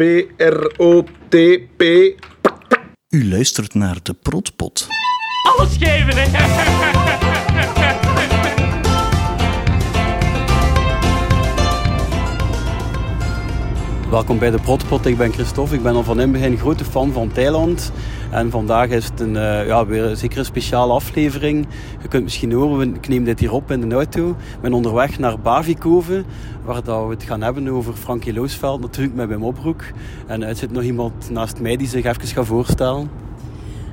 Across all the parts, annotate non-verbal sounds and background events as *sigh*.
P-R-O-T-P. U luistert naar de Protpot. Alles geven, hè? Welkom bij de Protpot. Ik ben Christophe. Ik ben al van in het begin grote fan van Thailand. En vandaag is het een, uh, ja, weer zeker een speciale aflevering. Je kunt misschien horen, ik neem dit hier op in de auto. Ik ben onderweg naar Bavikoven, waar dat we het gaan hebben over Frankie Loosveld, natuurlijk met Wim Opbroek. En er zit nog iemand naast mij die zich even gaat voorstellen.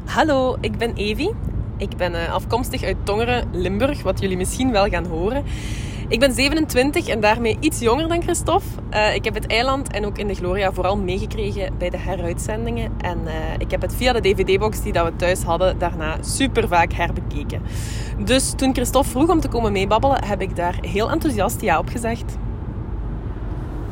Hallo, ik ben Evi. Ik ben uh, afkomstig uit Tongeren, Limburg, wat jullie misschien wel gaan horen. Ik ben 27 en daarmee iets jonger dan Christophe. Uh, ik heb het eiland en ook in de Gloria vooral meegekregen bij de heruitzendingen. En uh, ik heb het via de dvd-box die dat we thuis hadden daarna super vaak herbekeken. Dus toen Christophe vroeg om te komen meebabbelen, heb ik daar heel enthousiast ja op gezegd.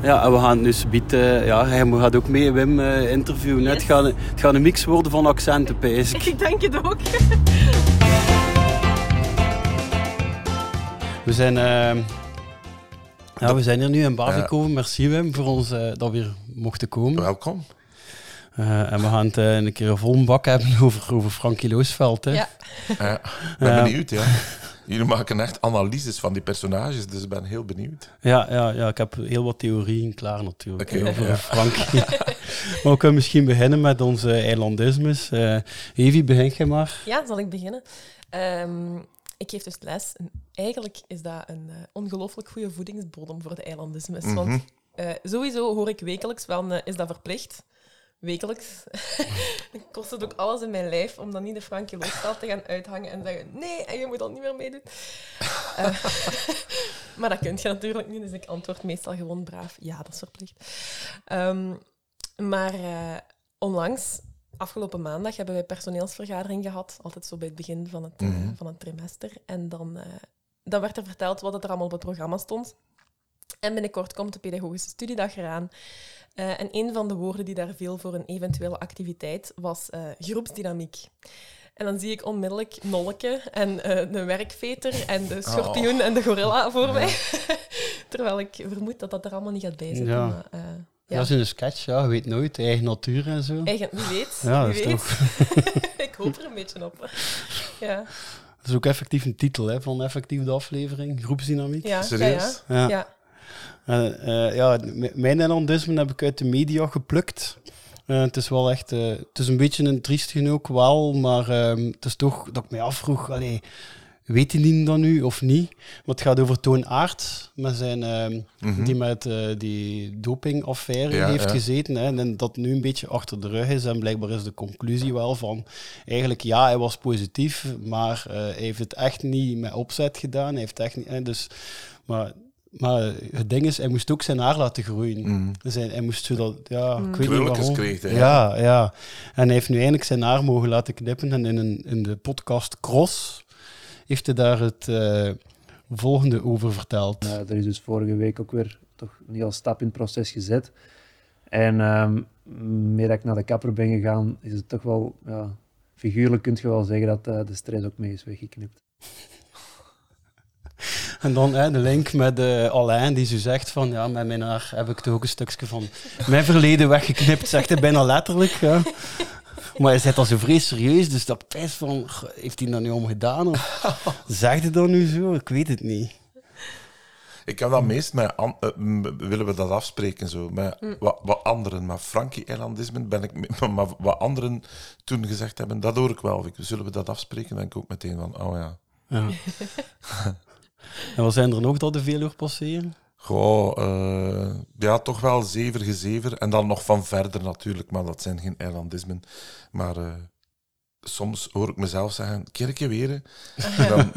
Ja, en we gaan dus bieden. Ja, hij gaat ook mee Wim interviewen. Yes. Het, gaat, het gaat een mix worden van accenten, *laughs* pees ik. Ik denk het ook. We zijn, uh, ja, we zijn hier nu in Bavikoven. Uh, Merci Wim voor ons uh, dat we hier mochten komen. Welkom. Uh, en we gaan het een keer een vol bak hebben *laughs* over, over Frankie Loosveld. Hè. Ja. ik ben benieuwd, ja. Jullie maken echt analyses van die personages, dus ik ben heel benieuwd. Ja, ja, ja ik heb heel wat theorieën klaar natuurlijk okay, over ja. Frankie. *laughs* maar we kunnen misschien beginnen met onze eilandismes. Evi, begin jij maar. Ja, zal ik beginnen? Um, ik geef dus les. En eigenlijk is dat een uh, ongelooflijk goede voedingsbodem voor de eilandismes. Mm -hmm. Want uh, sowieso hoor ik wekelijks van, uh, is dat verplicht? Wekelijks. *laughs* dan kost het ook alles in mijn lijf om dan niet de Frankie Loosveld te gaan uithangen en zeggen, nee, en je moet dat niet meer meedoen. *laughs* maar dat kun je natuurlijk niet, dus ik antwoord meestal gewoon braaf, ja, dat is verplicht. Um, maar onlangs afgelopen maandag hebben wij personeelsvergadering gehad, altijd zo bij het begin van het, mm -hmm. uh, van het trimester. En dan, uh, dan werd er verteld wat er allemaal op het programma stond. En binnenkort komt de pedagogische studiedag eraan. Uh, en een van de woorden die daar viel voor een eventuele activiteit was groepsdynamiek. En dan zie ik onmiddellijk Nolke en de werkveter en de schorpioen oh. en de gorilla voor ja. mij. *laughs* Terwijl ik vermoed dat dat er allemaal niet gaat bij zitten. Ja. Maar, ja. Dat is een sketch, ja. Je weet nooit. Eigen natuur en zo. Eigen, wie weet. Ja, wie dat weet. Toch... *laughs* ik hoop er een beetje op. Ja. Dat is ook effectief een titel hè, van effectief de aflevering. Groepsdynamiek. Ja, Serieus? Ja. ja. ja. Uh, uh, ja mijn Nederlandisme heb ik uit de media geplukt. Uh, het is wel echt... het is een beetje een triest ook wel, maar ehm, het is toch dat ik mij afvroeg... Allee, weet hij dat nu of niet? Want het gaat over Toon Aert, met zijn, uh, mm -hmm. die met uh, die dopingaffaire ja, heeft ja. gezeten. Hè, en dat nu een beetje achter de rug is. En blijkbaar is de conclusie wel van, eigenlijk ja, hij was positief, maar uh, hij heeft het echt niet met opzet gedaan. Hij heeft echt niet, hè, dus, maar maar het ding is, hij moest ook zijn haar laten groeien. Mm. Dus hij, hij moest zodat, ja, Mm. ik weet niet waarom. Kreeg, hè, ja, ja. En hij heeft nu eindelijk zijn haar mogen laten knippen. En in, een, in de podcast Cross heeft hij daar het uh, volgende over verteld. Uh, er is dus vorige week ook weer toch een heel stap in het proces gezet. En um, meer dat ik naar de kapper ben gegaan, is het toch wel, ja, figuurlijk kun je wel zeggen dat uh, de stress ook mee is weggeknipt. *laughs* En dan hè, de link met uh, Alain, die zo zegt van, ja, met mijn haar heb ik toch ook een stukje van mijn verleden weggeknipt, zegt hij bijna letterlijk. Ja. Maar hij zit al zo vrees serieus, dus dat pijs van, heeft hij dat nu om gedaan? Of *laughs* zegt hij dat nu zo? Ik weet het niet. Ik heb dat meest met, uh, willen we dat afspreken zo, met mm. wat, wat anderen. Maar Frankie-eilandisme ben ik, maar wat anderen toen gezegd hebben, dat hoor ik wel. Zullen we dat afspreken? Dan denk ik ook meteen van, oh ja. ja. *laughs* en wat zijn er nog dat de veel uur passeren? Goh, uh, ja, toch wel zever gezever. En dan nog van verder natuurlijk, maar dat zijn geen eilandismen. Maar uh, soms hoor ik mezelf zeggen, keer weer. En *laughs* dan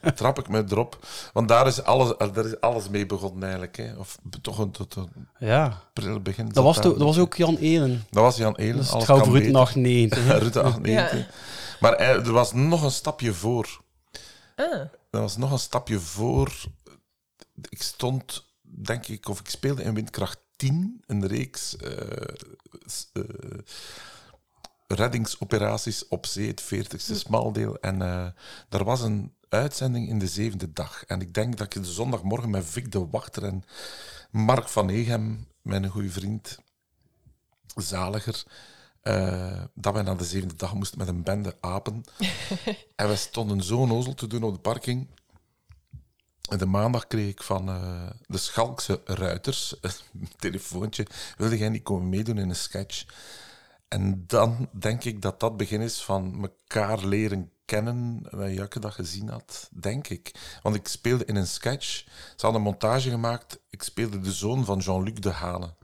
betrap ik me erop. Want daar is alles, daar is alles mee begonnen eigenlijk. Hè. Of toch een, tot een ja. pril begin. Dat was, dat was ook Jan Elen. Dat was Jan Elen. Dus het gaat over Rutte 98. Rutte 98. Ja. Maar er was nog een stapje voor. Ah. Er was nog een stapje voor. Ik stond denk ik, of ik speelde in Windkracht 10, een reeks uh, uh, reddingsoperaties op zee, het 40ste smaldeel. En uh, daar was een uitzending in de zevende dag. En ik denk dat ik de zondagmorgen met Vic de Wachter en Mark van Egem, mijn goede vriend, zaliger eh, dat wij na de zevende dag moesten met een bende apen. *laughs* en we stonden zo onnozel te doen op de parking. De maandag kreeg ik van eh, de Schalkse Ruiters *laughs* een telefoontje. Wilde jij niet komen meedoen in een sketch? En dan denk ik dat dat begin is van elkaar leren kennen. Dat Jakke dat gezien had, denk ik. Want ik speelde in een sketch. Ze hadden een montage gemaakt. Ik speelde de zoon van Jean-Luc de Hane.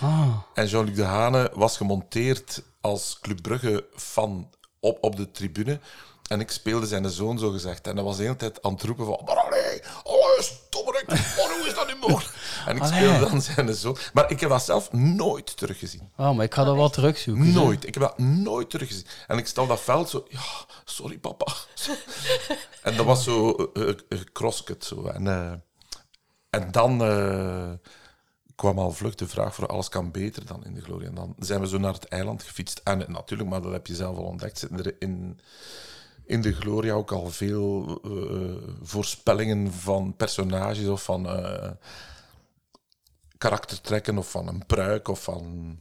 Ah. En Jean-Luc de Hane was gemonteerd als Club Brugge fan op, op de tribune. En ik speelde zijn zoon, zo gezegd. En hij was de hele tijd aan het roepen van... Maar allee, allee, stommerik, maar hoe is dat nu mogelijk? *laughs* En ik Allee. speelde dan zijn zoon. Maar ik heb dat zelf nooit teruggezien. Ah, maar ik ga dat wel terugzoeken. hè. Nooit. Ik heb dat nooit teruggezien. En ik op dat veld zo... Ja, sorry papa. *laughs* en dat was zo eh, eh, gekroskut zo. En, eh, en dan kwam al vlug de vraag voor alles kan beter dan in de Gloria. En dan zijn we zo naar het eiland gefietst. En natuurlijk, maar dat heb je zelf al ontdekt, zitten er in, in de Gloria ook al veel eh, voorspellingen van personages of van eh, karaktertrekken of van een pruik of van...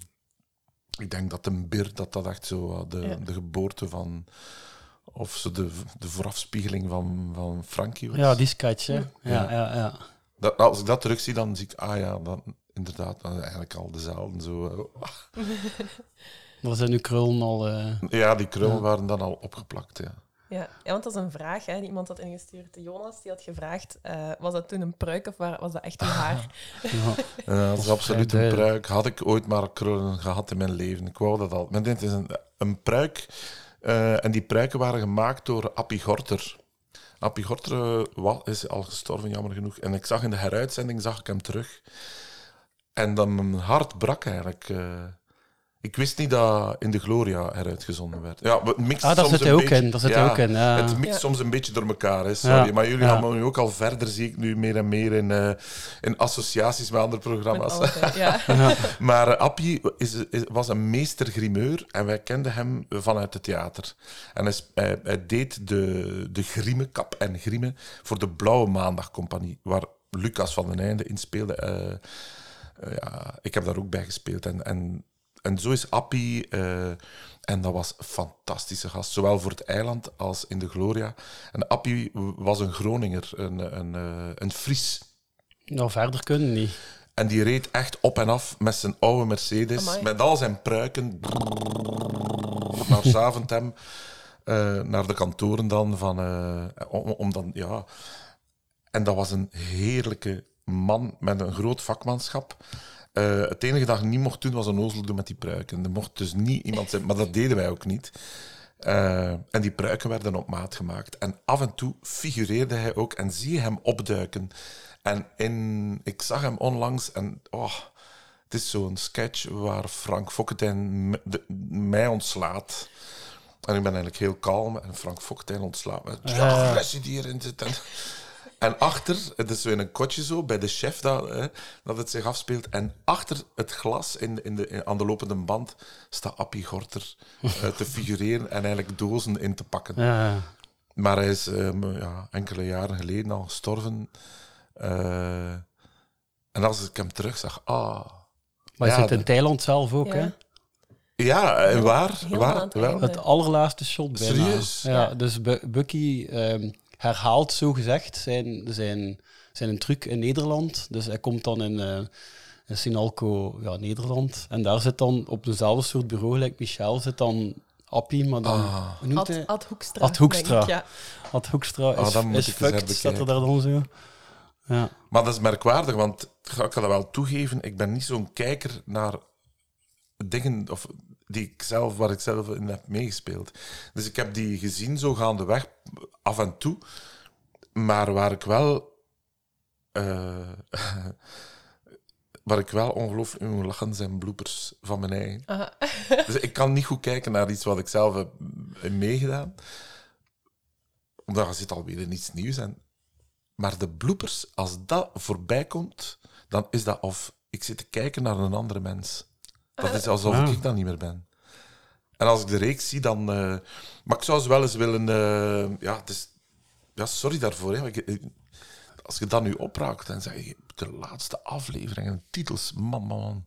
Ik denk dat een bir, dat dat echt zo eh, de, Ja. de geboorte van... Of zo de, de voorafspiegeling van, van Frankie was. Ja, die sketch, hè. Ja, Ja. ja, ja. Dat, als ik dat terugzie, dan zie ik, ah ja, dan, inderdaad, dan eigenlijk al dezelfde. Zo, eh, *laughs* Daar zijn nu krullen al... eh, ja, die krullen Ja. waren dan al opgeplakt, ja. Ja. ja, want dat is een vraag hè, die iemand had ingestuurd. Jonas die had gevraagd, eh, was dat toen een pruik of wa- was dat echt uw haar? *laughs* ja. Ja, dat is vrij absoluut een pruik. Had ik ooit maar krullen gehad in mijn leven. Ik wou dat al. Maar dit is een, een pruik. eh, en die pruiken waren gemaakt door Appie Gorter. Appie Gorter eh, is al gestorven, jammer genoeg. En ik zag in de heruitzending zag ik hem terug. En dan mijn hart brak eigenlijk. Ik wist niet dat in de Gloria eruitgezonden werd. Ja, het mixt Ah, daar soms zit ook beetje- in. Daar zit hij ja, ook in, ja. Het mixt Ja. soms een beetje door elkaar, hè, sorry. Ja. Maar jullie Ja. gaan nu ook al verder, zie ik nu meer en meer in, eh, in associaties met andere Met programma's. *laughs* altijd. Maar eh, Appie is, is- was een meestergrimeur en wij kenden hem vanuit het theater. En hij, sp- hij, hij deed de, de grimmekap en grimme voor de Blauwe Maandag Compagnie, waar Lucas van den Einde in speelde. Eh, ja, ik heb daar ook bij gespeeld. En, en, en zo is Appie, eh, en dat was een fantastische gast, zowel voor het eiland als in de Gloria. En Appie was een Groninger, een, een, eh, een Fries. Nou, verder kunnen niet. En die reed echt op en af met zijn oude Mercedes, Amai. met al zijn pruiken, naar Zaventem, eh, naar de kantoren dan, van, eh, om, om dan, ja... En dat was een heerlijke man met een groot vakmanschap. Eh, het enige dat je niet mocht doen, was een ozel doen met die pruiken. Er mocht dus niet iemand zijn, maar dat deden wij ook niet. Eh, en die pruiken werden op maat gemaakt. En af en toe figureerde hij ook en zie je hem opduiken. En in, ik zag hem onlangs en oh, het is zo'n sketch waar Frank Fokkentijn mij ontslaat. En ik ben eigenlijk heel kalm en Frank Fokkentijn ontslaat me. Ja. agressie die erin zit. En, en achter, het is zo in een kotje zo, bij de chef dat, hè, dat het zich afspeelt. En achter het glas in, in de, in- aan de lopende band staat Appie Gorter eh, te figureren en eigenlijk dozen in te pakken. Ja. Maar hij is ehm, ja, enkele jaren geleden al gestorven. Eh, en als ik hem terugzag, ah. Maar je Ja, zit in Thailand zelf ook, Ja. hè? Ja, en waar? Aan waar? het Wel? Het allerlaatste shot bijna. Serieus? Ja, Ja. dus Bu- Bucky ehm, herhaalt zo gezegd zijn, zijn, zijn een truc in Nederland. Dus hij komt dan in, eh in Sinalco, ja, Nederland. En daar zit dan op dezelfde soort bureau, gelijk Michel, zit dan Appie, maar dan... Ah. Hoe noemt Ad, hij? Ad Hoekstra. Ad Hoekstra. ik, Ja. Ad Hoekstra Ah, is, dan moet is fucked, staat er daar dan zo. Ja. Maar dat is merkwaardig, want ik ga dat wel toegeven. Ik ben niet zo'n kijker naar dingen of die ik zelf, waar ik zelf in heb meegespeeld. Dus ik heb die gezien zo gaandeweg, af en toe. Maar waar ik wel... eh, *laughs* waar ik wel ongelooflijk in moet lachen, zijn bloopers van mijn eigen. Aha. *laughs* Dus ik kan niet goed kijken naar iets wat ik zelf heb meegedaan. Omdat je zit alweer in iets nieuws. En... Maar de bloopers, als dat voorbij komt, dan is dat of ik zit te kijken naar een andere mens. Dat is alsof Ah. ik dat niet meer ben. En als ik de reeks zie, dan... eh, Maar ik zou ze wel eens willen... eh, Ja, het is... ja, sorry daarvoor. Hè. Ik- ik- Als je dat nu opraakt en zeg je de laatste aflevering en titels, man, man.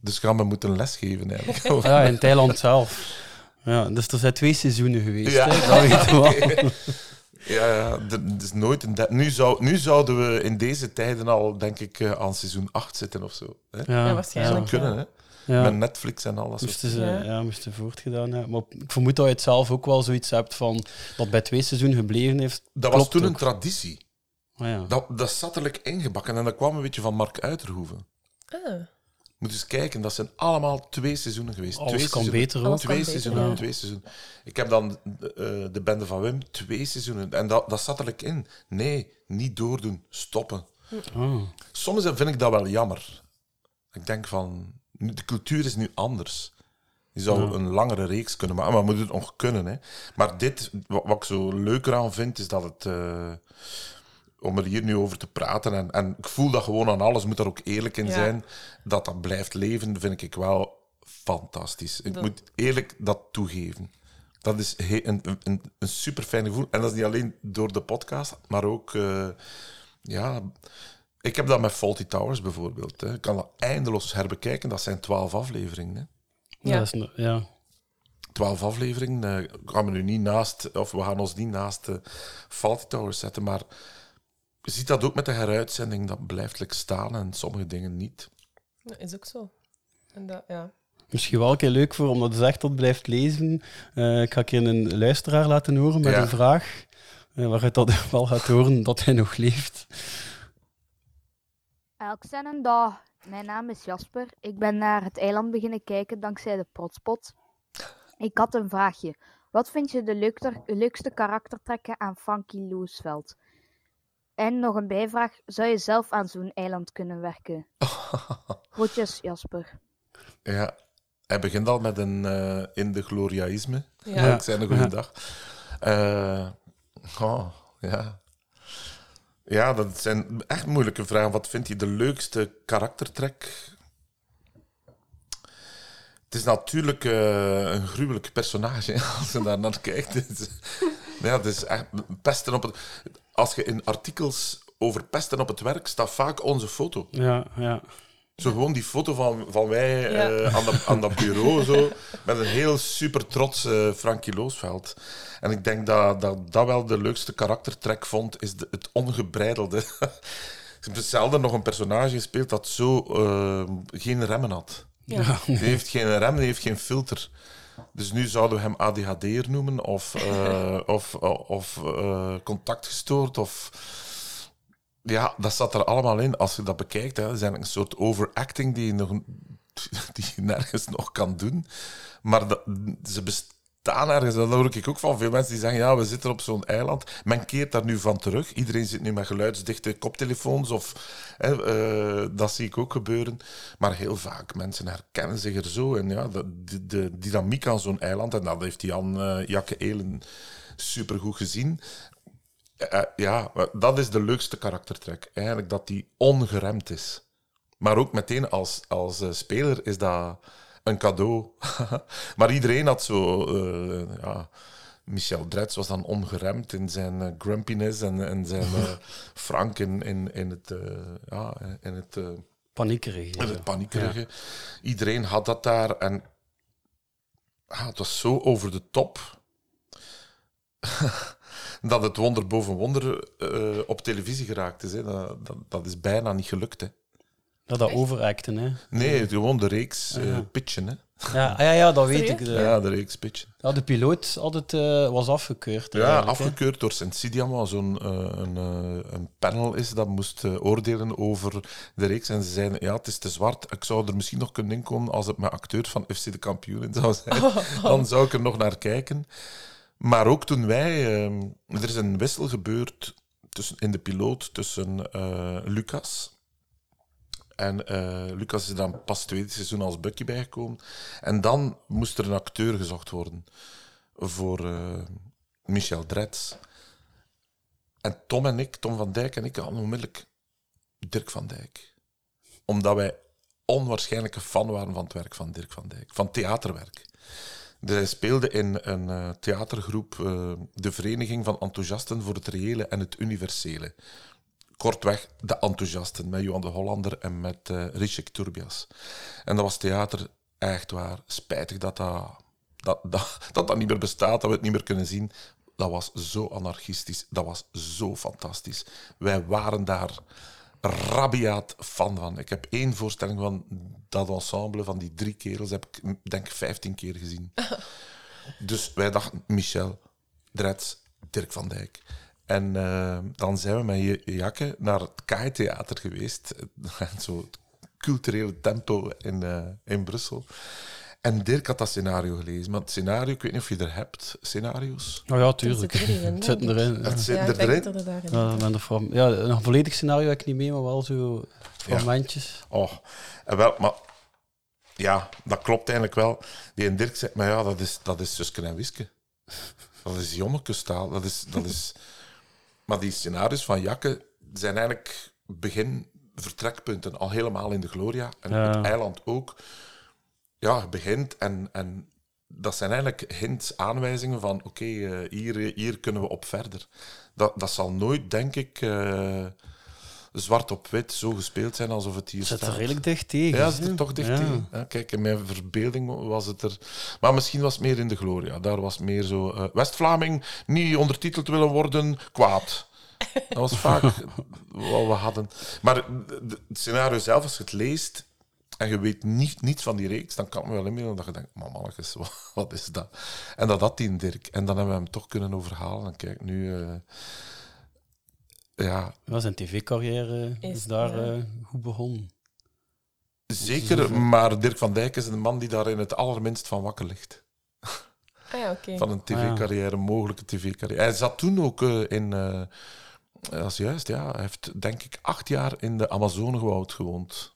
Dus gaan we moeten lesgeven eigenlijk. *laughs* Ja, in Thailand zelf. Ja, dus er zijn twee seizoenen geweest. Ja. Hè? Dat. *laughs* Ja, ja er er is nooit een nu, zou, nu zouden we in deze tijden al, denk ik, eh, aan seizoen 8 zitten of zo. Hè? Ja, Ja, waarschijnlijk. Zou kunnen, hè? Ja. Met Netflix en alles. Moesten ze, Ja. ja. moesten voortgedaan hebben. Maar ik vermoed dat je het zelf ook wel zoiets hebt van dat bij twee seizoenen gebleven heeft. Dat was toen een traditie. Ah, ja. Dat, dat zat er ingebakken en dat kwam een beetje van Mark Uiterhoeven. Ah, Moet eens kijken, dat zijn allemaal twee seizoenen geweest. Alles twee kan seizoenen. beter Twee kan beter, seizoenen, ja. twee seizoenen. Ik heb dan eh, de bende van Wim, twee seizoenen. En dat, dat zat er in. Nee, niet doordoen, stoppen. Ah. Soms vind ik dat wel jammer. Ik denk van, de cultuur is nu anders. Je zou Ja. een langere reeks kunnen maken, maar we moeten het nog kunnen. Hè. Maar dit, wat, wat ik zo leuker aan vind, is dat het... eh, om er hier nu over te praten, en, en ik voel dat gewoon aan alles, moet daar ook eerlijk in Ja. zijn, dat dat blijft leven, vind ik wel fantastisch. Ik Dat- moet eerlijk dat toegeven. Dat is een, een, een super fijn gevoel. En dat is niet alleen door de podcast, maar ook... eh, ja, ik heb dat met Faulty Towers bijvoorbeeld. Hè. Ik kan dat eindeloos herbekijken. Dat zijn twaalf afleveringen. Hè. Ja. Ja. dat is ja. Twaalf afleveringen. eh, gaan we nu niet naast, of we gaan ons niet naast de Faulty Towers zetten. Maar je ziet dat ook met de heruitzending. Dat blijft like staan en sommige dingen niet. dat is ook zo. En dat, ja. Misschien wel een keer leuk voor, omdat je zegt dat blijft lezen. Eh, ik ga een keer een luisteraar laten horen met Ja. een vraag. waaruit dat *laughs* wel gaat horen dat hij nog leeft. Elk zijn een dag. Mijn naam is Jasper. Ik ben naar het eiland beginnen kijken dankzij de protspot. Ik had een vraagje. Wat vind je de leukste, leukste karaktertrekken aan Frankie Loesveld? En nog een bijvraag. Zou je zelf aan zo'n eiland kunnen werken? *laughs* Groetjes, Jasper. Ja, hij begint al met een eh, in de gloriaïsme. Ja. Ja. Ik zei een goede Ja. dag. Eh, oh, ja. Ja, dat zijn echt moeilijke vragen. Wat vind je de leukste karaktertrek? Het is natuurlijk eh, een gruwelijk personage *laughs* als je daar naar kijkt. Ja, het is echt pesten op het. Als je in artikels over pesten op het werk staat vaak onze foto. Ja, ja. Zo gewoon die foto van, van wij Ja. eh, aan, dat, aan dat bureau, zo, met een heel super trots eh, Frankie Loosveld. En ik denk dat, dat dat wel de leukste karaktertrek vond, is de, het ongebreidelde. Ik heb zelden nog een personage gespeeld dat zo eh, geen remmen had. Ja. Die heeft geen rem, die heeft geen filter. Dus nu zouden we hem ADHD'er noemen, of, eh, *laughs* of, of eh, contactgestoord, of... Ja, dat zat er allemaal in. Als je dat bekijkt, hè, eigenlijk een soort overacting die je, nog, *laughs* die je nergens nog kan doen. Maar ze bestaan ergens. Dat hoor ik ook van veel mensen die zeggen, ja, we zitten op zo'n eiland. Men keert daar nu van terug. Iedereen zit nu met geluidsdichte koptelefoons. Of, hè, eh, dat zie ik ook gebeuren. Maar heel vaak, mensen herkennen zich er zo. En ja, de, de, dynamiek aan zo'n eiland, en dat heeft Jan eh Jakke Elen supergoed gezien. Eh, ja, dat is de leukste karaktertrek. Eigenlijk dat die ongeremd is. Maar ook meteen als, als eh, speler is dat een cadeau. *laughs* maar iedereen had zo... eh, ja, Michel Dretz was dan ongeremd in zijn eh, grumpiness en, en zijn eh, *laughs* Frank in, in, in het... eh, ja, in het eh, Paniekerig. en zo. het paniekerige. Iedereen had dat daar. En ah, het was zo over de top. *laughs* dat het wonder boven wonder eh, op televisie geraakt is. Hè. Dat, dat, dat is bijna niet gelukt. Hè. Dat dat overacten, hè. Nee, gewoon de reeks eh, Ja. pitchen. Hè. Ja, ah, ja, ja dat weet ik. De, Ja, de reeks pitchen. ja, de piloot had het, eh, was afgekeurd. Ja, eigenlijk, hè. afgekeurd door Sensidiam, wat zo'n eh, een, eh, een panel is dat moest eh, oordelen over de reeks. En ze zeiden, ja, het is te zwart. Ik zou er misschien nog kunnen inkomen als het met acteurs van FC de kampioen in zou zijn. *laughs* Dan zou ik er nog naar kijken. Maar ook toen wij... eh, er is een wissel gebeurd tussen, in de piloot tussen eh, Lucas... En eh, Lucas is dan pas het tweede seizoen als Bucky bijgekomen. En dan moest er een acteur gezocht worden voor eh, Michel Dretz. En Tom en ik, Tom van Dijk en ik, hadden onmiddellijk Dirk van Dijk. Omdat wij onwaarschijnlijke fan waren van het werk van Dirk van Dijk, van theaterwerk. Hij speelde in een eh, theatergroep, eh, de Vereniging van Enthousiasten voor het Reële en het Universele. kortweg de enthousiasten met Johan de Hollander en met eh Richard Turbias. En dat was theater echt waar. Spijtig dat dat, dat, dat, dat dat niet meer bestaat, dat we het niet meer kunnen zien. Dat was zo anarchistisch, dat was zo fantastisch. Wij waren daar rabiaat fan van. Ik heb één voorstelling van dat ensemble, van die drie kerels, heb ik denk ik 15 keer gezien. *laughs* Dus wij dachten, Michel, Drets, Dirk van Dijk. En eh, dan zijn we met je Jakke naar het KAI-theater geweest. *laughs* Zo het culturele tempo in, eh, in Brussel. En Dirk had dat scenario gelezen. Maar het scenario, ik weet niet of je er hebt, scenario's. Oh ja, *laughs* Het tuurlijk. zit erin, Het zit erin. Ja. Het zit Ja, ik denk erin. dat er daarin Ja, er van- ja, een volledig scenario heb ik niet mee, maar wel zo fragmentjes. Oh, en wel, maar ja, dat klopt eigenlijk wel. Die en Dirk zegt, maar ja, dat is, dat is Suske en Wiske. Dat is Jommekestaal. Dat is, dat is... Maar die scenario's van Jakke zijn eigenlijk begin vertrekpunten al helemaal in de Gloria. En Ja. het eiland ook. Ja, begint en, en dat zijn eigenlijk hints, aanwijzingen van oké, eh, hier, hier kunnen we op verder. Dat, dat zal nooit, denk ik, eh, zwart op wit zo gespeeld zijn alsof het hier Zit staat. er redelijk dicht tegen. Ja, zit er toch dicht Ja. tegen. Ja, kijk, in mijn verbeelding was het er... Maar misschien was het meer in de Gloria. Daar was meer zo... eh, West-Vlaming, niet ondertiteld willen worden, kwaad. Dat was vaak *laughs* wat we hadden. Maar het scenario zelf, als je het leest en je weet niet, niets van die reeks, dan kan het me wel inbeelden dat je denkt, maar mannetjes, *laughs* wat, wat is dat? En dat had die in Dirk. En dan hebben we hem toch kunnen overhalen. En kijk, nu... eh, ja, Ja, zijn tv-carrière is, Is- daar ja. eh, goed begonnen. zeker. Maar Dirk van Dijk is een man die daar in het allerminst van wakker ligt. Ah ja, oké. van een tv-carrière, een mogelijke tv-carrière. Hij zat toen ook eh, in, eh, dat is juist, ja, hij heeft denk ik acht jaar in de Amazonewoud gewoond.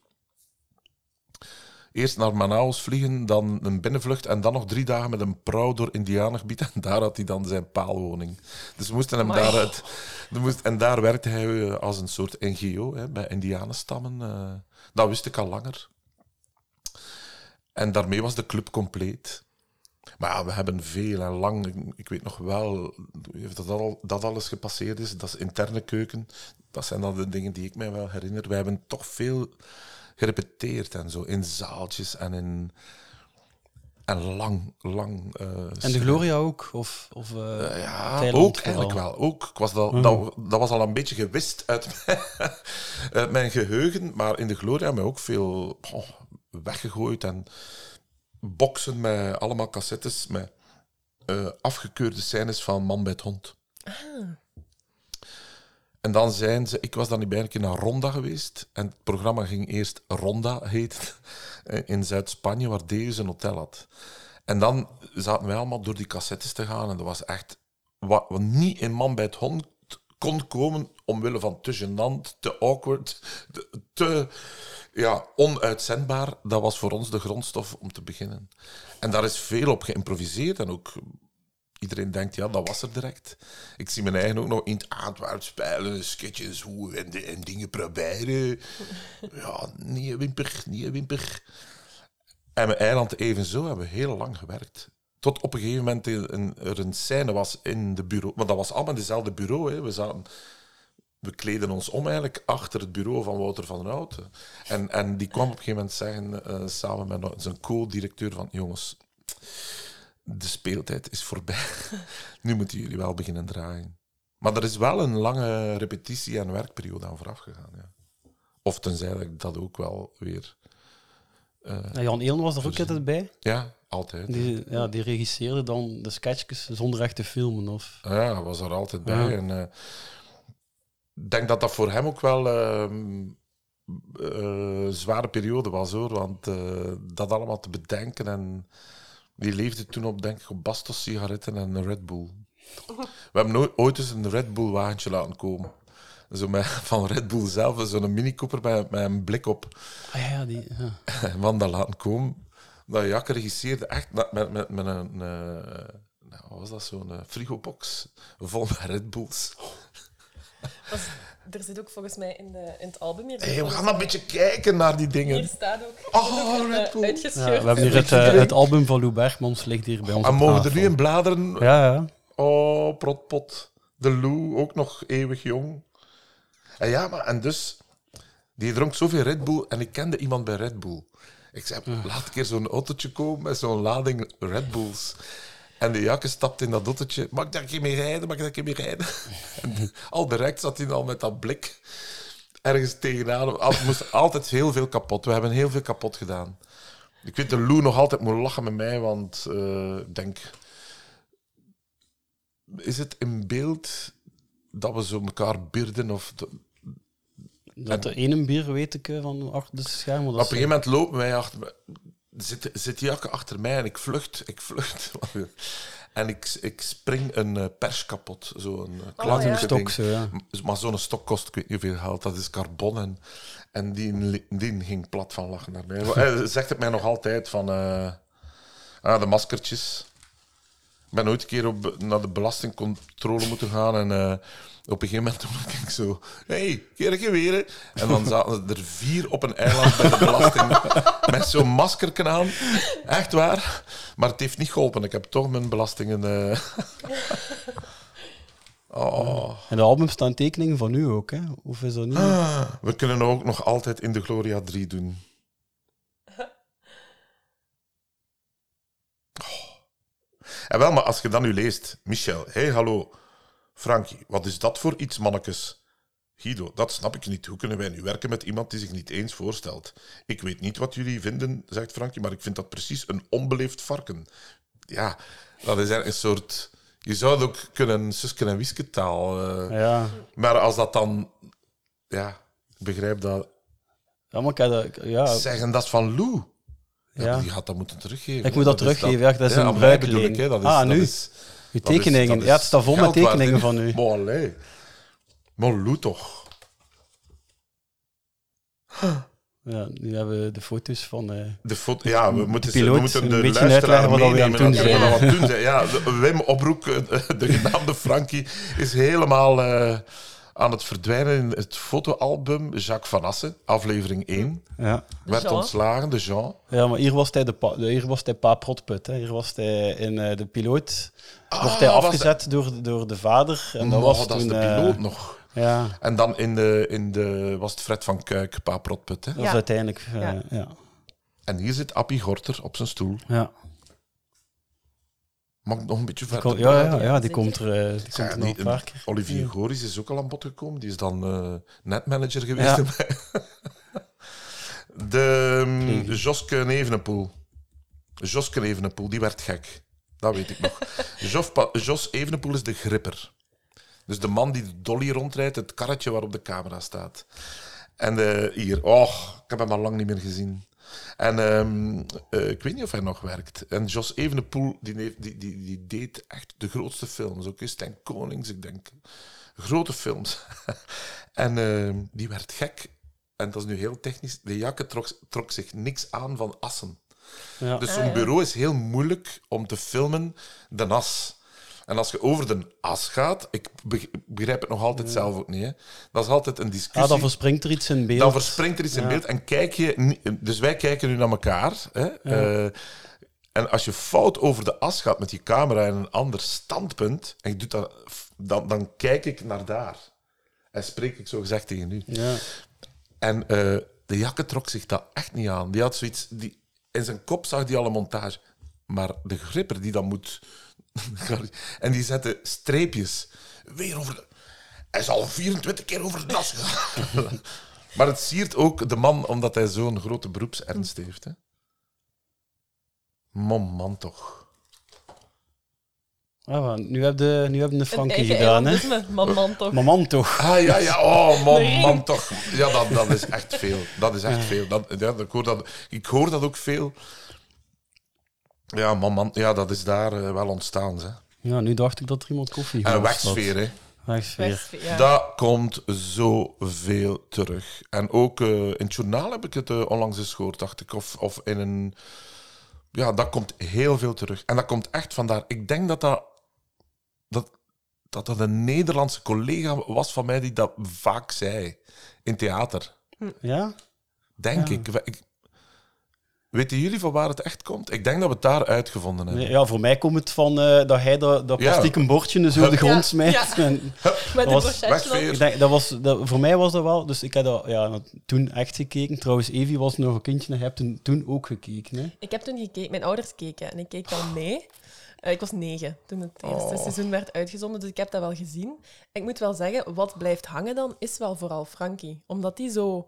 Eerst naar Manaus vliegen, dan een binnenvlucht en dan nog drie dagen met een prauw door Indianengebied. *laughs* En daar had hij dan zijn paalwoning. Dus we moesten hem daaruit... moest- En daar werkte hij eh, als een soort NGO hè, bij Indianenstammen. eh. dat wist ik al langer. En daarmee was de club compleet. Maar ja, we hebben veel en lang. ik- Ik weet nog wel dat, al, dat alles gepasseerd is. Dat is interne keuken. Dat zijn dan de dingen die ik mij wel herinner. We hebben toch veel gerepeteerd en zo. In zaaltjes en in. En lang, lang. eh, En de Gloria ook? Of, of, eh, eh, ja, Thailand ook vooral. eigenlijk wel. Ook. Ik was dat, Mhm. dat, dat was al een beetje gewist uit mijn, *laughs* uit mijn geheugen. Maar in de Gloria hebben we ook veel oh, weggegooid. En boksen met allemaal cassettes met eh, afgekeurde scènes van Man bij het Hond. En dan zijn ze... Ik was dan niet bij een keer naar Ronda geweest. En het programma ging eerst Ronda heten. *laughs* eh, In Zuid-Spanje, waar Deus een hotel had. En dan zaten wij allemaal door die cassettes te gaan. En dat was echt... Wat, niet in Man bij het Hond kon komen, omwille van te gênant, te awkward, te, te ja, onuitzendbaar. Dat was voor ons de grondstof om te beginnen. En daar is veel op geïmproviseerd. En ook iedereen denkt, ja, dat was er direct. Ik zie mijn eigen ook nog in het Antwerp spelen, sketches en, dingen proberen. Ja, niet wimper, niet wimper. En mijn eiland evenzo hebben we heel lang gewerkt. Tot op een gegeven moment er een, scène was in de bureau. Maar dat was allemaal dezelfde bureau. Hè. We, zaten, we kleden ons om eigenlijk achter het bureau van Wouter van Houten. En, en die kwam op een gegeven moment zeggen, eh, samen met zijn co-directeur, van jongens, de speeltijd is voorbij. *laughs* nu moeten jullie wel beginnen draaien. Maar er is wel een lange repetitie- en werkperiode aan vooraf gegaan. Ja. Of tenzij dat ik dat ook wel weer... eh, ja, Jan Eelen was er ook altijd bij. ja, altijd. Die, ja, die regisseerde dan de sketchjes zonder echt te filmen. Of... Ja, hij was er altijd bij. Ja. En eh, ik denk dat dat voor hem ook wel ehm, eh, een zware periode was, hoor. Want dat allemaal te bedenken en... Die leefde toen op, denk ik, op Bastos-sigaretten en een Red Bull. We hebben nooit, ooit eens een Red Bull-wagentje laten komen. Zo met, van Red Bull zelf, zo'n Mini Cooper met, met een blik op. Ah ja, die... Ja. *laughs* En van dat laten komen. Dat Jakke regisseerde echt met, met, met, met een... eh, nou, wat was dat? Zo'n eh, frigobox vol met Red Bulls. Was- er zit ook volgens mij in, de, in het album hier. Hey, we gaan een beetje kijken naar die dingen. Hier staat ook. *laughs* Oh, ook Red Bull. eh, Ja, we hebben hier het, eh, het album van Lou Bergmans ligt hier bij ons En mogen er nu in bladeren? Ja, ja. Oh, protpot. De Lou, ook nog eeuwig jong. En ja, maar en dus, die dronk zoveel Red Bull en ik kende iemand bij Red Bull. Ik zei, laat een keer zo'n autootje komen met zo'n lading Red Bulls. En de jakke stapt in dat autootje. Mag ik daar een keer mee rijden? Mag ik daar een keer mee rijden? *laughs* En al direct zat hij al met dat blik ergens tegenaan. Al- Er moest altijd heel veel kapot. We hebben heel veel kapot gedaan. Ik weet dat Lou nog altijd moet lachen met mij, want eh, ik denk... Is het in beeld dat we zo elkaar birden? Of t- Dat er één bier, weet ik, van achter de schermen. Op een gegeven moment lopen wij achter Zit, zit Jakke achter mij en ik vlucht, ik vlucht. *laughs* En ik, ik spring een eh, pers kapot. Zo'n uh, Oh, ja. stok, zo, ja. Maar zo'n stok kost, ik weet niet hoeveel geld, dat is carbon. En, en die, die ging plat van lachen naar mij. *laughs* Hij zegt het mij nog altijd van... eh, ah, de maskertjes. Ik ben ooit een keer op, naar de belastingcontrole moeten gaan en eh, op een gegeven moment toen ik zo... hey, keer weer. hè." En dan zaten er vier op een eiland bij de belasting *laughs* met zo'n maskerken aan. Echt waar. Maar het heeft niet geholpen. Ik heb toch mijn belastingen... eh, *laughs* Oh. En de album staan tekeningen van u ook, hè? Of is dat niet? Ah, we kunnen ook nog altijd in de Gloria 3 doen. En wel, maar als je dan nu leest, Michel, hey, hallo, Frankie, wat is dat voor iets, mannekes? Guido, dat snap ik niet. Hoe kunnen wij nu werken met iemand die zich niet eens voorstelt? Ik weet niet wat jullie vinden, zegt Frankie, maar ik vind dat precies een onbeleefd varken. Ja, dat is een soort... Je zou het ook kunnen Suske en Wiske taal... eh, Ja. maar als dat dan... Ja, ik begrijp dat... Ja, maar ik. Ja, Zeggen dat is van Lou. Ja. Die gaat dat moeten teruggeven. Ik moet dat teruggeven, ja, dat is een bruikleen. ik. Dat is, Ah, dat nu. is- uw dat is- tekeningen. dat ja, het is staat vol met tekeningen van u. Maar allee. Maar toch. Ja, nu hebben we de foto's van... eh, De foto, ja, we moeten, piloot we moeten de luisteraar wat we zijn. Ja, de- Wim Oproek, eh, *laughs* de genaamde Frankie, is helemaal eh, aan het verdwijnen in het fotoalbum Jacques Van Assen, aflevering 1. ja. Werd Jean. ontslagen, de Jean. ja, maar hier was hij de pa, hier was hij pa Protput. Hè. Hier was hij in eh, de piloot. Ah, wordt hij was afgezet door, door de vader. En dat Oh, was dat is toen... de eh, piloot nog. ja, En dan in de, in de, was het Fred van Kuik, Pa Protput. Hè? dat Ja. is uiteindelijk... eh, Ja. ja. En hier zit Appie Gorter op zijn stoel. Ja. Mag nog een beetje verder ja, ja, ja, die komt er, eh, die komt er nog een paar keer. Olivier. Goris is ook al aan bod gekomen. Die is dan eh, netmanager geweest. Ja. *laughs* De Vliegen. Joske Evenepoel. Joske Evenepoel, die werd gek. Dat weet ik nog. *laughs* Jos, Jos Evenepoel is de gripper. Dus de man die de dolly rondrijdt, het karretje waarop de camera staat. En eh, hier, oh, ik heb hem al lang niet meer gezien. En ehm, eh, ik weet niet of hij nog werkt. En Jos Evenepoel, die, heeft- die, die, die deed echt de grootste films. Ook is Stijn Konings, ik denk. Grote films. *laughs* en ehm, die werd gek. En dat is nu heel technisch. De jakke trok, trok zich niks aan van assen. Ja. Dus Ah, zo'n bureau is heel moeilijk om te filmen de as. En als je over de as gaat, ik beg- begrijp het nog altijd zelf ook niet. Hè. Dat is altijd een discussie. Ah, dan verspringt er iets in beeld. Dan verspringt er iets in beeld en kijk je... Dus wij kijken nu naar elkaar. Hè? Eh, en als je fout over de as gaat met je camera in een ander standpunt, en je doet dat, dan, dan kijk ik naar daar. En spreek ik zo gezegd tegen u. Ja. En eh, de jakke trok zich dat echt niet aan. Die had zoiets... Die, in zijn kop zag die al een montage. Maar de gripper die dan moet... en die zette streepjes. Weer over de... Hij is al 24 keer over de das gegaan. *laughs* maar het siert ook de man omdat hij zo'n grote beroepsernst heeft. Hè. Man toch. Ah, maar nu heb je, nu heb je een Een Frankie gedaan, hè? eilandisme, man, man toch. Maar man toch. Ah ja, ja, oh man, Nee. man toch. Ja, dat, dat is echt veel. Dat is echt veel. Dat, ja, ik, hoor dat, ik hoor dat ook veel. Ja, man, man, ja, dat is daar eh, wel ontstaan. Hè. Ja, nu dacht ik dat er iemand koffie En gelost had. wegsfeer, hè. Wegsfeer. Ja. Dat komt zoveel terug. En ook eh, in het journaal heb ik het eh, onlangs eens gehoord, dacht ik. Of, of in een... Ja, dat komt heel veel terug. En dat komt echt vandaar. Ik denk dat dat... Dat, dat dat een Nederlandse collega was van mij die dat vaak zei. In theater. Ja? Denk Ja. ik. Ik- Weten jullie van waar het echt komt? Ik denk dat we het daar uitgevonden hebben. Ja, voor mij komt het van eh, dat hij dat, dat Ja. bordje zo op de grond Ja, smijt. ja. *laughs* En Met de was ik denk, dat was, dat, voor mij was dat wel. Dus ik heb dat ja, toen echt gekeken. Trouwens, Evie was nog een kindje en je hebt toen, ook gekeken. Hè? Ik heb toen gekeken, mijn ouders keken en ik keek dan mee. Eh, ik was negen toen het eerste Oh. seizoen werd uitgezonden, dus ik heb dat wel gezien. Ik moet wel zeggen, wat blijft hangen dan, is wel vooral Frankie. Omdat die zo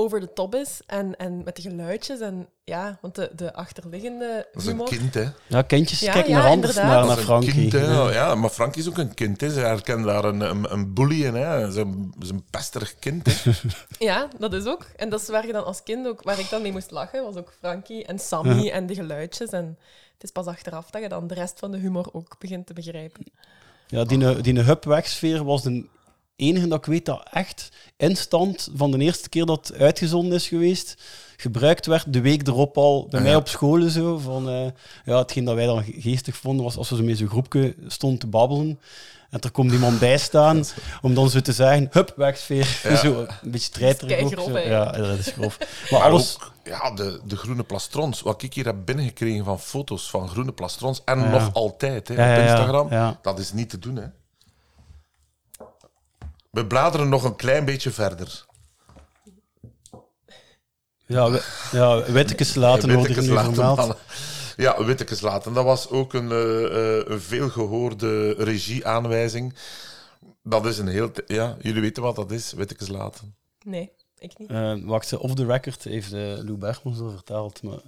over de top is en, en met de geluidjes en ja, want de, de achterliggende Dat is een humor... kind, hè? Ja, kindjes Ja, kijken ja, naar anders inderdaad. naar, Dat naar is een Frankie. kind, hè. Ja. Ja, maar Frankie is ook een kind. Hè. Ze herkennen daar een, een, een bully in. Hè. Zijn, zijn pesterig kind. Hè. *laughs* Ja, dat is ook. En dat is waar je dan als kind ook, waar ik dan mee moest lachen, was ook Frankie en Sammy en de geluidjes. En het is pas achteraf dat je dan de rest van de humor ook begint te begrijpen. Ja, die, die hub-wegsfeer was de enige dat ik weet dat echt instant van de eerste keer dat het uitgezonden is geweest, gebruikt werd de week erop al bij Ah, mij op school zo. Van, eh, ja, hetgeen dat wij dan geestig vonden was als we zo met zo'n groepje stonden te babbelen. En er komt iemand bij staan *laughs* om dan zo te zeggen, hup, wegsfeer. Ja. *laughs* Zo, een beetje strijdterig ook. Ja, dat is grof. *laughs* Maar, Maar alles... ook ja, de, de groene plastrons. Wat ik hier heb binnengekregen van foto's van groene plastrons. En Ja. nog altijd hè, op Instagram. Dat is niet te doen. Hè. We bladeren nog een klein beetje verder. Ja, we, ja wittekes laten er nu vermeld. Ja, Wittekes laten. Dat was ook een, eh, eh, een veelgehoorde regieaanwijzing. Dat is een heel... Ja, jullie weten wat dat is, Wittekes laten. Nee, ik niet. Eh, wacht, off the record heeft Lou Bergmans al verteld. Maar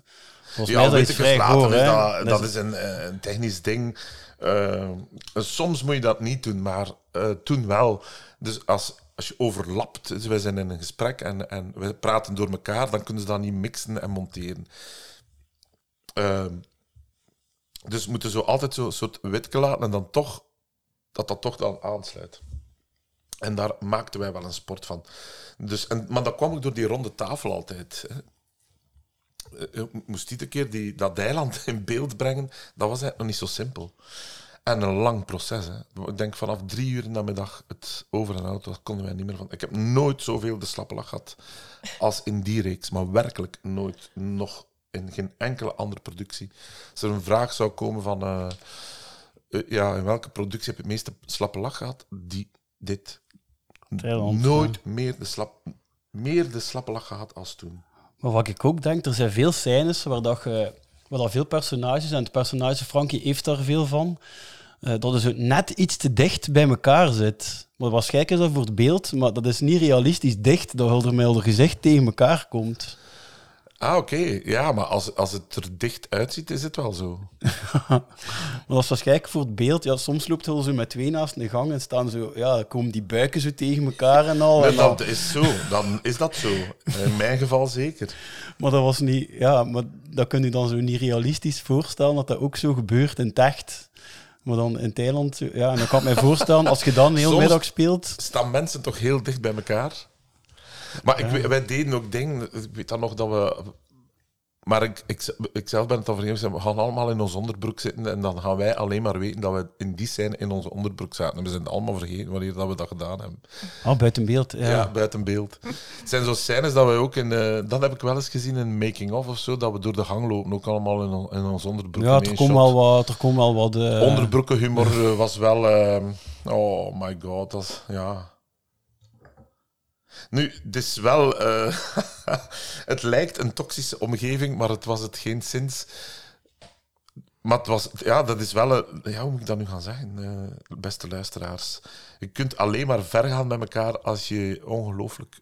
volgens mij Ja, is vrij laten, is dat, dat is- een, een technisch ding. Eh, soms moet je dat niet doen, maar eh, toen wel. Dus als, als je overlapt, dus wij zijn in een gesprek en, en we praten door elkaar, dan kunnen ze dat niet mixen en monteren. Dus we moeten zo altijd zo'n soort witke laten en dan toch, dat dat toch dan aansluit. En daar maakten wij wel een sport van. Dus, en, maar dat kwam ook door die ronde tafel altijd. hè. Eh, Ik moest iedere keer die, dat eiland in beeld brengen. Dat was eigenlijk nog niet zo simpel. En een lang proces. Hè. Ik denk vanaf drie uur in de middag het over en out, dat konden wij niet meer van. Ik heb nooit zoveel de slappe lach gehad als in die reeks. Maar werkelijk nooit. Nog in geen enkele andere productie. Als er een vraag zou komen van... eh, eh, ja, in welke productie heb je het meeste slappe lach gehad? Die, dit. Thailand, nooit meer de, slap, meer de slappe lach gehad als toen. Maar wat ik ook denk, er zijn veel scènes waar, dat je, waar dat veel personages, en het personage Frankie heeft daar veel van, eh, dat is net iets te dicht bij elkaar zit. Maar waarschijnlijk is dat voor het beeld, maar dat is niet realistisch dicht, dat Hulder Mulder gezicht tegen elkaar komt. Ah, oké. Ja, maar als, als het er dicht uitziet, is het wel zo. *laughs* Maar dat is waarschijnlijk voor het beeld. Ja, soms loopt hij zo met twee naast de gang en staan zo, ja, komen die buiken zo tegen elkaar en al. En dat is zo. Dan is dat zo. In mijn geval zeker. Maar dat was niet, ja, maar dat kun je dan zo niet realistisch voorstellen dat dat ook zo gebeurt in het echt. Maar dan in Thailand, ja, en dan kan ik me voorstellen, als je dan heel Soms- middag speelt. Staan mensen toch heel dicht bij elkaar? Maar ik, wij deden ook dingen. Ik weet dan nog dat we. Maar ik, ik, ik zelf ben het al vergeten. We gaan allemaal in onze onderbroek zitten. En dan gaan wij alleen maar weten dat we in die scène in onze onderbroek zaten. En we zijn allemaal vergeten wanneer dat we dat gedaan hebben. Oh, buiten beeld. Ja. Ja, buiten beeld. Het zijn zo scènes dat we ook in. eh, dat heb ik wel eens gezien in Making of of zo. Dat we door de gang lopen. Ook allemaal in, on- in ons onderbroek. Ja, er komt wel wat. Er komt wel wat eh, Onderbroekenhumor eh, was wel. oh my god, dat is- ja. Nu, is wel. eh, *laughs* het lijkt een toxische omgeving, maar het was het geen sinds. Maar het was, ja, dat is wel. een- ja, hoe moet ik dat nu gaan zeggen, eh, beste luisteraars? Je kunt alleen maar ver gaan met elkaar als je je ongelooflijk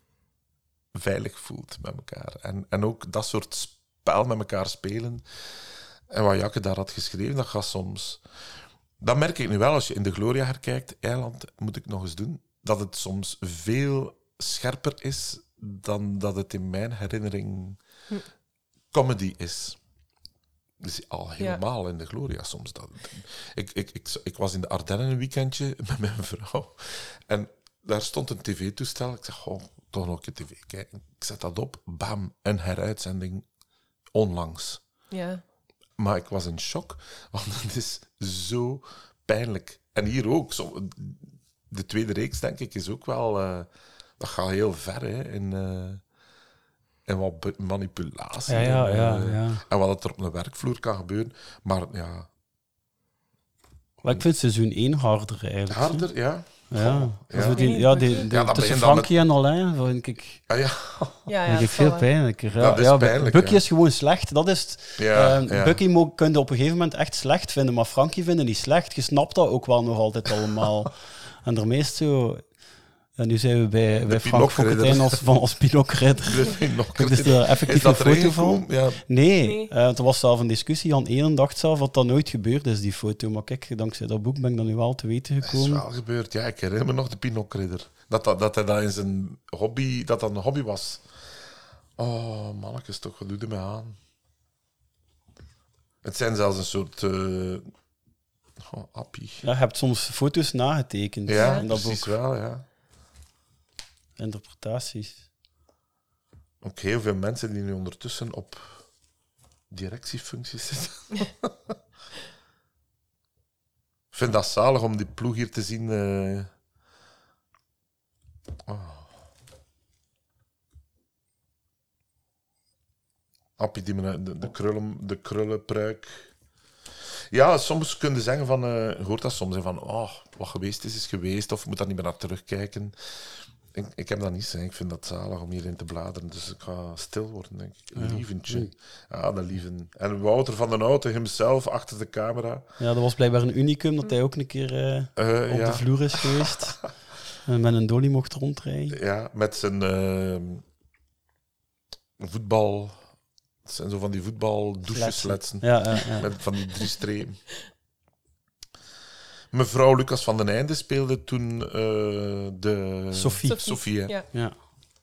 veilig voelt met elkaar. En, en ook dat soort spel met elkaar spelen. En wat Jakke daar had geschreven, dat gaat soms. Dat merk ik nu wel als je in de Gloria herkijkt. Eiland moet ik nog eens doen. Dat het soms veel scherper is dan dat het in mijn herinnering comedy is. Dus al helemaal in de Gloria soms. Dat, ik, ik, ik, ik was in de Ardennen een weekendje *laughs* met mijn vrouw. En daar stond een tv-toestel. Ik zeg, oh, toch nog een tv kijken. Ik zet dat op. Bam, een heruitzending onlangs. Ja. Maar ik was in shock, want *laughs* het is zo pijnlijk. En hier ook. Zo, de tweede reeks, denk ik, is ook wel... eh, dat gaat heel ver, hè. In, eh, en wat manipulatie. Ja, ja, en, ja, eh, ja. En wat er op een werkvloer kan gebeuren. Maar ja, Maar ik vind seizoen 1 harder eigenlijk. harder, ja. Ja, Ja. Die, ja, die, die- Ja, dat tussen Frankie en Alain vind ik, Ah, ja. Ja, ja, vind ik dat veel pijnlijker. Ja, Dat is ja, pijnlijk, Bucky ja. is gewoon slecht. Dat is het. Ja, Eh, ja. Bucky mo- kun je op een gegeven moment echt slecht vinden, maar Frankie vinden niet slecht. Je snapt dat ook wel nog altijd allemaal. *laughs* en daarmee is het zo... Ja, nu zijn we bij, bij Frank. Fokkentijn als, van, als Pinocchio-ridder. *laughs* Dat vind ik nog Kijk, dus daar effectief Is dat een foto van? gekomen? Ja, Nee, Nee. eh, er was zelf een discussie. Jan Enen dacht zelf dat dat nooit gebeurd is, die foto. Maar kijk, dankzij dat boek ben ik dan nu wel te weten dat is gekomen. wel gebeurd. Ja, ik herinner me nog de Pinocchio-ridder. Dat, dat, dat hij dat in zijn hobby, dat dat een hobby was. Oh, mannetjes, toch, wat doe je me aan? Het zijn zelfs een soort... eh oh, appie. Ja, je hebt soms foto's nagetekend. Ja, in dat precies boek. wel, ja. Interpretaties. Ook heel veel mensen die nu ondertussen op directiefuncties zitten. Ik vind dat zalig om die ploeg hier te zien. Appie die de, de, krullen, de krullenpruik. Ja, soms kun je zeggen van, je hoort dat soms van, oh, wat geweest is, is geweest, of moet daar niet meer naar terugkijken. Ik, ik heb dat niet, hè. ik vind dat zalig om hierin te bladeren, dus ik ga stil worden, denk ik. Een lieventje. Ja, dat lieven. En Wouter van den Houten himself achter de camera. Ja, dat was blijkbaar een unicum dat hij ook een keer eh, Eh, op ja. de vloer is geweest. *laughs* en met een dolly mocht rondrijden. Ja, met zijn ehm, voetbal. Zo van die voetbaldouchesletsen. Ja, ja, ja. Met van die drie strepen. *laughs* Mevrouw Lucas van den Einde speelde toen eh, de... Sophie. Sophie, hè. Ja. Ja,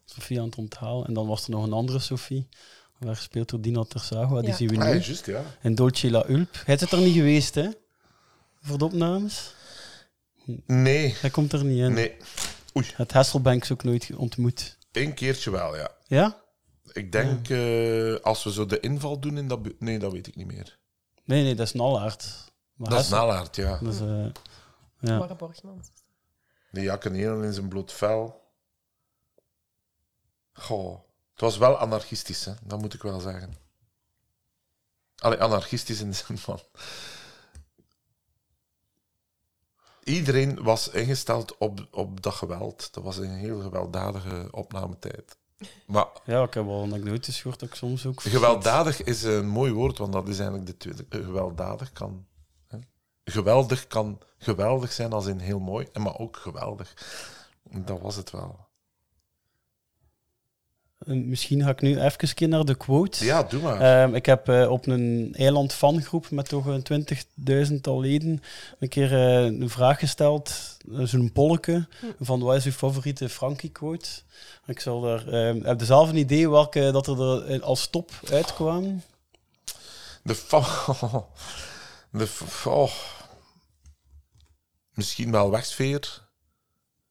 Sophie aan het onthalen. En dan was er nog een andere Sophie. Waar gespeeld door Dina Tersagua. Die Ja. zien we Ah, nu. ja, juist, ja. En Dolce La Ulp. Hij zit er niet geweest, hè? Voor de opnames. Nee, Hij komt er niet in. nee. Het Hasselbanks ook nooit ontmoet. Eén keertje wel, ja. Ja? Ik denk, eh, als we zo de inval doen in dat... Nee, dat weet ik niet meer. Nee, nee, dat is Nalaard. Maar Dat is Nalaard, ja. Dat is, eh, ja. Borgmans. Die jakken helemaal in zijn bloed vel. Goh. Het was wel anarchistisch, hè? dat moet ik wel zeggen. Allee, anarchistisch in de zin van... Iedereen was ingesteld op, op dat geweld. Dat was een heel gewelddadige opnametijd. Maar ja, ik heb wel anekdotes gehoord dat ik soms ook... gewelddadig is een mooi woord, want dat is eigenlijk de tweede. Eh, Gewelddadig kan... Geweldig kan geweldig zijn als in heel mooi, en maar ook geweldig. Dat was het wel. Eh, Misschien ga ik nu even naar de quote. Ja, doe maar. Ehm, ik heb eh, op een eiland fangroep met toch een 20.000 al leden een keer eh, een vraag gesteld, eh, zo'n polleke, van wat is uw favoriete Frankie-quote? Ik zal daar, ehm, heb je zelf een idee welke dat er als top uitkwamen? De fa- *laughs* De fa- oh. Misschien wel wegsfeer.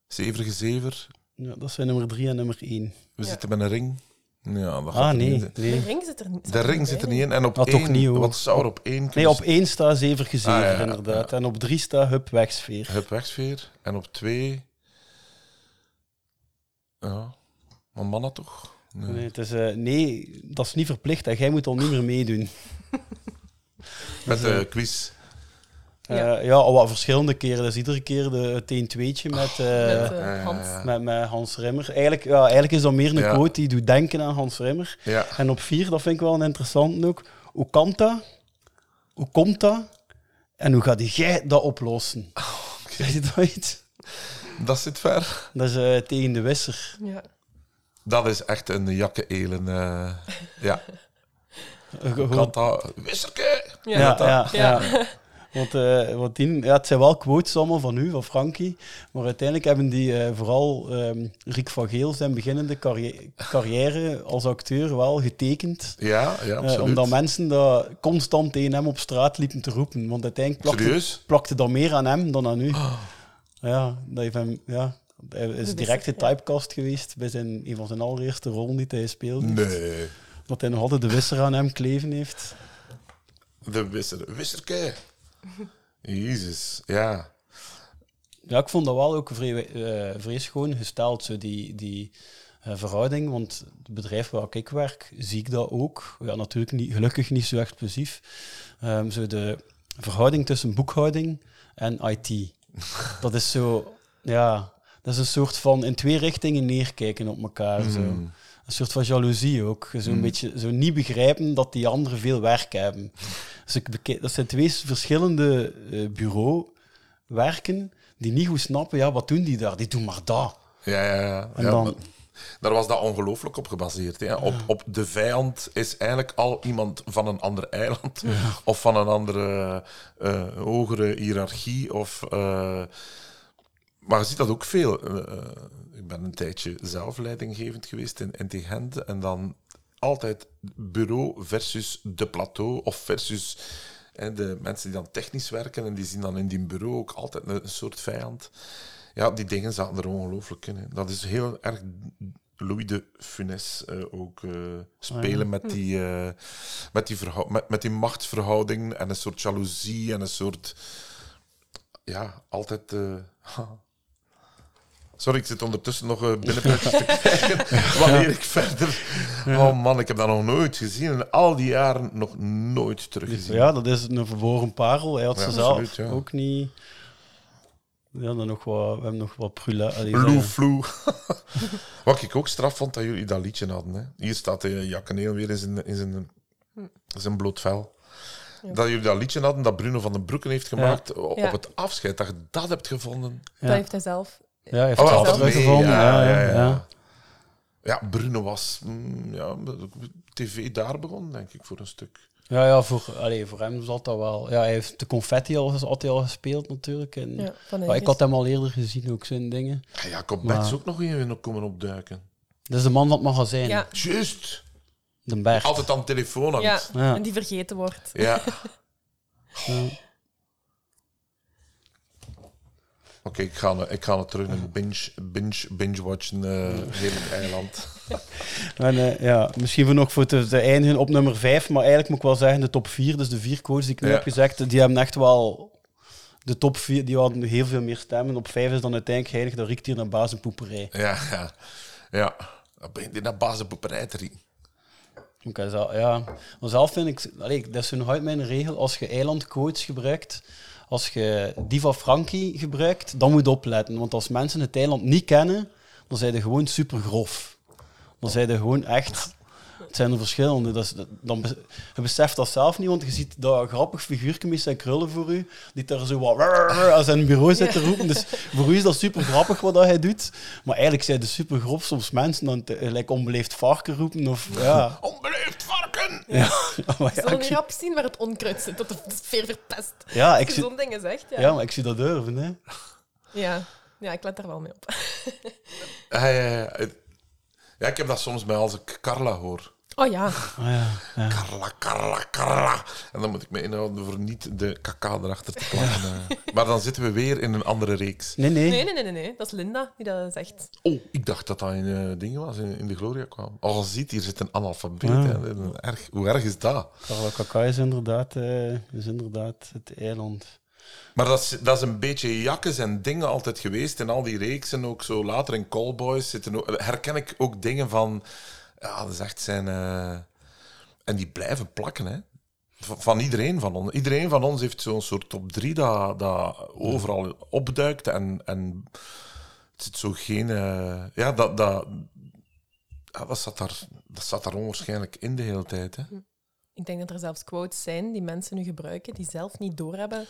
Zeverige zever. Ja, dat zijn nummer drie en nummer één. We Ja. zitten met een ring. Ja, dat Ah, nee. niet. De Nee, ring zit er niet. De ring zit er niet in. En op Ah, toch één, niet, hoor. wat zou er op één nee kunnen op één staat zever zever, Ah, ja, inderdaad. ja. En op drie staat Hup Wegsfeer. Hup wegsfeer. En op twee... Ja, maar mannen toch? Nee. Nee, het is, eh, nee, dat is niet verplicht. Hè. Jij moet al niet meer meedoen. Met de quiz. Ja, Ja. ja al wat verschillende keren. Dus iedere keer de, het een tweetje met, eh, Met eh, ja, Hans. met, met Hans Rimmer. Eigenlijk, ja, eigenlijk is dat meer een Ja. quote die doet denken aan Hans Rimmer. Ja. En op vier, dat vind ik wel een interessante ook. Hoe kan dat? Hoe komt dat? En hoe gaat jij dat oplossen? *laughs* Zeg je dat iets? Dat zit ver. Dat is eh, tegen de wisser. Ja. Dat is echt een jakke-elen. eh ja. *laughs* Eh, gewoon- Kan dat... Wisserke! Ja. Ja, ja, Ja. ja. Want, eh, want die, ja, het zijn wel quotes allemaal van u, van Frankie. Maar uiteindelijk hebben die eh, vooral ehm Rick van Geel zijn beginnende carri- carrière als acteur wel getekend. Ja, ja, Eh, absoluut. omdat mensen dat constant tegen hem op straat liepen te roepen. Want uiteindelijk plakte, Serieus? plakte dat meer aan hem dan aan u. Ja, dat heeft hem, ja, hij is direct wisser, ja. getypecast geweest bij zijn, een van zijn allereerste rollen die hij speelde. Nee. Dat hij nog altijd de wisser aan hem kleven heeft. De wisser. Wisserke! Jezus, ja. Ja, ik vond dat wel ook vrij, eh vrij schoon gesteld. Zo die, die, eh, verhouding. Want het bedrijf waar ik werk, zie ik dat ook. Ja, natuurlijk niet, gelukkig niet zo explosief. Ehm, zo de verhouding tussen boekhouding en IT. *laughs* dat is zo, ja, dat is een soort van in twee richtingen neerkijken op elkaar. Zo. Een soort van jaloezie ook. Zo'n Mm. beetje zo niet begrijpen dat die anderen veel werk hebben. Dus ik dat zijn twee verschillende eh bureauwerken die niet goed snappen, ja, wat doen die daar? Die doen maar dat. Ja, ja, ja. En ja dan- maar daar was dat ongelooflijk op gebaseerd. Hè. Op, op de vijand is eigenlijk al iemand van een ander eiland of van een andere eh, hogere hiërarchie. Of, eh, maar je ziet dat ook veel. Eh, ik ben een tijdje zelf leidinggevend geweest in, in Gent en dan altijd bureau versus de plateau of versus hè, de mensen die dan technisch werken en die zien dan in die bureau ook altijd een, een soort vijand. Ja, die dingen zaten er ongelooflijk in. hè. Dat is heel erg Louis de Funès eh, ook eh, spelen met, die, eh, met, die met, met die machtsverhouding en een soort jaloezie en een soort... Ja, altijd... eh, *laughs* Sorry, ik zit ondertussen nog uh, binnenplaatjes te kijken. *laughs* Wanneer ik verder... Oh man, ik heb dat nog nooit gezien. En al die jaren nog nooit teruggezien. Ja, dat is een verborgen parel. Hij had Ja, ze zelf absoluut, ook niet... Ja, dan nog wat, we hebben nog wat prula. Blue eh, Flu. *laughs* Wat ik ook straf vond dat jullie dat liedje hadden. Hè. Hier staat de Jakkeneel weer in zijn, in zijn, in zijn bloot vel. Dat jullie dat liedje hadden dat Bruno van den Broeken heeft gemaakt op Ja. het afscheid. Dat je dat hebt gevonden. Ja. Dat heeft hij zelf. Ja, hij heeft Oh, mee, teruggevonden. Ja, ja, ja. Ja, Bruno was mm, ja, tv daar begonnen, denk ik, voor een stuk. Ja, ja voor, allee, voor hem zat dat wel. Ja, hij heeft de confetti al, had hij al gespeeld natuurlijk. En, Ja, van maar ik had hem al eerder gezien, ook zo'n dingen. Ja, Jacob Maar- Betts ook nog in komen opduiken. Dat is de man van het magazijn, Ja, Juist. de Bert. Altijd aan de telefoon hangt. ja, Ja. en die vergeten wordt. Ja. *laughs* Oké, ik, ga, ik ga het terug een binge, binge, binge watchen, eh heerlijk eiland. *laughs* En, eh, ja, misschien voor nog voor te, te eindigen op nummer 5, maar eigenlijk moet ik wel zeggen, de top 4, dus de vier coaches die ik nu Ja. heb gezegd, die hebben echt wel de top 4, die hadden heel veel meer stemmen. Op 5 is dan uiteindelijk heilig, dat riekt hier naar baas en poeperij. Ja, ja. Ja. Dan begint hij naar bazenpoeperij te rieken. Oké, zo, ja. Maar zelf vind ik, allee, dat is uit mijn regel, als je eilandcoach gebruikt, als je Diva Frankie gebruikt, dan moet je opletten. Want als mensen het eiland niet kennen, dan zijn ze gewoon super grof. Dan zijn ze gewoon echt... Het zijn er verschillende. Dat is, dat- dan be- je beseft dat zelf niet, want je ziet dat grappig figuurtje met zijn krullen voor u, die daar zo wat aan zijn bureau zit te roepen. Dus voor u is dat super grappig wat dat hij doet. Maar eigenlijk zijn de super grof soms mensen dan gelijk onbeleefd varken roepen. Of, ja. *laughs* Onbeleefd varken! Ja, *laughs* maar ja, niet op zien waar het onkruid zit, dat de sfeer verpest? ja, Als ik je zie, zo'n dingen zegt, ja. ja, maar ik zie dat durven. Hè. Ja. ja, ik let daar wel mee op. Ja, ja, ja. Ja, ik heb dat soms bij als ik Carla hoor. Oh ja, Ah, ja, ja. Carla, Carla, Carla. En dan moet ik me inhouden voor niet de kaka erachter te plakken. eh. maar dan zitten we weer in een andere reeks. Nee, nee. nee, nee, nee, nee, nee. Dat is Linda die dat zegt. Oh, ik dacht dat dat in eh, dingen was, in, in de Gloria kwam. Al ziet, hier zit een analfabeet. Ah. hè. Erg, hoe erg is dat? Carla Kaka is inderdaad, eh, is inderdaad het eiland. Maar dat is, dat is een beetje jakkes en dingen altijd geweest. In al die reeksen, ook zo later in Callboys, zitten ook, herken ik ook dingen van... Ja, dat is echt zijn... eh, en die blijven plakken, hè. Van, iedereen van ons. Iedereen van ons heeft zo'n soort top 3 dat, dat overal opduikt. En, en het zit zo geen... eh, ja, dat, dat, ja, dat, zat daar, dat zat daar onwaarschijnlijk in de hele tijd, hè. Ik denk dat er zelfs quotes zijn die mensen nu gebruiken die zelf niet doorhebben.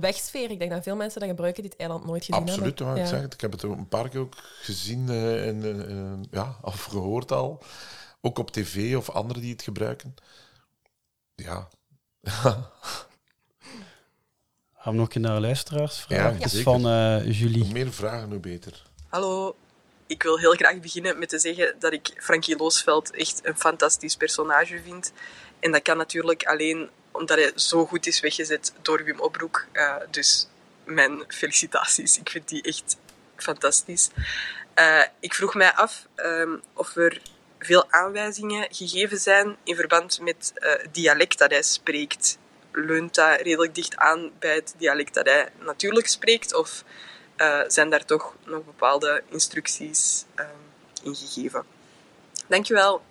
Wegsfeer. Ik denk dat veel mensen dat gebruiken die het eiland nooit gezien Absoluut, hebben. ik Ja. zeggen. Ik heb het een paar keer ook gezien eh, en, eh, eh, ja, *laughs* of gehoord al. Ook op tv of anderen die het gebruiken. Ja. *laughs* Gaan we nog een keer naar de luisteraarsvraag? Ja, Het is zeker. van eh, Julie. Hoe meer vragen, hoe beter. Hallo, ik wil heel graag beginnen met te zeggen dat ik Frankie Loosveld echt een fantastisch personage vind. En dat kan natuurlijk alleen omdat hij zo goed is weggezet door Wim Opbroek. Eh, dus mijn felicitaties. Ik vind die echt fantastisch. Eh, ik vroeg mij af ehm, of er veel aanwijzingen gegeven zijn in verband met eh, het dialect dat hij spreekt. Leunt dat redelijk dicht aan bij het dialect dat hij natuurlijk spreekt? Of eh, zijn daar toch nog bepaalde instructies ehm, ingegeven. Dankjewel.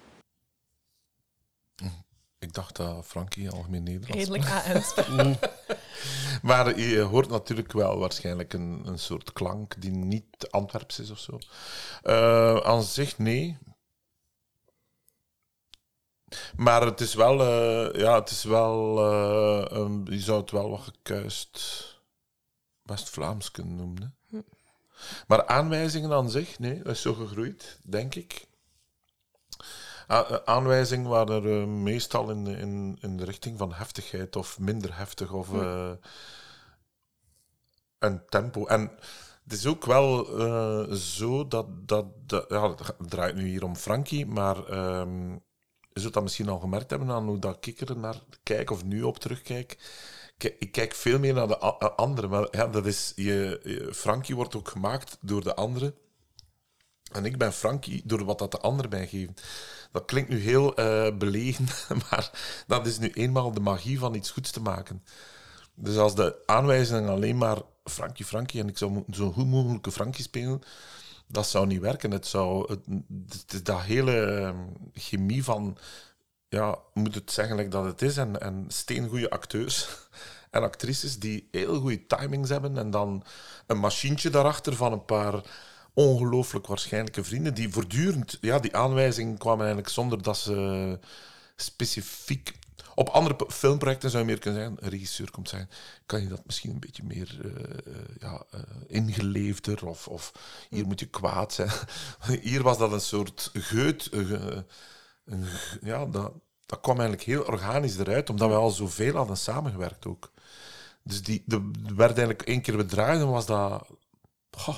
Ik dacht dat Frankie algemeen Nederlands Redelijk AN's. *laughs* Maar je hoort natuurlijk wel waarschijnlijk een, een soort klank die niet Antwerps is of zo. Eh, aan zich, nee. Maar het is wel, eh, ja, het is wel, eh, je zou het wel wat gekuist West-Vlaams kunnen noemen. hè. Maar aanwijzingen aan zich, nee, dat is zo gegroeid, denk ik. Eh, aanwijzingen waren er eh, meestal in, de- in, in de richting van heftigheid of minder heftig of eh, een tempo. En het is ook wel zo dat, dat, dat ja, het draait nu hier om Frankie, maar ehm, je zult dat misschien al gemerkt hebben aan hoe dat ik er naar kijk of nu op terugkijk. Ik kijk veel meer naar de anderen. Maar ja, dat is, je- Frankie wordt ook gemaakt door de anderen. En ik ben Frankie door wat dat de anderen mij geven. Dat klinkt nu heel eh, belegen, *laughs* maar dat is nu eenmaal de magie van iets goeds te maken. Dus als de aanwijzing alleen maar Frankie, Frankie en ik zou zo goed mogelijke Frankie spelen, dat zou niet werken. Het zou het, dat hele eh, chemie van, ja, moet het zeggen dat het is, en, en steengoede acteurs *laughs* en actrices die heel goede timings hebben en dan een machientje daarachter van een paar ongelooflijk waarschijnlijke vrienden die voortdurend, ja, die aanwijzing kwamen eigenlijk zonder dat ze specifiek op andere filmprojecten zou je meer kunnen zeggen, een regisseur komt zeggen, kan je dat misschien een beetje meer eh, ja, eh, ingeleefder of, of hier moet je kwaad zijn. *laughs* Hier was dat een soort geut. ja, dat, dat kwam eigenlijk heel organisch eruit, omdat we al zoveel hadden samengewerkt ook. Dus die, de, er werd eigenlijk één keer bedraaid en was dat... goh,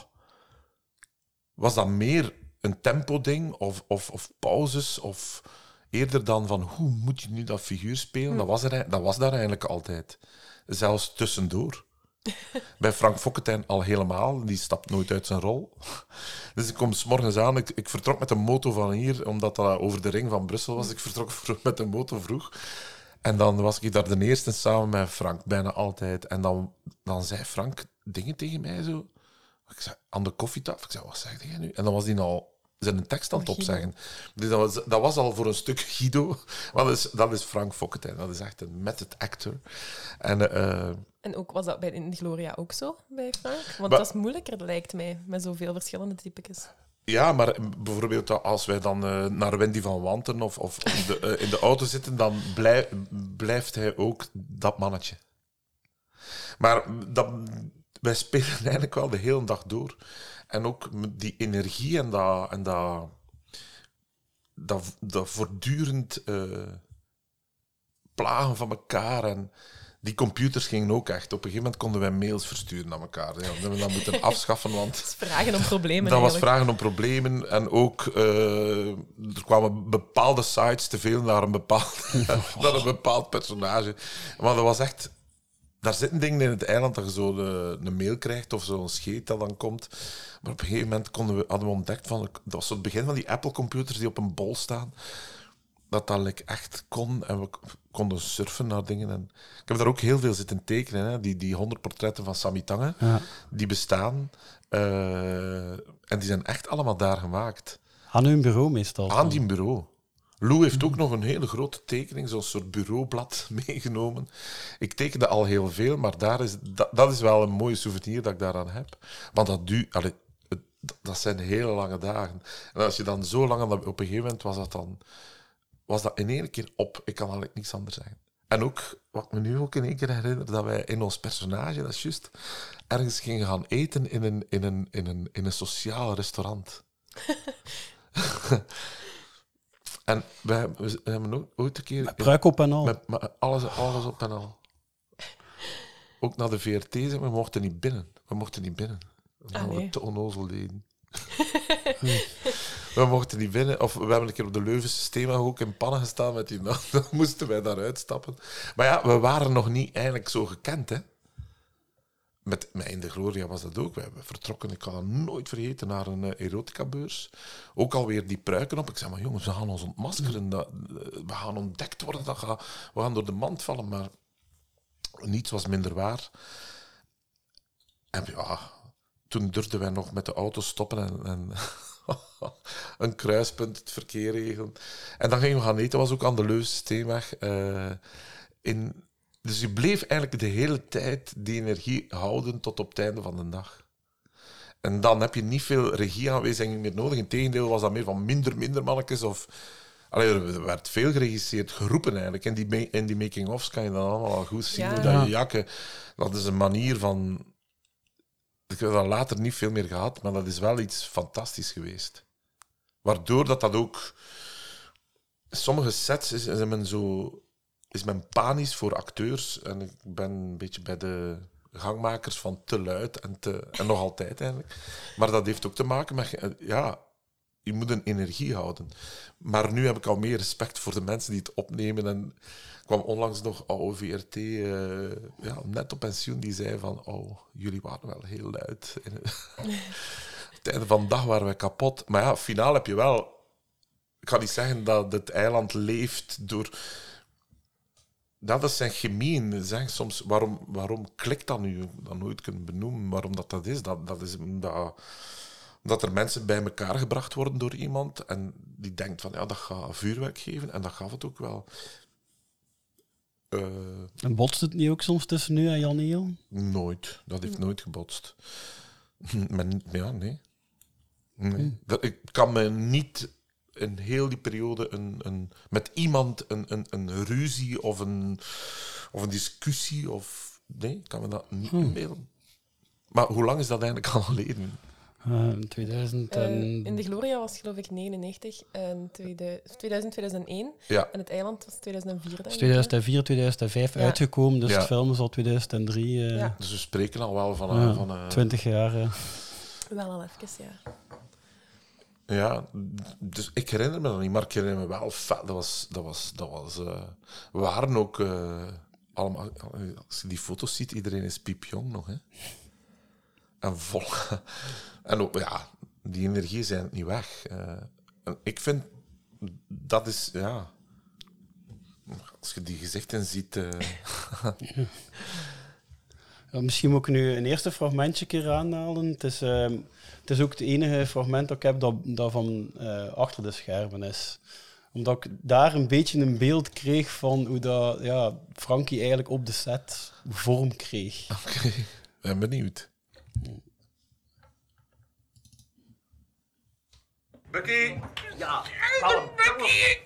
was dat meer een tempo-ding of, of, of pauzes of eerder dan van hoe moet je nu dat figuur spelen? Dat, was er, dat was daar eigenlijk altijd. Zelfs tussendoor. *laughs* Bij Frank Fokkentijn al helemaal. Die stapt nooit uit zijn rol. *laughs* Dus ik kom s morgens aan. Ik, ik vertrok met de moto van hier, omdat dat over de ring van Brussel was. Ik vertrok *laughs* vroeg met de moto vroeg. En dan was ik daar de eerste samen met Frank, bijna altijd. En dan, dan zei Frank dingen tegen mij zo. Ik zei, aan de koffietafel. Ik zei, wat zeg jij nu? En dan was hij al zijn tekst aan het opzeggen. Dus dat was, dat was al voor een stuk Guido. Want *laughs* dat is, dat is Frank Fokkentijn. Dat is echt een method actor. En eh, En ook, was dat bij In Gloria ook zo, bij Frank? Want Maar- dat is moeilijker, lijkt mij, met zoveel verschillende typetjes. Ja, maar bijvoorbeeld als wij dan eh, naar Wendy van Wanten of, of in, de, eh, in de auto zitten, dan blij- blijft hij ook dat mannetje. Maar dat, wij spelen *laughs* eigenlijk wel de hele dag door. En ook die energie en dat, en dat, dat, dat voortdurend eh, plagen van elkaar. En die computers gingen ook echt. Op een gegeven moment konden wij mails versturen naar elkaar. Ja, dat hebben we dan moeten *laughs* afschaffen, want... Dat is vragen om problemen Dat was vragen om problemen. En ook, eh, er kwamen bepaalde sites te veel naar een bepaald, *laughs* naar een bepaald personage. Maar dat was echt... Daar zitten dingen in het eiland dat je zo de, een mail krijgt of zo'n scheet dat dan komt. Maar op een gegeven moment konden we, hadden we ontdekt van... Dat was het begin van die Apple-computers die op een bol staan. Dat dat like, echt kon. En we konden surfen naar dingen. En ik heb daar ook heel veel zitten tekenen. Hè. Die, die 100 portretten van Sami Tange Ja. die bestaan. eh, en die zijn echt allemaal daar gemaakt. Aan hun bureau meestal. Aan die bureau. Lou heeft ook nog een hele grote tekening, zo'n soort bureaublad *laughs* meegenomen. Ik tekende al heel veel, maar daar is, dat, dat is wel een mooie souvenir dat ik daaraan heb. Want dat, du, allee, het- dat zijn hele lange dagen. En als je dan zo lang... aan Op een gegeven moment was dat dan... Was dat in één keer op. Ik kan eigenlijk niks anders zeggen. En ook, wat me nu ook in één keer herinner, dat wij in ons personage, dat is juist, ergens gingen gaan eten in een, in een, in een, in een sociaal restaurant. *laughs* en we hebben, we hebben ook ooit een keer... Pruik op en al. Met, met alles, alles op en al. Ook naar de VRT zijn we mochten niet binnen. We mochten niet binnen. Omdat Ah, we nee. te onnozel deden. *laughs* we mochten niet binnen. Of we hebben een keer op de Leuvense Stema ook in pannen gestaan met die naam. *laughs* Dan moesten wij daaruit stappen. Maar ja, we waren nog niet eigenlijk zo gekend, hè. Met, met In de Gloria was dat ook. We hebben vertrokken, ik kan dat nooit vergeten, naar een eh, erotica-beurs. Ook alweer die pruiken op. Ik zei, maar jongens, we gaan ons ontmaskeren. Dat, eh, we gaan ontdekt worden. Dat gaat, we gaan door de mand vallen. Maar niets was minder waar. En ja, toen durfden wij nog met de auto stoppen en, en *laughs* een kruispunt, het verkeer regelen. En dan gingen we gaan eten, dat was ook aan de Leuze Steenweg. eh, in, dus je bleef eigenlijk de hele tijd die energie houden tot op het einde van de dag. En dan heb je niet veel regieaanwijzingen meer nodig. Integendeel was dat meer van minder, minder mannetjes. Of, Allee, er werd veel geregisseerd, geroepen eigenlijk. En die, in die making-ofs kan je dan allemaal al goed zien. Ja. Hoe dat je jakken... Dat is een manier van... Ik heb dat later niet veel meer gehad, maar dat is wel iets fantastisch geweest. Waardoor dat dat ook... Sommige sets is, is men zo... Is men panisch voor acteurs. En ik ben een beetje bij de gangmakers van te luid en, te, en nog altijd eigenlijk. Maar dat heeft ook te maken met... Ja, je moet een energie houden. Maar nu heb ik al meer respect voor de mensen die het opnemen. En kwam onlangs nog oude VRT, eh, ja, net op pensioen, die zei van, oh, jullie waren wel heel luid. *laughs* Het einde van de dag waren we kapot. Maar ja, finaal heb je wel... Ik ga niet zeggen dat het eiland leeft door... Dat is zijn chemie. en Zeg soms, waarom, waarom klikt dat nu? Dat nooit kunnen benoemen waarom dat, dat is. Dat, dat is omdat dat er mensen bij elkaar gebracht worden door iemand en die denkt van ja, dat gaat vuurwerk geven en dat gaf het ook wel. Eh, En botst het niet ook soms tussen nu en Jan Eel? nooit. Dat heeft nooit gebotst. *laughs* Maar, ja, nee. nee. Dat, ik kan me niet in heel die periode een, een, met iemand een, een, een ruzie of een, of een discussie of... Nee, ik kan me dat niet inbeelden. Maar hoe lang is dat eigenlijk al geleden? Eh, 2000 Eh, en... in de Gloria was het geloof ik 99 en 2000, 2001. Ja, En het eiland was 2004, denk is ik. 2004, 2005 Ja. uitgekomen, dus Ja. het film is al 2003. eh, Ja. dus we spreken al wel van... van een, 20 jaar. eh. Wel al even, ja. Ja, dus ik herinner me dat niet, maar ik herinner me wel. Dat was, dat was, dat was. eh, we waren ook eh, allemaal. Als je die foto's ziet, iedereen is piepjong nog, hè? En vol. *laughs* En ook, ja, die energie zijn niet weg. Eh, en ik vind dat is, ja. Als je die gezichten ziet. *laughs* Ja, misschien moet ik nu een eerste fragmentje keer aanhalen. Het is, ehm, het is ook het enige fragment dat ik heb dat, dat van eh, achter de schermen is. Omdat ik daar een beetje een beeld kreeg van hoe dat, ja, Frankie eigenlijk op de set vorm kreeg. *laughs* Oké, ben benieuwd. Bucky! Ja, kalm. Bucky!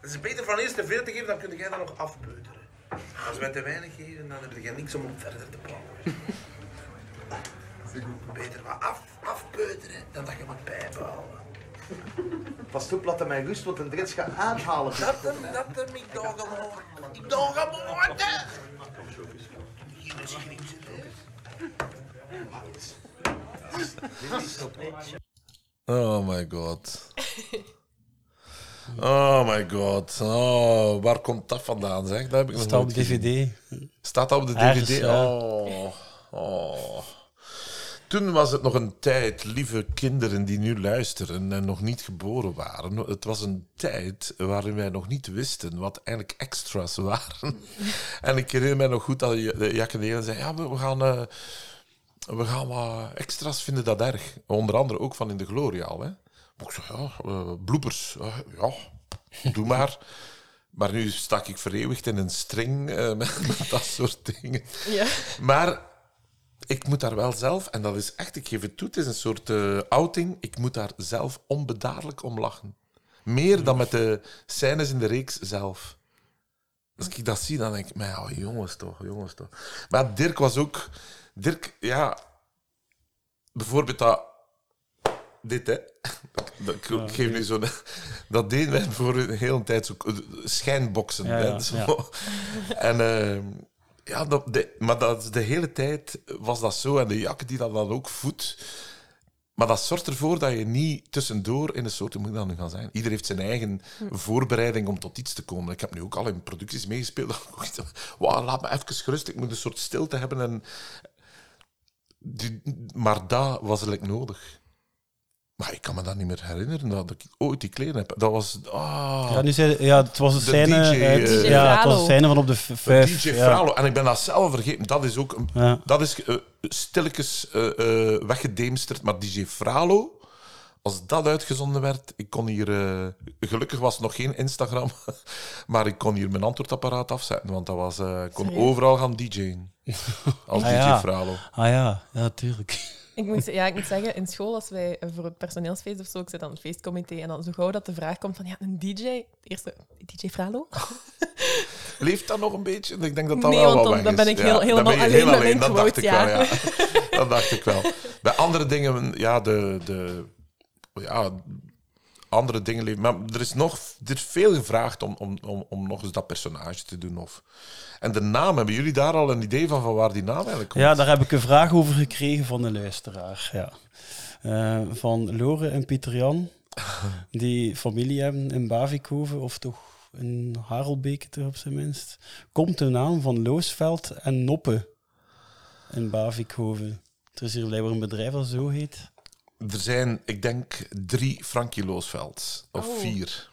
Het is beter van eerst te veel te geven, dan kun jij dat nog afpeuteren. Als wij te weinig geven, dan heb je niks om op verder te Beter wat af, afpeuteren dan dat je moet bijbouwen. Pas op, laat hem mij rust, want een drets gaat aanhalen. Dat hem, dat hem, ik doe hem hoor. Ik doe hem hoor. Hier is geen Oh my god. Oh my god. Oh, waar komt dat vandaan, zeg? Dat heb ik nog Staat op. DVD. Staat dat op de Ergens, DVD? ja. Oh, oh. Toen was het nog een tijd, lieve kinderen die nu luisteren en nog niet geboren waren. Het was een tijd waarin wij nog niet wisten wat eigenlijk extra's waren. *laughs* en ik herinner mij nog goed dat de Jack en Delen zei, ja, we gaan... eh, we gaan wat extra's vinden dat erg. Onder andere ook van in de Gloria al. Hè. Maar ik zei, ja, eh, bloepers. eh, ja, doe maar. *laughs* Maar nu sta ik vereeuwigd in een string met, *laughs* met dat soort dingen. Ja. Maar ik moet daar wel zelf, en dat is echt, ik geef het toe, het is een soort eh, outing, ik moet daar zelf onbedaarlijk om lachen. Meer dan met de scènes in de reeks zelf. Als ik dat zie, dan denk ik, maar ja, jongens toch, jongens toch. Maar Dirk was ook... Dirk, ja... Bijvoorbeeld dat... Dit, hè. *laughs* Dat, ik geef nu zo'n... Dat deden wij voor een hele tijd zo... Schijnboksen. Ja, hè, ja, zo. ja. En... ehm, ja, dat, maar dat, de hele tijd was dat zo. En de jakken die dat dan ook voedt. Maar dat zorgt ervoor dat je niet tussendoor in een soort... Hoe moet gaan zijn? Ieder heeft zijn eigen voorbereiding om tot iets te komen. Ik heb nu ook al in producties meegespeeld. Wauw, laat me even gerust. Ik moet een soort stilte hebben. En maar dat was eigenlijk nodig. Maar ik kan me dat niet meer herinneren dat ik ooit die kleren heb. Dat was... Ah, Ja, nu zei, ja, het was een De scène, DJ, uit, eh, ja, het was een scène van op de vijf. DJ ja. Fralo. En ik ben dat zelf vergeten. Dat is ook... Een, Ja. Dat is eh, stilletjes eh eh, weggedemsterd. Maar DJ Fralo... Als dat uitgezonden werd, ik kon hier... eh, gelukkig was het nog geen Instagram, *laughs* maar ik kon hier mijn antwoordapparaat afzetten, want dat was, eh, ik kon overal gaan DJ'en. Als Ah, DJ ja. Fralo. Ah ja, ja, tuurlijk. Ik moet, ja, ik moet zeggen, in school, als wij eh, voor het personeelsfeest of zo, ik zit aan het feestcomité, en dan zo gauw dat de vraag komt van, ja, een DJ, eerste, DJ Fralo? *laughs* Leeft dat nog een beetje? Ik denk dat dat Nee, wel want dan- dan ben ik heel- helemaal alleen heel Dat dacht ik wel, ja. ja. *laughs* Dat dacht ik wel. Bij andere dingen, ja, de... de ja, andere dingen leven. Maar er is nog er is veel gevraagd om, om, om, om nog eens dat personage te doen. Of... En de naam, hebben jullie daar al een idee van, van waar die naam eigenlijk komt? Ja, daar heb ik een vraag over gekregen van de luisteraar. Ja. Eh, van Lore en Pieter Jan, *laughs* die familie hebben in Bavikoven, of toch in Harelbeke toch op zijn minst. Komt de naam van Loosveld en Noppe in Bavikoven. Er is hier blijkbaar een bedrijf dat zo heet. Er zijn, ik denk, drie Frankie Loosvelds. Of Oh. vier.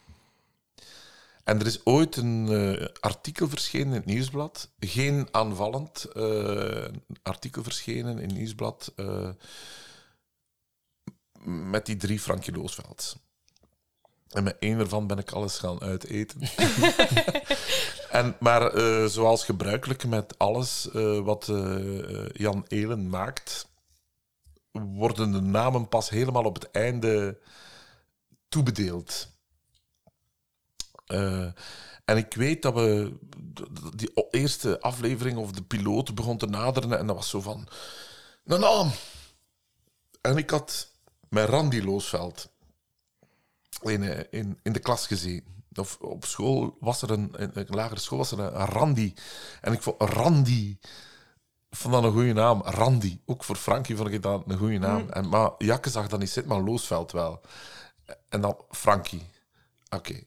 En er is ooit een eh, artikel verschenen in het Nieuwsblad. Geen aanvallend eh, artikel verschenen in het Nieuwsblad. eh, met die drie Frankie Loosvelds. En met één ervan ben ik alles gaan uiteten. *laughs* *laughs* en, maar zoals gebruikelijk met alles wat Jan Elen maakt, worden de namen pas helemaal op het einde toebedeeld. Eh, en ik weet dat we die eerste aflevering of de piloot begon te naderen en dat was zo van een naam. En ik had met Randy Loosveld in, eh, in, in de klas gezeten. Of op school was er een, in een lagere school was er een, Randy. En ik vond Randy vond dat een goede naam. Randy. Ook voor Frankie vond ik dat een goede naam. En, maar Jakke zag dat niet zitten, maar Loosveld wel. En dan Frankie. Oké.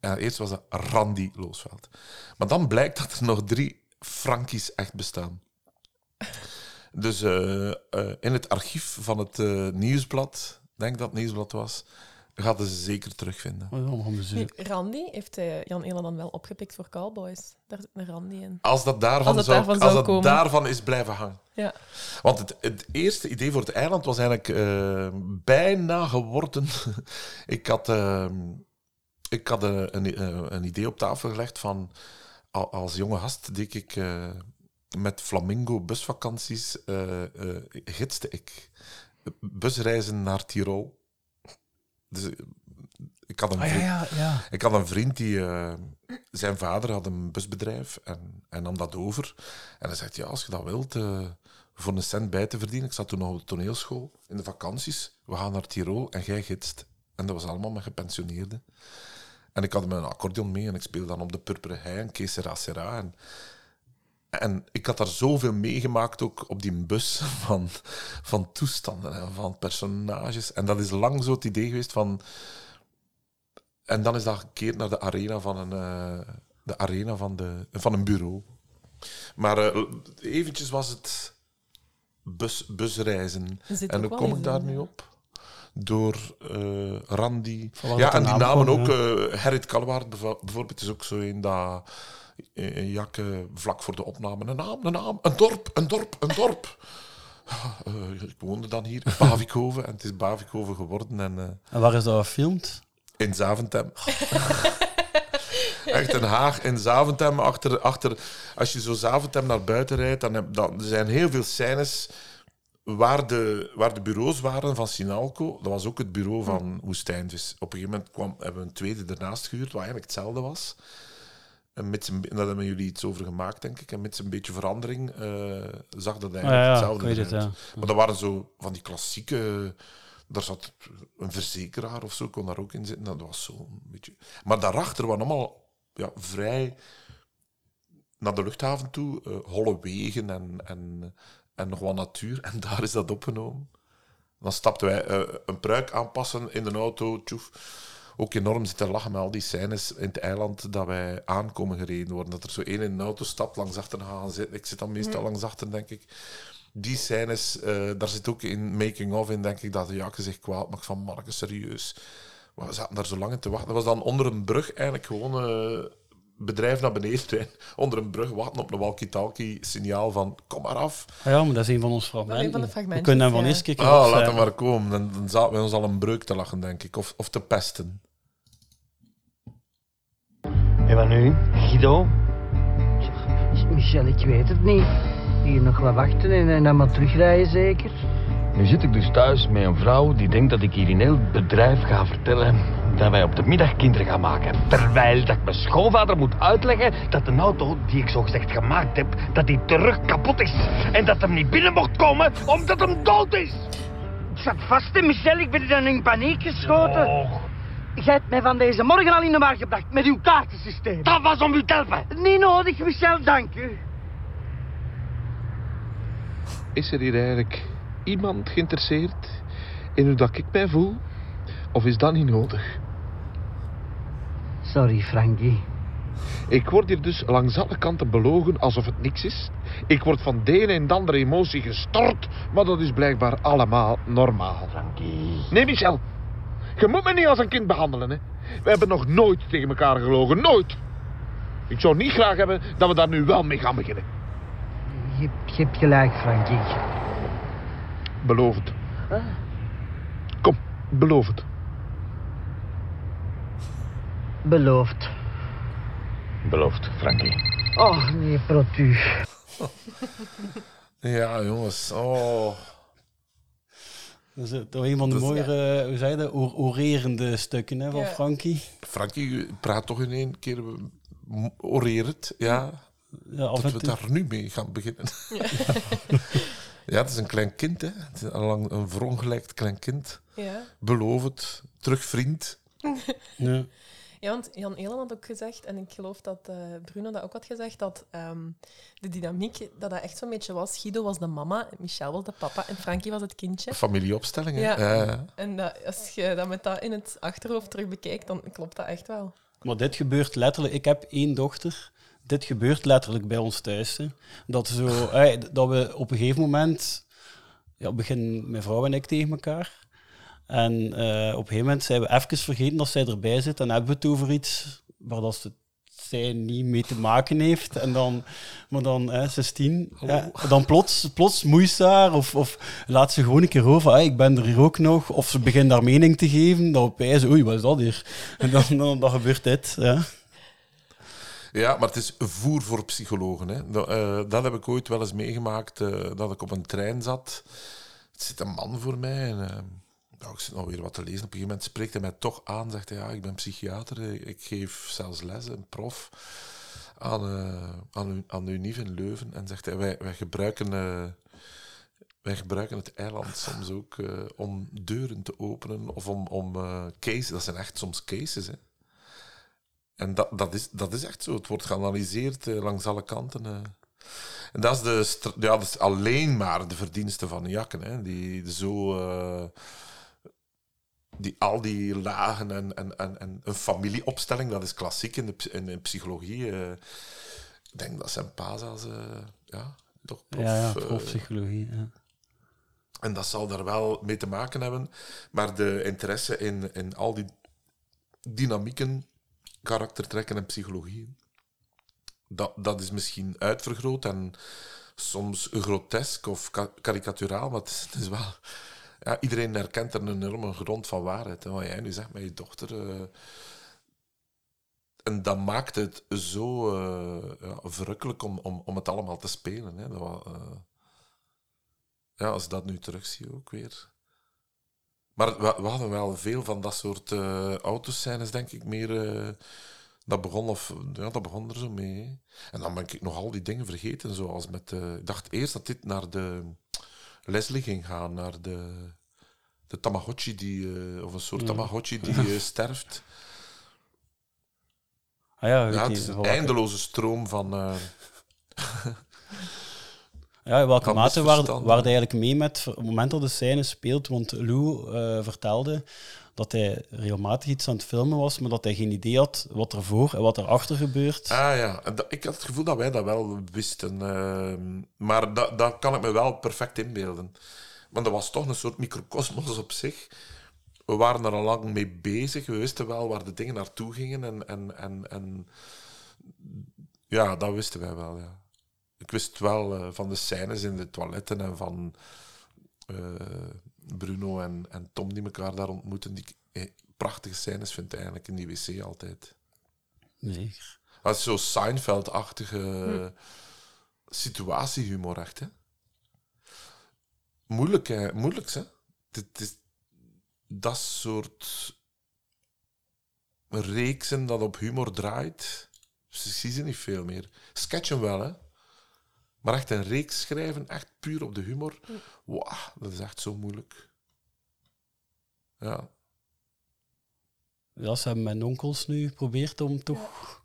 Ja, eerst was dat Randy Loosveld. Maar dan blijkt dat er nog drie Frankies echt bestaan. Dus eh, eh, in het archief van het eh, nieuwsblad, ik denk dat het nieuwsblad was, gaat ze zeker terugvinden. Oh, ja, Randy heeft eh, Jan Elen dan wel opgepikt voor Cowboys. Daar zit een Randy in. Als dat daarvan, Als dat zou, daarvan als dat komen. daarvan is blijven hangen. Ja. Want het, het eerste idee voor het eiland was eigenlijk eh, bijna geworden. *laughs* ik had, eh, ik had een, een, eh, een idee op tafel gelegd van... al- Als jonge gast deed ik eh, met Flamingo busvakanties... eh eh, gidste ik busreizen naar Tirol. Dus, ik had een Ah, ja, vriend- ja, ja. ik had een vriend die... zijn vader had een busbedrijf en hij nam dat over. En hij zegt, ja, als je dat wilt, voor een cent bij te verdienen. Ik zat toen nog op de toneelschool, in de vakanties. We gaan naar Tirol en jij gidst. En dat was allemaal met gepensioneerden. En ik had mijn accordeon mee en ik speelde dan op de Purperen Hei en Que Sera. En, en ik had daar zoveel meegemaakt, ook op die bus, *laughs* van, van toestanden en van personages. En dat is lang zo het idee geweest van... En dan is dat gekeerd naar de arena van een, eh, de arena van, de, van een bureau. Maar eh, eventjes was het bus, busreizen. En hoe kom ik daar nu op? Door eh, Randy. Ja, en die namen ook. eh Gerrit Kalwaard bijvo- bijvoorbeeld is ook zo een dat eh, een jakke vlak voor de opname. Een naam, een naam, een dorp, een dorp, een dorp. *laughs* Eh, ik woonde dan hier in Bavikoven en het is Bavikoven geworden. En, eh, En waar is dat gefilmd? in Zaventem. *laughs* Echt een haag in Zaventem. Achter, achter, als je zo Zaventem naar buiten rijdt, dan, heb, dan er zijn heel veel scènes waar de, waar de bureaus waren van Sinalco. Dat was ook het bureau van Woestijnvis. Op een gegeven moment kwam, hebben we een tweede ernaast gehuurd, wat eigenlijk hetzelfde was. En met daar hebben jullie iets over gemaakt, denk ik. En met een beetje verandering eh, zag dat eigenlijk Ah, ja, hetzelfde het, ja. Maar dat waren zo van die klassieke... Daar zat een verzekeraar of zo, kon daar ook in zitten. Dat was zo een beetje... Maar daarachter waren allemaal ja, vrij naar de luchthaven toe, eh, holle wegen en, en, en nog wat natuur. En *laughs* daar is dat opgenomen. Dan stapten wij eh, een pruik aanpassen in de auto. Tjoef. Ook enorm zitten lachen met al die scènes in het eiland dat wij aankomen gereden worden. Dat er zo één in een auto stapt, langs achter gaan zitten. Ik zit dan meestal langs achter, denk ik. die scènes, eh, daar zit ook in Making of in, denk ik, dat de Jakke zich kwaad maakt van Marke, serieus. We zaten daar zo lang in te wachten. Dat was dan onder een brug eigenlijk gewoon eh, bedrijf naar beneden rijden. *laughs* Onder een brug wachten op een walkie-talkie signaal van kom maar af. Ah ja, maar dat is een van onze fragmenten. een van de We kunnen hem van ja. eerst keer Ah, laat opzetten. hem maar komen. Dan, dan zaten we ons al een breuk te lachen, denk ik. Of, of te pesten. En wat nu? Guido? Michel, ik weet het niet. Hier nog wat wachten en, en dan maar terugrijden zeker? Nu zit ik dus thuis met een vrouw die denkt dat ik hier in heel het bedrijf ga vertellen dat wij op de middag kinderen gaan maken. Terwijl dat ik mijn schoonvader moet uitleggen dat de auto die ik zo gezegd gemaakt heb, dat die terug kapot is. En dat hem niet binnen mocht komen omdat hem dood is. Ik zat vast in Michel, ik ben dan in paniek geschoten. Jij hebt mij van deze morgen al in de war gebracht met uw kaartensysteem. Dat was om u te helpen. Niet nodig, Michel, dank u. Is er hier eigenlijk iemand geïnteresseerd in hoe dat ik mij voel? Of is dat niet nodig? Sorry, Frankie. Ik word hier dus langs alle kanten belogen alsof het niks is. Ik word van de ene en de andere emotie gestort, maar dat is blijkbaar allemaal normaal. Frankie. Nee, Michel. Je moet me niet als een kind behandelen, hè. We hebben nog nooit tegen elkaar gelogen, nooit. Ik zou niet graag hebben dat we daar nu wel mee gaan beginnen. Je, je hebt gelijk, Frankie. Beloof het. Kom, beloof het. Beloofd. Beloofd, Frankie. Oh, nee, protu. *laughs* Ja, jongens. Oh. Dat is toch een van de Dat mooiere, hoe zei je dat, or- orerende stukken hè, van Ja. Frankie. Frankie praat toch in één keer orerend. Ja. Ja, dat we daar nu mee gaan beginnen. Ja, *laughs* *laughs* het is een klein kind, hè. Het is een, lang, een verongelijkt klein kind. Ja. Beloof het. Terug vriend. *laughs* Ja. Ja, want Jan Eelen had ook gezegd, en ik geloof dat eh, Bruno dat ook had gezegd, dat ehm, de dynamiek, dat dat echt zo'n beetje was. Guido was de mama, Michel was de papa en Frankie was het kindje. Familieopstellingen. Ja. En dat, als je dat met dat in het achterhoofd terug bekijkt, dan klopt dat echt wel. Maar dit gebeurt letterlijk. Ik heb één dochter. Dit gebeurt letterlijk bij ons thuis. Hè. Dat, zo, eh, dat we op een gegeven moment. Ja, beginnen mijn vrouw en ik tegen elkaar. En eh, op een gegeven moment zijn we even vergeten dat zij erbij zit. En hebben we het over iets waar dat ze, zij niet mee te maken heeft. En dan, maar dan, eh, 16, ja, dan plots, plots moeit haar. Of, of laat ze gewoon een keer over. "Ah, ik ben er hier ook nog. Of ze begint daar mening te geven. Dan op oei, wat is dat hier? En dan, dan, dan gebeurt dit. Ja. Ja, maar het is voer voor psychologen. Hè. Dat, eh, dat heb ik ooit wel eens meegemaakt, eh, dat ik op een trein zat. Er zit een man voor mij en eh, nou, ik zit nog weer wat te lezen. Op een gegeven moment spreekt hij mij toch aan, zegt hij, ja, ik ben psychiater, ik geef zelfs les, een prof, aan, aan, aan de in Leuven. En zegt hij, wij, wij gebruiken... wij gebruiken het eiland soms ook om deuren te openen of om, om eh, cases. Dat zijn echt soms cases. Hè. En dat, dat, is, dat is echt zo. Het wordt geanalyseerd eh, langs alle kanten. eh. En dat is, de, ja, dat is alleen maar de verdienste van Jakken. Hè, die zo. eh, die, al die lagen en, en, en, en een familieopstelling, dat is klassiek in de, in de psychologie. ik denk dat zijn pa zelfs. eh, ja, toch prof, ja, ja, profpsychologie. Ja. en dat zal daar wel mee te maken hebben. Maar de interesse in, in al die dynamieken, karaktertrekken en psychologie, dat, dat is misschien uitvergroot en soms grotesk of ka- karikaturaal, maar het is, wel... Ja, iedereen herkent er een enorme grond van waarheid. Hè. Wat jij nu zegt met je dochter... eh, en dat maakt het zo eh, ja, verrukkelijk om, om, om het allemaal te spelen. Hè. Dat, eh, ja, als ik dat nu terugzie ook weer. Maar we, we hadden wel veel van dat soort eh autoscènes, denk ik, meer... eh, dat begon, of, ja, dat begon er zo mee. hè. En dan ben ik nog al die dingen vergeten, zoals met... eh, ik dacht eerst dat dit naar de Leslie ging gaan, naar de, de Tamagotchi, die, of een soort Ja. Tamagotchi die *laughs* sterft. Ah ja, Ja, het is een eindeloze stroom van... *laughs* Ja, in welke mate waar, waar eigenlijk mee met het moment dat de scène speelt? Want Lou eh, vertelde dat hij regelmatig iets aan het filmen was, maar dat hij geen idee had wat er voor en wat er achter gebeurt. Ah ja, en dat- ik had het gevoel dat wij dat wel wisten. ehm, maar dat, dat kan ik me wel perfect inbeelden. Want dat was toch een soort microcosmos op zich. We waren er al lang mee bezig. We wisten wel waar de dingen naartoe gingen. En, en, en, en ja, dat wisten wij wel. Ja. Ik wist wel eh, van de scènes in de toiletten en van eh, Bruno en, en Tom die elkaar daar ontmoeten. Die ik, eh, prachtige scènes vind eigenlijk in die wc altijd. Zeker. Dat is zo Seinfeld-achtige situatiehumor, echt. Hè? Moeilijk, hè? Moeilijk, hè? Dit is dat soort reeksen dat op humor draait. Ze ze niet veel meer. Sketchen wel, hè? Maar echt een reeks schrijven, echt puur op de humor. Wauw, dat is echt zo moeilijk. Ja. Ja, ze hebben mijn onkels nu geprobeerd om toch,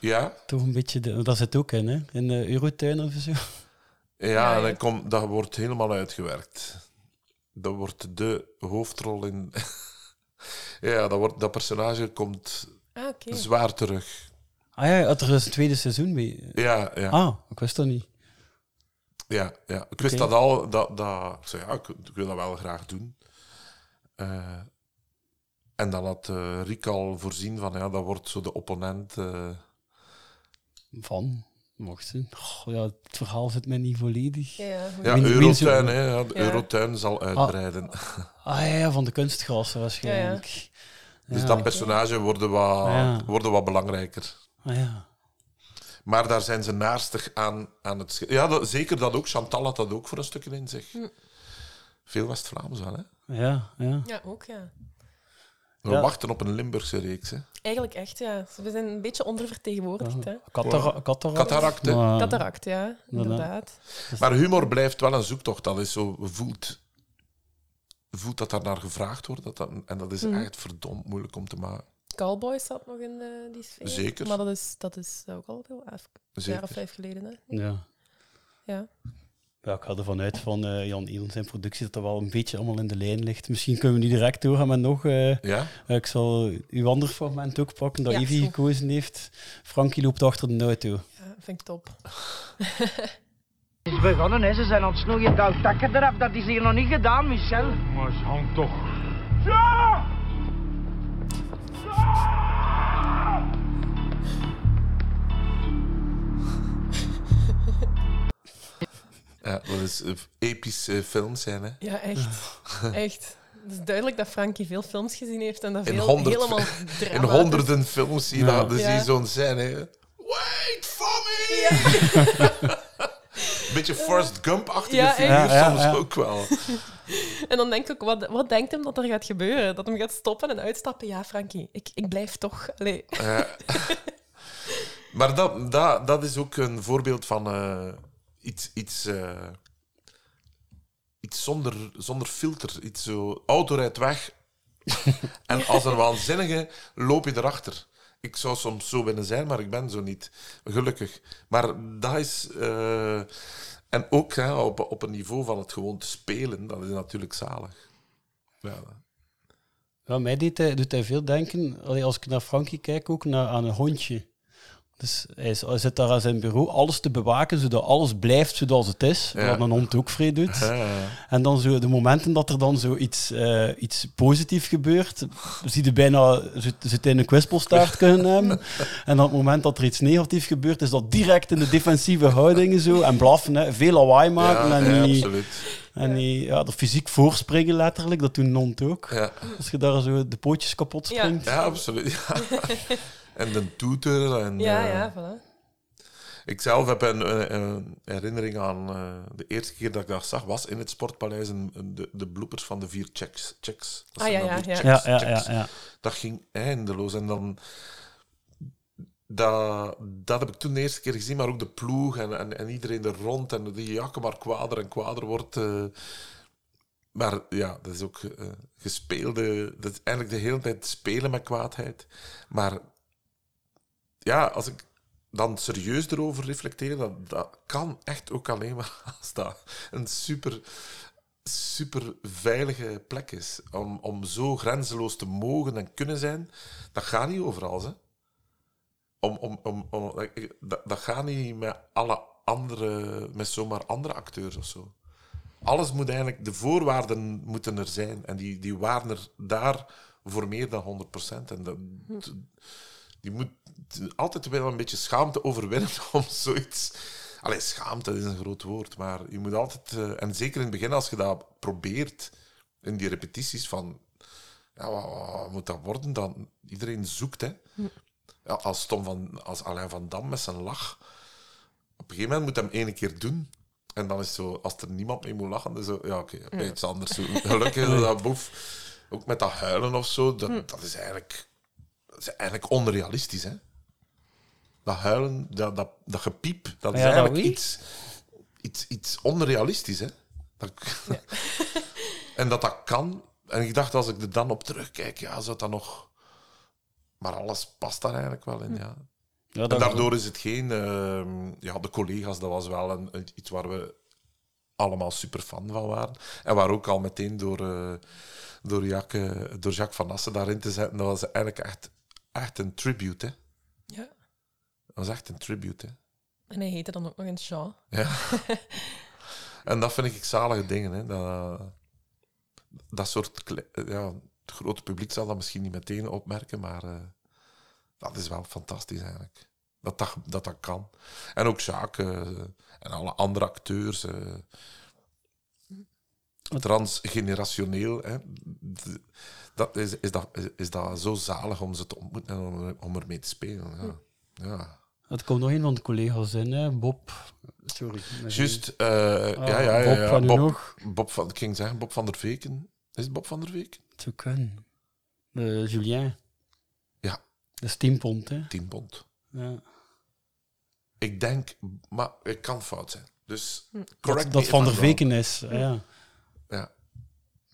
Ja? toch een beetje... De, dat zit ook in, hè? In de Eurotuin of zo. Ja, en dan komt, dat wordt helemaal uitgewerkt. Dat wordt de hoofdrol in. *laughs* ja, dat, wordt, dat personage komt Ah, oké. zwaar terug. Ah ja, er is een tweede seizoen mee. Ja, ja. Ah, ik wist dat niet. Ja, ja. ik wist dat al. Dat, dat, ik zei, ja, ik, ik wil dat wel graag doen. Eh, en dan had eh Riek al voorzien van, ja, dat wordt zo de opponent. eh, Van, mocht ze. Ja, het verhaal zit mij niet volledig. Ja, Eurotuin, hè. Ja, de Ja. Eurotuin zal uitbreiden. Ah ja, ja, van de kunstgrassen waarschijnlijk. Dus Ja. dat personage worden wat, Ja. worden wat belangrijker. Ah ja. Maar daar zijn ze naastig aan, aan het... Ja, dat, zeker dat ook. Chantal had dat ook voor een stukje in zich. Hm. Veel West-Vlaams wel, hè? Ja, ja. Ja, ook, ja. We Ja. wachten op een Limburgse reeks, hè? Eigenlijk echt, ja. We zijn een beetje ondervertegenwoordigd, hè. Cataract, hè? Maar- Cataract, ja, inderdaad. Maar humor blijft wel een zoektocht. Dat is zo... Je voelt, voelt dat daar naar gevraagd wordt. Dat dat, en dat is Mhm. echt verdomd moeilijk om te maken. Cowboys zat nog in eh, die sfeer. Zeker. Maar dat is, dat is ook al veel, een jaar of vijf geleden, hè. Ja. Ja. Ja, ik ga ervan uit van eh, Jan Elen zijn productie dat dat wel een beetje allemaal in de lijn ligt. Misschien kunnen we nu direct doorgaan met nog. eh, Ja? ik zal uw ander fragment ook pakken dat Ja, Evie gekozen heeft. Frankie loopt achter de auto. ja, vind ik top. Het is begonnen, hè. Ze zijn aan het snoeien. Dat takken eraf, dat is hier nog niet gedaan, Michel. Maar hang toch. Ja, dat is eh, epische films zijn, hè? Ja, echt. *laughs* echt. Het is duidelijk dat Frankie veel films gezien heeft en dat In, veel honderd, helemaal *laughs* in honderden films zie je, Ja. dat, Ja. zo'n scène, hè? Wait for me! *laughs* Beetje Forrest Gump-achtige Ja. Ja, ja, soms ja. ook wel. En dan denk ik ook, wat, wat denkt hem dat er gaat gebeuren? Dat hem gaat stoppen en uitstappen? Ja, Frankie, ik, ik blijf toch. Allee. Ja. *laughs* maar dat, dat, dat is ook een voorbeeld van eh, iets, iets, eh, iets zonder, zonder filter. Iets zo, auto rijdt weg. *laughs* en als een waanzinnige loop je erachter. Ik zou soms zo willen zijn, maar ik ben zo niet. Gelukkig. Maar dat is... eh, en ook op, op een niveau van het gewoon te spelen, dat is natuurlijk zalig. Ja, mij deed hij, doet hij veel denken, als ik naar Frankie kijk, ook naar, aan een hondje. Dus hij, is- hij zit daar aan zijn bureau alles te bewaken, zodat alles blijft zoals het is. Ja. Wat een hond ook vrij doet. Ja, ja. En dan zo de momenten dat er dan zo iets, eh, iets positiefs gebeurt, zie je bijna zit, in een kwispelstaart kunnen *laughs* hebben. En op het moment dat er iets negatiefs gebeurt, is dat direct in de defensieve houdingen zo. En blaffen, hè. veel lawaai maken. Ja, en absoluut. en niet, ja, er fysiek voorspringen letterlijk, dat doet een hond ook. Ja. Als je daar zo de pootjes kapot springt. Ja, absoluut. *laughs* En de toeter. En, Ja, eh, ja, voilà. Ik zelf heb een, een- een herinnering aan eh, de eerste keer dat ik dat zag, was in het Sportpaleis een, een- de, de bloopers van de vier checks. checks. Dat Ah, ja, ja, ja. checks, Ja, ja, checks. ja, ja. Dat ging eindeloos. En dan... Dat, dat heb ik toen de eerste keer gezien, maar ook de ploeg en, en, en iedereen er rond. En die jakken maar kwader en kwader wordt. eh. maar ja, dat is ook eh, gespeelde... Dat is eigenlijk de hele tijd spelen met kwaadheid. Maar ja, als ik dan serieus erover reflecteer, dat, dat kan echt ook alleen maar *laughs* als dat een super super veilige plek is. Om, om zo grenzeloos te mogen en kunnen zijn, dat gaat niet overal. Hè. Om, om, om, om, dat, dat gaat niet met alle andere, met zomaar andere acteurs of zo. Alles moet eigenlijk, de voorwaarden moeten er zijn. En die, die waren er daar voor meer dan 100%. En dat, die moet altijd wel een beetje schaamte overwinnen *laughs* om zoiets. Allee, schaamte is een groot woord, maar je moet altijd, eh, en zeker in het begin als je dat probeert in die repetities van, ja, wat, wat moet dat worden? Dan iedereen zoekt, hè. Ja, als Tom van, als Alain van Dam met zijn lach, op een gegeven moment moet hij hem één keer doen. En dan is het zo, als er niemand mee moet lachen, dan is zo, ja, oké, Ja. iets anders. Gelukkig is dat boef. Ook met dat huilen of zo, dat, Hm. dat is eigenlijk, dat is eigenlijk onrealistisch, hè. Dat huilen, dat, dat, dat gepiep, dat is Ja, eigenlijk iets, iets, iets onrealistisch, hè. Dat, *laughs* en dat dat kan. En ik dacht, als ik er dan op terugkijk, ja, zou dat nog... Maar alles past daar eigenlijk wel in, ja. Ja, en daardoor is het geen... ehm, ja, de collega's, dat was wel een, een- iets waar we allemaal super fan van waren. En waar ook al meteen door, eh, door, Jacques, door Jacques van Assen daarin te zetten, dat was eigenlijk echt, echt een tribute, hè. Ja. Dat was echt een tribute, hè. En hij heette dan ook nog een Jean. Ja. *laughs* en dat vind ik zalige dingen. Hè. Dat, dat soort... Ja, het grote publiek zal dat misschien niet meteen opmerken, maar eh, dat is wel fantastisch eigenlijk. Dat dat, dat, dat kan. En ook Jacques eh, en alle andere acteurs. eh, transgenerationeel. Hè. Dat is, is, dat, is, is dat zo zalig om ze te ontmoeten en om, om ermee te spelen. Ja. ja. Het komt nog een van de collega's in, hè? Bob. Sorry. Juist, eh, Ah, ja, ja, ja. Bob ja. van u Bob, nog? Bob van, ik ging zeggen, Bob van der Veken. Is het Bob van der Veken? Het zou kunnen. Eh, Julien. Ja. Dat is 10 pond, hè? 10 pond. Ja. Ik denk, maar het kan fout zijn. Dus Dat, correct dat me Van der. Veken is, ja. Ja.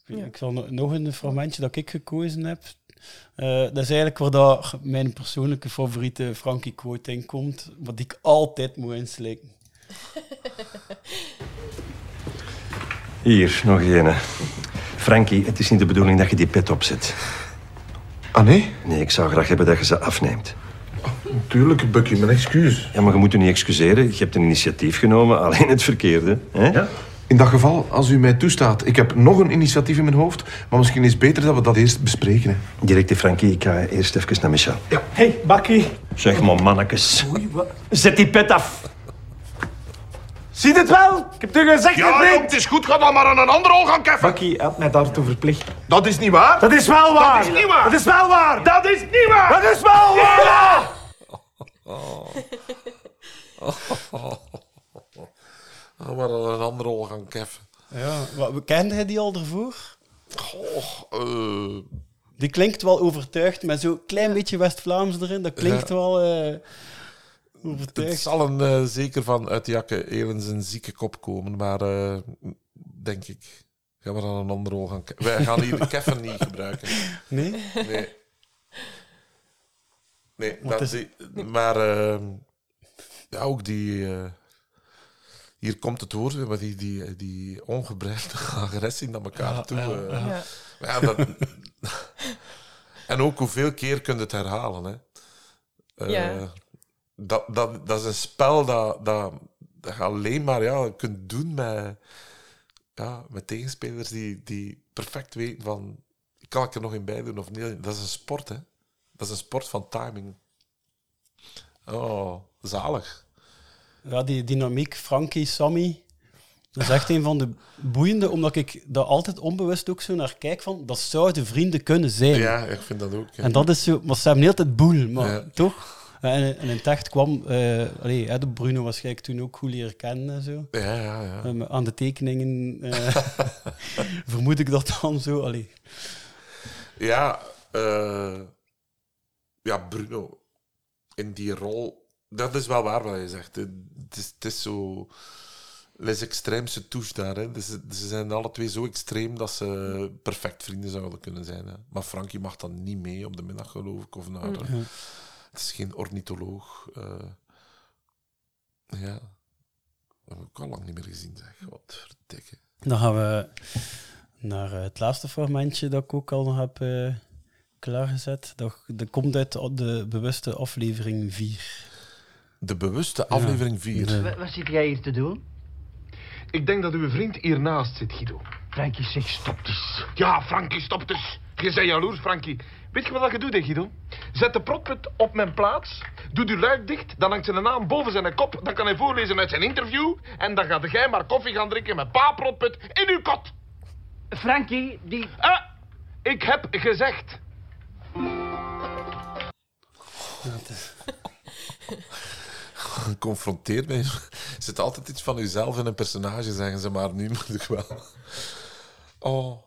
Ik zal no- nog een fragmentje dat ik gekozen heb. Eh, dat is eigenlijk waar dat mijn persoonlijke favoriete Frankie quote in komt, wat ik altijd moet inslikken. *laughs* Hier, nog een. Frankie, het is niet de bedoeling dat je die pet opzet. Ah, nee? Nee, ik zou graag hebben dat je ze afneemt. Tuurlijk, Bucky, mijn excuus. Ja, maar je moet je niet excuseren. Je hebt een initiatief genomen, *laughs* alleen het verkeerde. Hè? Ja? In dat geval, als u mij toestaat, ik heb nog een initiatief in mijn hoofd, maar misschien is het beter dat we dat eerst bespreken. Hè. Directe Frankie, ik ga eerst even naar Michel. Ja. Hey, Bakkie. Zeg maar, mannekes. Zet die pet af. Zie je het wel? Ik heb het u gezegd, Ja, vriend. het is goed, ga dan maar aan een ander oog gaan keffen. Bakkie had mij daartoe verplicht. Dat is niet waar. Dat is wel waar. Dat is niet waar. Dat is wel waar. Dat is niet waar. Dat is wel waar. Oh. *laughs* Oh, *laughs* maar aan een andere rol gaan keffen. Ja, wat, kende hij die al ervoor? Goh, eh, Die klinkt wel overtuigd, met zo'n klein beetje West-Vlaams erin. Dat klinkt Ja. wel eh, het overtuigd. zal een, eh, zeker van uit Jakke Elens een zieke kop komen, maar denk ik. Gaan we aan een andere rol gaan. Wij gaan hier de *laughs* keffen niet gebruiken. Nee? Nee. Nee, dat is- die- maar ja, ook die. Hier komt het woord weer, maar die, die, die ongebreide *laughs* agressie naar elkaar Ja, toe. ja, eh. ja. Maar ja, dat, *laughs* en ook hoeveel keer kun je het herhalen. Hè? Eh, Ja. dat, dat, dat is een spel dat, dat, dat je alleen maar ja, kunt doen met, ja, met tegenspelers die, die perfect weten van kan ik er nog in bij doen of niet. Dat is een sport, hè. Dat is een sport van timing. Oh, zalig. Ja, die dynamiek, Frankie, Sammy. Dat is echt een van de boeiende, omdat ik daar altijd onbewust ook zo naar kijk van, dat zouden vrienden kunnen zijn. Ja, ik vind dat ook. ja. En dat is zo, maar ze hebben heel tijd boel, maar Ja. toch? En, en in het echt kwam, eh allee, hè, de Bruno waarschijnlijk toen ook goed leren kennen en zo. Ja, ja, ja. Eh, maar aan de tekeningen eh, *laughs* vermoed ik dat dan zo. Allee. Ja, eh, ja, Bruno in die rol, dat is wel waar wat je zegt. Het is, het is zo les extreemse touche daar. Hè. Dus, ze zijn alle twee zo extreem dat ze perfect vrienden zouden kunnen zijn. Hè. Maar Frankie mag dan niet mee op de middag, geloof ik. Of naar, Mhm. Het is geen ornitholoog. eh. ja. Dat heb ik al lang niet meer gezien, zeg. Wat verdikke. Dan gaan we naar eh, het laatste fragmentje dat ik ook al nog heb eh, klaargezet. Dat, dat komt uit de bewuste aflevering 4. De bewuste aflevering 4. Wat, wat zit jij hier te doen? Ik denk dat uw vriend hiernaast zit, Guido. Frankie, zeg, stop eens. Ja, Frankie, stop dus. Je bent jaloers, Frankie. Weet je wat je doet, hè, Guido? Zet de protput op mijn plaats. Doe uw luik dicht. Dan hangt zijn naam boven zijn kop. Dan kan hij voorlezen uit zijn interview. En dan gaat jij maar koffie gaan drinken met pa protput in uw kot. Frankie, die... Ah, ik heb gezegd. *laughs* *laughs* Confronteer mij. Er zit altijd iets van uzelf in een personage, zeggen ze, maar nu moet ik wel. Oh.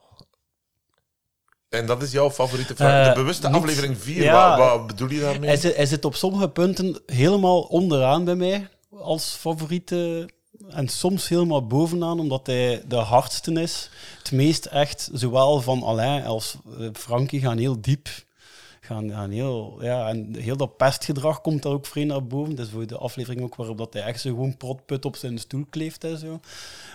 En dat is jouw favoriete vraag. Eh, de bewuste niet- aflevering 4, ja, wat, wat bedoel je daarmee? Hij zit, hij zit op sommige punten helemaal onderaan bij mij als favoriete. En soms helemaal bovenaan, omdat hij de hardste is. Het meest echt, zowel van Alain als eh, Frankie, gaan heel diep. Gaan, gaan heel, ja, en heel dat pestgedrag komt daar ook vreemd naar boven. Is voor de aflevering ook waarop dat hij echt zo gewoon protput op zijn stoel kleeft en zo.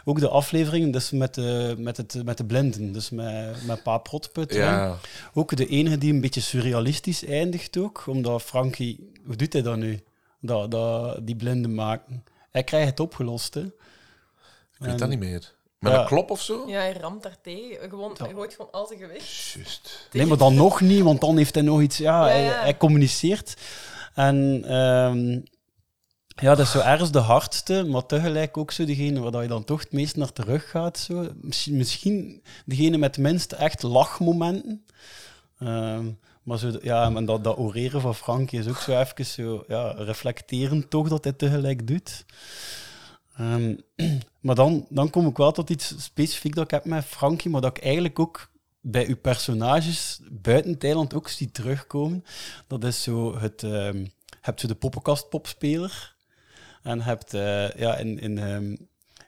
Ook de aflevering dus met, de, met, het, met de blinden, dus met, met pa protput. Ja. Ook de enige die een beetje surrealistisch eindigt ook, omdat Frankie, hoe doet hij dat nu? Dat, dat, die blinden maken. Hij krijgt het opgelost, hè. Ik weet dat niet meer. Met Ja. een klop of zo? Ja, hij ramt daar tegen. Gewoon, Hij gooit gewoon al zijn gewicht. Juist. Nee, maar dan nog niet, want dan heeft hij nog iets... Ja, Ja, Hij, ja. hij communiceert. En ehm, ja, dat is zo ergens de hardste, maar tegelijk ook zo degene waar dat je dan toch het meest naar terug gaat. Zo. Misschien, misschien degene met het minste echt lachmomenten. Ehm, maar zo, ja, en dat, dat oreren van Frankie is ook zo even zo, ja, reflecterend toch dat hij tegelijk doet. Ehm, *clears throat* maar dan, dan kom ik wel tot iets specifiek dat ik heb met Frankie, maar dat ik eigenlijk ook bij uw personages buiten het eiland ook zie terugkomen. Dat is zo het... je hebt zo de poppenkast-popspeler. En je hebt eh, ja, in, in, ehm,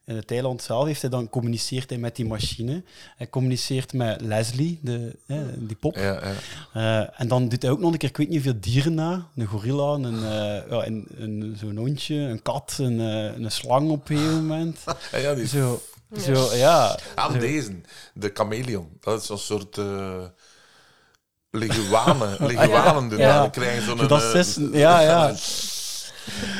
in het eiland zelf heeft hij dan communiceert hij met die machine. Hij communiceert met Leslie, de, eh, die pop. Ja, ja. Eh, en dan doet hij ook nog een keer, ik weet niet hoeveel dieren na. Een gorilla, een, eh, ja, een, een, zo'n hondje, een kat, een, eh, een slang op een gegeven moment. *laughs* Ja, ja, die- Zo, zo, ja. Aan zo. deze, de chameleon. Dat is zo'n soort uh, leguanen. *laughs* Leguanen doen. Ja. Dan krijg je zo'n... Zo dat zes- ja, ja. *laughs*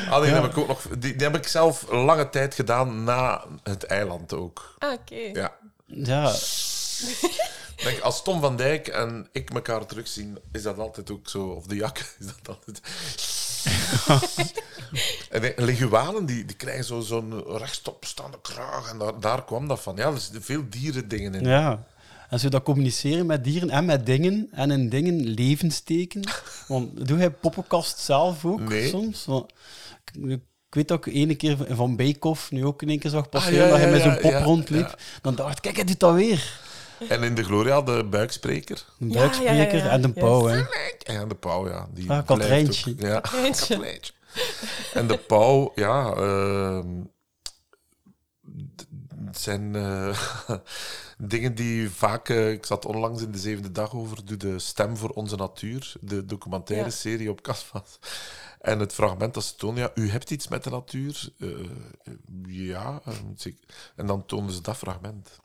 Ah, die, Ja. heb ik ook nog, die, die heb ik zelf lange tijd gedaan na het eiland ook. Ah, oké. Ja. Ja. *laughs* Denk, als Tom van Dijk en ik elkaar terugzien, is dat altijd ook zo. Of de jak, *laughs* is dat altijd. *laughs* en de leguanen die, die krijgen zo- zo'n rechtop staande kraag. En daar, daar kwam dat van. Ja, er zitten veel dierendingen in. Ja. En zo dat communiceren met dieren en met dingen. En in dingen leven steken. *laughs* Want doe jij poppenkast zelf ook Nee. soms? Want ik, weet dat ik ene keer van Beekhoff nu ook in één keer zag passeren Ah, ja, dat hij met zo'n pop ja, rondliep. ja. Dan dacht ik, kijk, hij doet dat weer. En in de Gloria de buikspreker. Een buikspreker en de pauw, hè. Ja, de pauw, ja. Die Ah, Katrijntje. ook- Ja, *laughs* Katrijntje. Katrijntje. En de pauw, ja... ehm, het zijn eh, *laughs* dingen die vaak... eh, ik zat onlangs in de zevende dag over, doe de Stem voor onze Natuur, de documentaire Ja. serie op Casvas. En het fragment dat ze tonen, ja, u hebt iets met de natuur. Eh, ja, eh, zeker. En dan tonen ze dat fragment.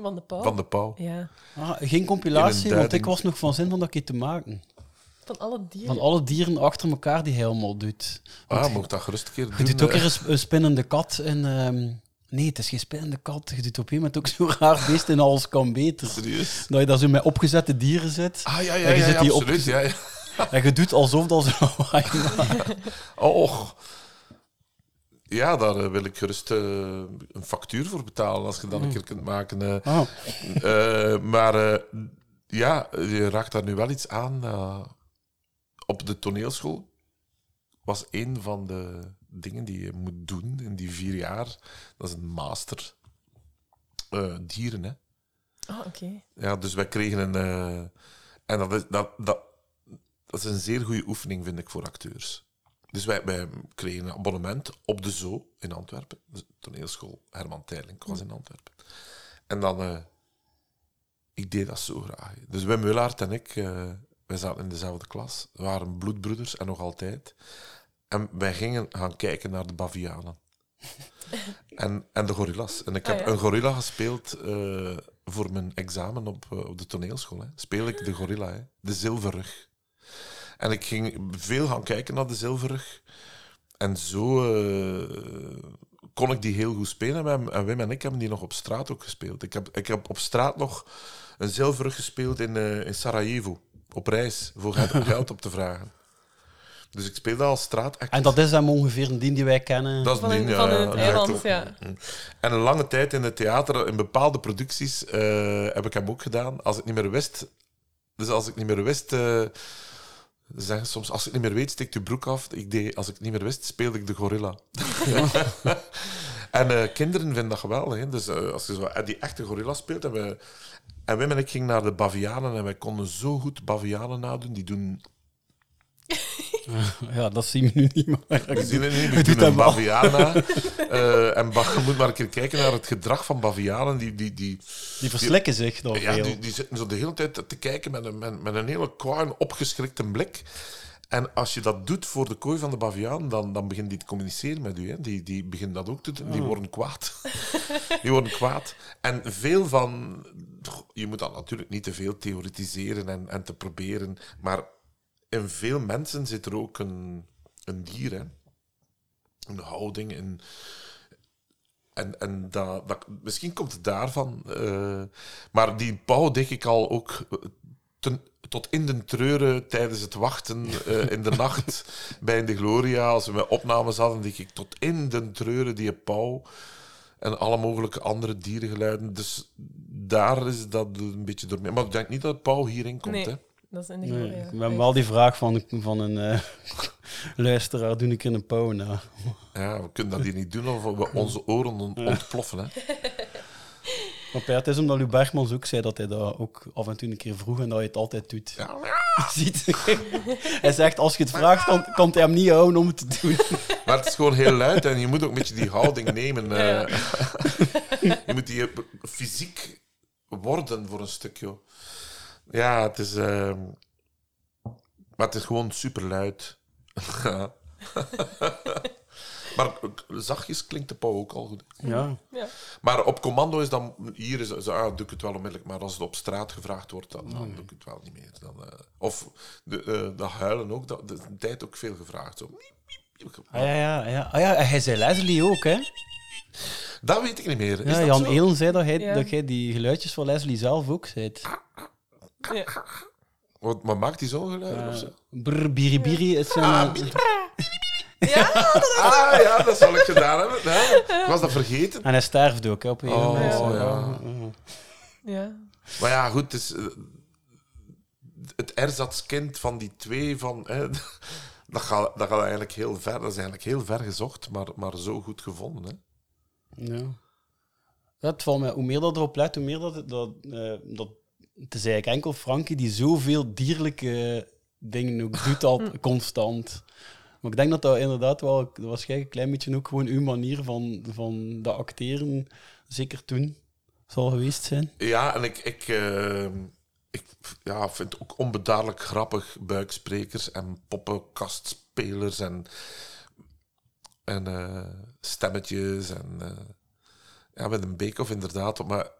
Van de pauw. Van de pauw. Ja. Ah, geen compilatie, want ik was nog van zin van dat keer te maken. Van alle dieren. Van alle dieren achter elkaar die hij allemaal doet. Want Ah, mocht dat gerust een keer doen. Je doet ook weer een spinnende kat in... ehm, nee, het is geen spinnende kat. Je doet op een moment ook zo'n raar beest in Alles kan beter. Serieus? Dat je daar zo met opgezette dieren zit. Ah, ja, ja, En je ja, ja, die absoluut. Ja, ja. *laughs* En je doet alsof dat zo lawaai *laughs* maakt. Och. Ja, daar eh, wil ik gerust eh, een factuur voor betalen als je dat een keer kunt maken. Oh. *laughs* Eh, maar ja, je raakt daar nu wel iets aan. op de toneelschool was een van de dingen die je moet doen in die vier jaar. Dat is een master eh, dieren, hè. Ah, oké. Ja, dus wij kregen een. eh, en dat is, dat, dat, dat is een zeer goede oefening, vind ik, voor acteurs. Dus wij, wij kregen een abonnement op de Zoo in Antwerpen. De toneelschool Herman Teylink was in Antwerpen. En dan. eh, ik deed dat zo graag. Dus Wim Willaert en ik, wij zaten in dezelfde klas. We waren bloedbroeders en nog altijd. En wij gingen gaan kijken naar de bavianen. *laughs* En, en de gorillas. En ik Ah, heb ja. een gorilla gespeeld eh, voor mijn examen op, eh, op de toneelschool. Hè. Speel ik de gorilla, hè. de zilverrug. En ik ging veel gaan kijken naar de zilverrug. En zo eh, kon ik die heel goed spelen. En Wim- En ik hebben die nog op straat ook gespeeld. Ik heb, ik heb op straat nog een zilverrug gespeeld in, in Sarajevo. Op reis, voor geld *laughs* op te vragen. Dus ik speelde als straat. En dat is hem ongeveer een dien die wij kennen. Dat is een- ja, van ja, eiland, ja. Mm. En een lange tijd in het theater, in bepaalde producties, eh, heb ik hem ook gedaan. Als ik niet meer wist... Dus als ik niet meer wist... eh, zeggen soms, als ik niet meer weet, steek je broek af. Ik deed, als ik niet meer wist, speelde ik de gorilla. *laughs* *laughs* en eh, kinderen vinden dat geweldig. Hè? Dus eh, als je zo die echte gorilla speelt... En, we, en Wim en ik gingen naar de bavianen en wij konden zo goed bavianen nadoen. Die doen *laughs* Ja, dat zien we nu niet meer. we zien het niet, We we doen doen een dat wel. baviaan na. *laughs* Eh, en je moet maar een keer kijken naar het gedrag van bavianen. Die, die, die, Die verslikken zich door ja, veel. die, die zitten zo de hele tijd te kijken met een, met, met een hele kwaai, opgeschrikte blik. En als je dat doet voor de kooi van de baviaan, dan, dan beginnen die te communiceren met u. Hè. Die, die beginnen dat ook te doen. Die Ah. worden kwaad. *laughs* die worden kwaad. En veel van... Je moet dat natuurlijk niet te veel theoretiseren en, en te proberen. Maar in veel mensen zit er ook een, een dier, hè. Een houding, een... En, en dat, dat, misschien komt het daarvan. eh, maar die pauw denk ik al ook ten- tot in de treuren tijdens het wachten eh, in de nacht *laughs* bij In de Gloria. Als we met opnames hadden, denk ik tot in de treuren die pauw. En alle mogelijke andere dierengeluiden. Dus daar is dat een beetje door. mee. Maar ik denk niet dat pauw hierin komt. Nee, Hè. Dat is in de Nee, gloria. we hebben wel die vraag van, van een eh, *laughs* luisteraar, doe ik in een pauw na. Ja, we kunnen dat hier niet doen of we *laughs* onze oren ont- ontploffen. Hè. Maar het is omdat Lou Bergmans ook zei dat hij dat ook af en toe een keer vroeg en dat hij het altijd doet. *laughs* Ziet? hij zegt, als je het vraagt, kan, kan hij hem niet houden om het te doen. Maar het is gewoon heel luid en je moet ook een beetje die houding nemen. Ja. eh. je moet die fysiek worden voor een stuk, joh. Ja, het is... ehm, maar het is gewoon super luid. *laughs* *laughs* maar zachtjes klinkt de pauw ook al goed. Ja. Ja. Maar op commando is dan... Hier is, zo, ah, doe ik het wel onmiddellijk. Maar als het op straat gevraagd wordt, dan, dan doe ik het wel niet meer. Dan, eh, of de, eh, dat huilen ook. Dat, een tijd ook veel gevraagd. Zo. Ah, ja, ja, ja. Ah, ja, hij zei Leslie ook, hè? Dat weet ik niet meer. Is Ja, dat Jan? Elen zei dat, hij, Ja. dat jij die geluidjes van Leslie zelf ook zei. Ja. Wat, maar maakt hij zo'n geluid? of zo? Brr, biri, biri. Het zijn, Ah, Ah ja, dat zal ik gedaan hebben. Ja, ik was dat vergeten. En hij sterft ook, hè, op een gegeven Oh, moment. ja. Ja. Maar ja, goed, het is... eh, Het ersatskind van die twee van... Hè, *laughs* dat, gaat, dat gaat eigenlijk heel ver. Dat is eigenlijk heel ver gezocht, maar, maar zo goed gevonden. Hè. Ja. Dat valt mij, hoe meer dat erop let, hoe meer dat... dat, eh, dat het is eigenlijk enkel Frankie die zoveel dierlijke dingen ook doet, al *laughs* constant. Maar ik denk dat dat inderdaad wel waarschijnlijk een klein beetje ook gewoon uw manier van, van dat acteren, zeker toen, zal geweest zijn. Ja, en ik, ik, eh, ik ja, vind ook onbedaarlijk grappig buiksprekers en poppenkastspelers en, en eh, stemmetjes. En, eh, ja, met een Beekhoff inderdaad. Maar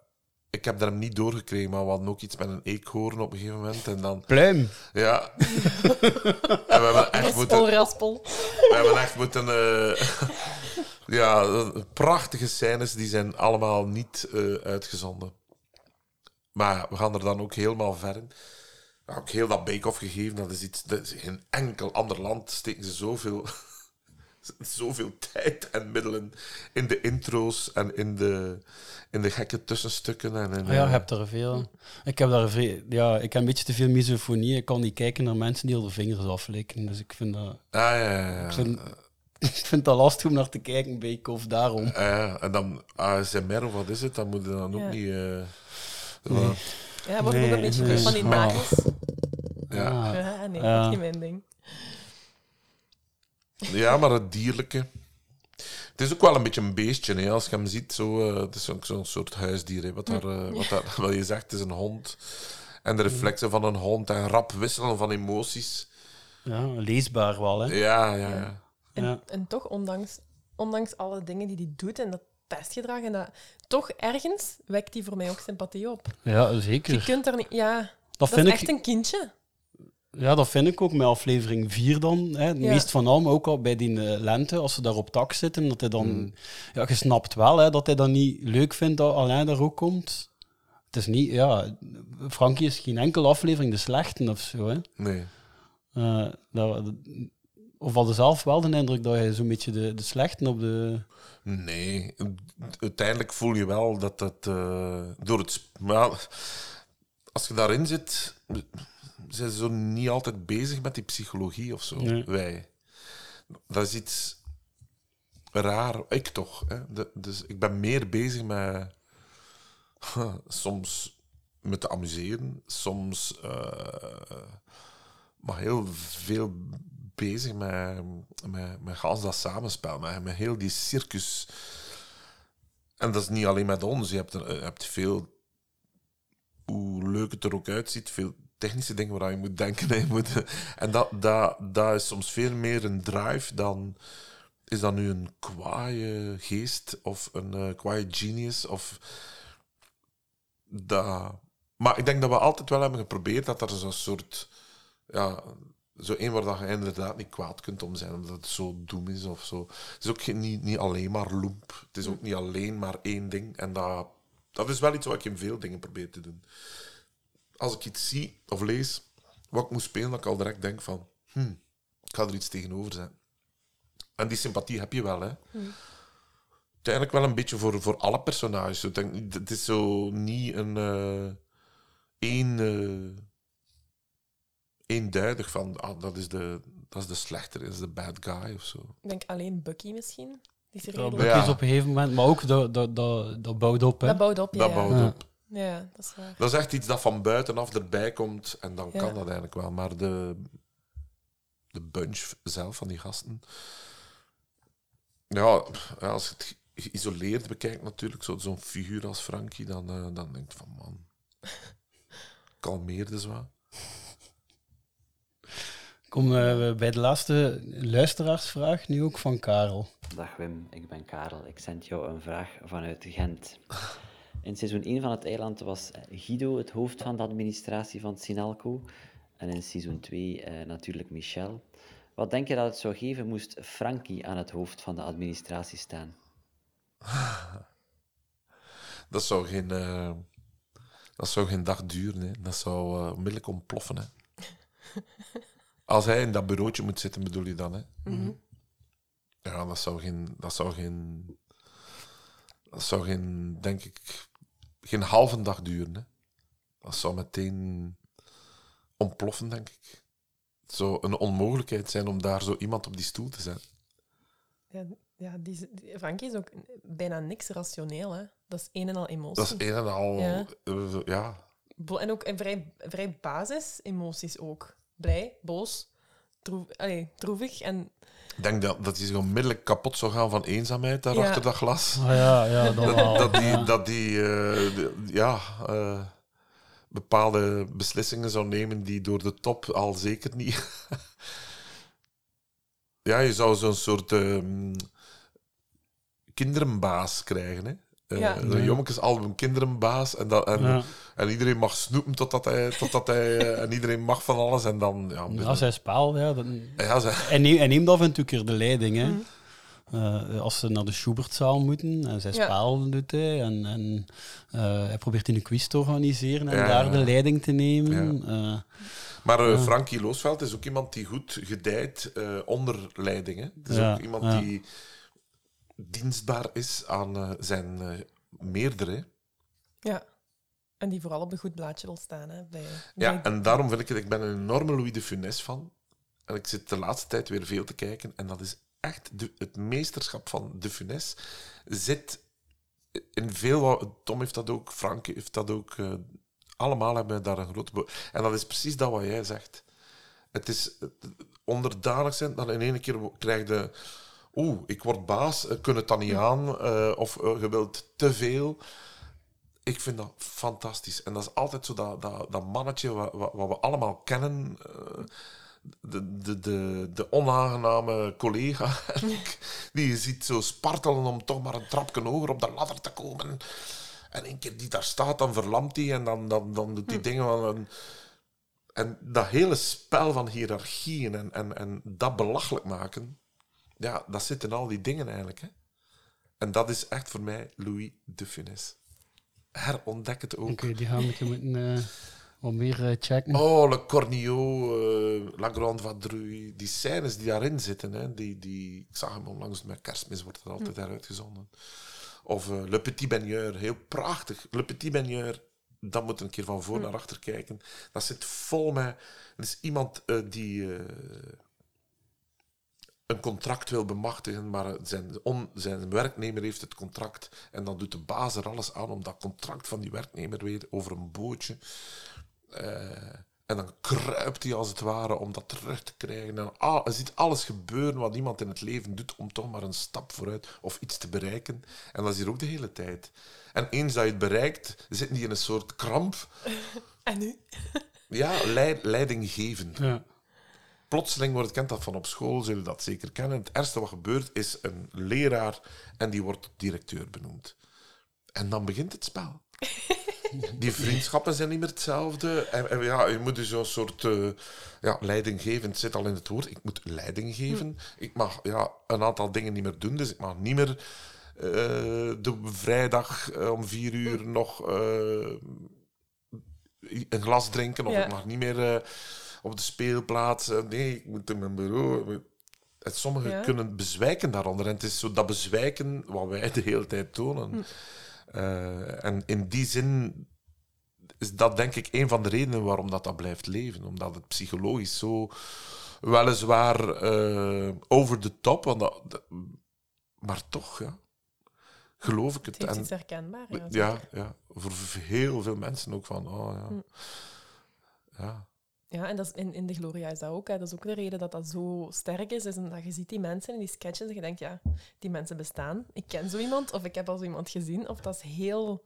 ik heb daar hem niet doorgekregen, maar we hadden ook iets met een eekhoorn op een gegeven moment. En dan, Pluim. ja. *laughs* en we hebben echt moeten... Raspel, raspel. We hebben echt moeten... eh, *laughs* ja, prachtige scènes, die zijn allemaal niet eh, uitgezonden. Maar we gaan er dan ook helemaal ver in. Ook heel dat bake-off gegeven, dat is iets... Dat is in enkel ander land steken ze zoveel... zoveel tijd en middelen in de intro's en in de, in de gekke tussenstukken. En in, Ah ja, eh, je hebt er veel. Ik heb daar vrij- ja, ik heb een beetje te veel misofonie. Ik kan niet kijken naar mensen die al de vingers aflikken. Dus ik vind dat... Ah, ja, ja, ja. Ik vind, ik vind dat lastig om naar te kijken bij of daarom. Ah, ja, en dan ASMR of wat is het, dan moet je dan ook Ja. niet... eh, Nee. zo- Ja, wordt ook een beetje nee. van die Ah. nagels. Ja. Ja, nee, Ja. dat is niet mijn ding. Ja, maar het dierlijke. Het is ook wel een beetje een beestje, hè, als je hem ziet. Zo, eh, het is ook zo'n soort huisdier. Hè, wat, daar, eh, wat, daar, *laughs* wat je zegt, het is een hond. En de reflexen van een hond en rap wisselen van emoties. Ja, leesbaar wel, hè. Ja, ja, ja. En, Ja. en toch, ondanks, ondanks alle dingen die hij doet en dat testgedrag. En dat, toch ergens wekt hij voor mij ook sympathie op. Ja, zeker. Je kunt er niet... Ja, Dat dat, vind is ik- echt een kindje. Ja, dat vind ik ook met aflevering 4 dan. Hè. Ja. meest van allemaal ook al bij die eh, lente, als ze daar op tak zitten, dat hij dan... Ja, je snapt wel hè, dat hij dat niet leuk vindt dat Alain daar ook komt. Het is niet... Ja, Frankie is geen enkele aflevering de slechte of zo, hè. Nee. Eh, dat, of hadden zelf wel de indruk dat hij zo'n beetje de, de slechten op de... Nee, uiteindelijk voel je wel dat het eh, door het. Maar als je daarin zit, zijn zo niet altijd bezig met die psychologie of zo. Nee. Wij. Dat is iets raar. Ik toch. Hè? De- dus ik ben meer bezig met. soms met te amuseren, soms. eh, maar heel veel bezig met, met, met gans dat samenspel, met, met heel die circus. En dat is niet alleen met ons. Je hebt, er, je hebt veel, hoe leuk het er ook uitziet, veel technische dingen waar je moet denken. En, moet, en dat, dat, dat is soms veel meer een drive dan... Is dat nu een kwaaie geest of een eh kwaaie genius? Of dat... Maar ik denk dat we altijd wel hebben geprobeerd dat er zo'n soort... Ja, zo één waar dat je inderdaad niet kwaad kunt om zijn, omdat het zo doem is of zo. Het is ook geen, niet, niet alleen maar loemp. Het is ook niet alleen maar één ding. En dat, dat is wel iets wat ik in veel dingen probeer te doen. Als ik iets zie of lees wat ik moet spelen, dat ik al direct denk van... Hm, ik ga er iets tegenover zetten. En die sympathie heb je wel, hè. Uiteindelijk wel een beetje voor, voor alle personages. Ik denk, het is zo niet een... eh, één... eh, eenduidig van ah, dat, is de, dat is de slechter, dat is de bad guy of zo. Ik denk alleen Bucky misschien. Die is er Dat redelijk- Bucky is op een gegeven moment, maar ook dat, dat, dat, dat bouwt op. Hè. Dat bouwt op, ja. Dat ja. bouwt op. Ja, dat is waar. Dat is echt iets dat van buitenaf erbij komt en dan Ja. kan dat eigenlijk wel. Maar de, de bunch zelf van die gasten. Ja, als je het ge- geïsoleerd bekijkt, natuurlijk, zo- zo'n figuur als Frankie, dan, eh, dan denk je van man. *laughs* Kalmeer dus wat. Kom eh, bij de laatste luisteraarsvraag, nu ook van Karel. Dag Wim, ik ben Karel. Ik zend jou een vraag vanuit Gent. In seizoen 1 van het eiland was Guido het hoofd van de administratie van Sinalco. En in seizoen 2 eh, natuurlijk Michel. Wat denk je dat het zou geven moest Frankie aan het hoofd van de administratie staan? *laughs* Dat zou geen, eh, dat zou geen dag duren. Hè. Dat zou eh, onmiddellijk ontploffen. Hè. *laughs* Als hij in dat bureautje moet zitten, bedoel je dan? Hè? Mhm. Ja, dat zou geen, dat zou geen, dat zou geen, denk ik, geen halve dag duren. Hè. Dat zou meteen ontploffen, denk ik. Het zou een onmogelijkheid zijn om daar zo iemand op die stoel te zetten. Ja, ja die, die- Frankie is ook bijna niks rationeel. Hè. Dat is een en al emotie. Dat is een en al, Ja. eh, ja. En ook een vrij, vrij basis-emoties ook. Blij, boos, droef, allee, droevig. En Ik denk dat, dat hij zich onmiddellijk kapot zou gaan van eenzaamheid daar Ja. achter dat glas. Ah, ja, ja, dat wel. dat die, Ja. dat die eh, ja, eh, bepaalde beslissingen zou nemen die door de top al zeker niet. *laughs* ja, je zou zo'n soort ehm, kinderenbaas krijgen. Hè? Eh, Ja. Een Ja. jongekensalbum kinderenbaas. En, dat, en, Ja. en iedereen mag snoepen totdat hij, totdat hij eh, en iedereen mag van alles. En dan, ja, Als hij speelt, ja, dan... Ja, ze- hij, neemt, hij neemt af en toe keer de leiding. Hè. Mhm. Eh, als ze naar de Schubertzaal moeten en zij Ja. spelen doet hij. En, en eh, hij probeert in een quiz te organiseren en Ja, daar ja. de leiding te nemen. Eh, Maar Ja. Frankie Loosveld is ook iemand die goed gedijt eh, onder leiding. Hè? Het is Ja, ook iemand ja. die dienstbaar is aan eh, zijn eh, meerdere. ja. En die vooral op een goed blaadje wil staan. Hè, bij, Ja, bij- en daarom vind ik het... Ik ben een enorme Louis de Funès fan. En ik zit de laatste tijd weer veel te kijken. En dat is echt... De, het meesterschap van de Funès zit in veel... Tom heeft dat ook, Frank heeft dat ook. eh, allemaal hebben daar een grote... En dat is precies dat wat jij zegt. Het is onderdanig zijn, dan in één keer krijg je... Oeh, ik word baas, ik kun het dan niet aan. eh, of eh, je wilt te veel. Ik vind dat fantastisch. En dat is altijd zo dat, dat, dat mannetje wat, wat, wat we allemaal kennen. eh, de, de, de, de onaangename collega *laughs* die je ziet zo spartelen om toch maar een trapje hoger op de ladder te komen. En één keer die daar staat, dan verlamt hij en dan, dan, dan doet hij dingen van. En dat hele spel van hiërarchieën en, en, en dat belachelijk maken, ja, dat zit in al die dingen eigenlijk. Hè. En dat is echt voor mij Louis de Funès. Herontdek het ook. Oké, die gaan we moeten eh, wat meer eh, checken. Oh, Le Cornio, eh, La Grande Vadrouille. Die scènes die daarin zitten, hè, die, die, ik zag hem onlangs met kerstmis, wordt het altijd heruitgezonden. Of eh, Le Petit Baigneur, heel prachtig. Le Petit Baigneur, dat moet een keer van voor naar achter kijken. Dat zit vol met... Er is iemand die een contract wil bemachtigen, maar zijn, on, zijn werknemer heeft het contract. En dan doet de baas er alles aan om dat contract van die werknemer weer over een bootje... eh, en dan kruipt hij als het ware om dat terug te krijgen. En al, je ziet alles gebeuren wat iemand in het leven doet om toch maar een stap vooruit of iets te bereiken. En dat is hier ook de hele tijd. En eens dat je het bereikt, zit hij in een soort kramp. *laughs* En nu? Ja, leid, leidinggevend. Ja. Plotseling wordt het kent dat van op school, zullen dat zeker kennen. Het eerste wat gebeurt is een leraar en die wordt directeur benoemd. En dan begint het spel. *laughs* Die vriendschappen zijn niet meer hetzelfde. En, en ja, je moet dus zo'n soort uh, ja, leidinggevend zit al in het woord. Ik moet leiding geven. Ik mag ja, een aantal dingen niet meer doen. Dus ik mag niet meer uh, de vrijdag uh, om vier uur nog een glas drinken. Of Ja. ik mag niet meer op de speelplaats. eh, nee, ik moet in mijn bureau. En sommigen Ja. kunnen bezwijken daaronder. En het is zo dat bezwijken wat wij de hele tijd tonen. Hm. Uh, en in die zin is dat denk ik een van de redenen waarom dat, dat blijft leven. Omdat het psychologisch zo weliswaar uh, over de top, want dat, dat- maar toch, ja, geloof ik het. Het iets herkenbaar, ja, ja, voor heel veel mensen ook van, oh ja. Hm. ja. Ja, en dat is in, in de Gloria is dat ook. Hè. Dat is ook de reden dat dat zo sterk is. is omdat je ziet die mensen in die sketches en je denkt, ja, die mensen bestaan. Ik ken zo iemand, of ik heb al zo iemand gezien. Of dat is heel...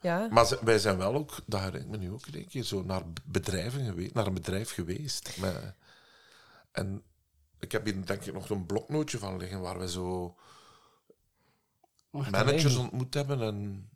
Ja, Maar ze- wij zijn wel ook, dat herinner ik me nu ook een keer, zo naar bedrijven geweest, naar een bedrijf geweest. Met, en ik heb hier denk ik nog een bloknootje van liggen waar we zo Wacht, managers ontmoet hebben en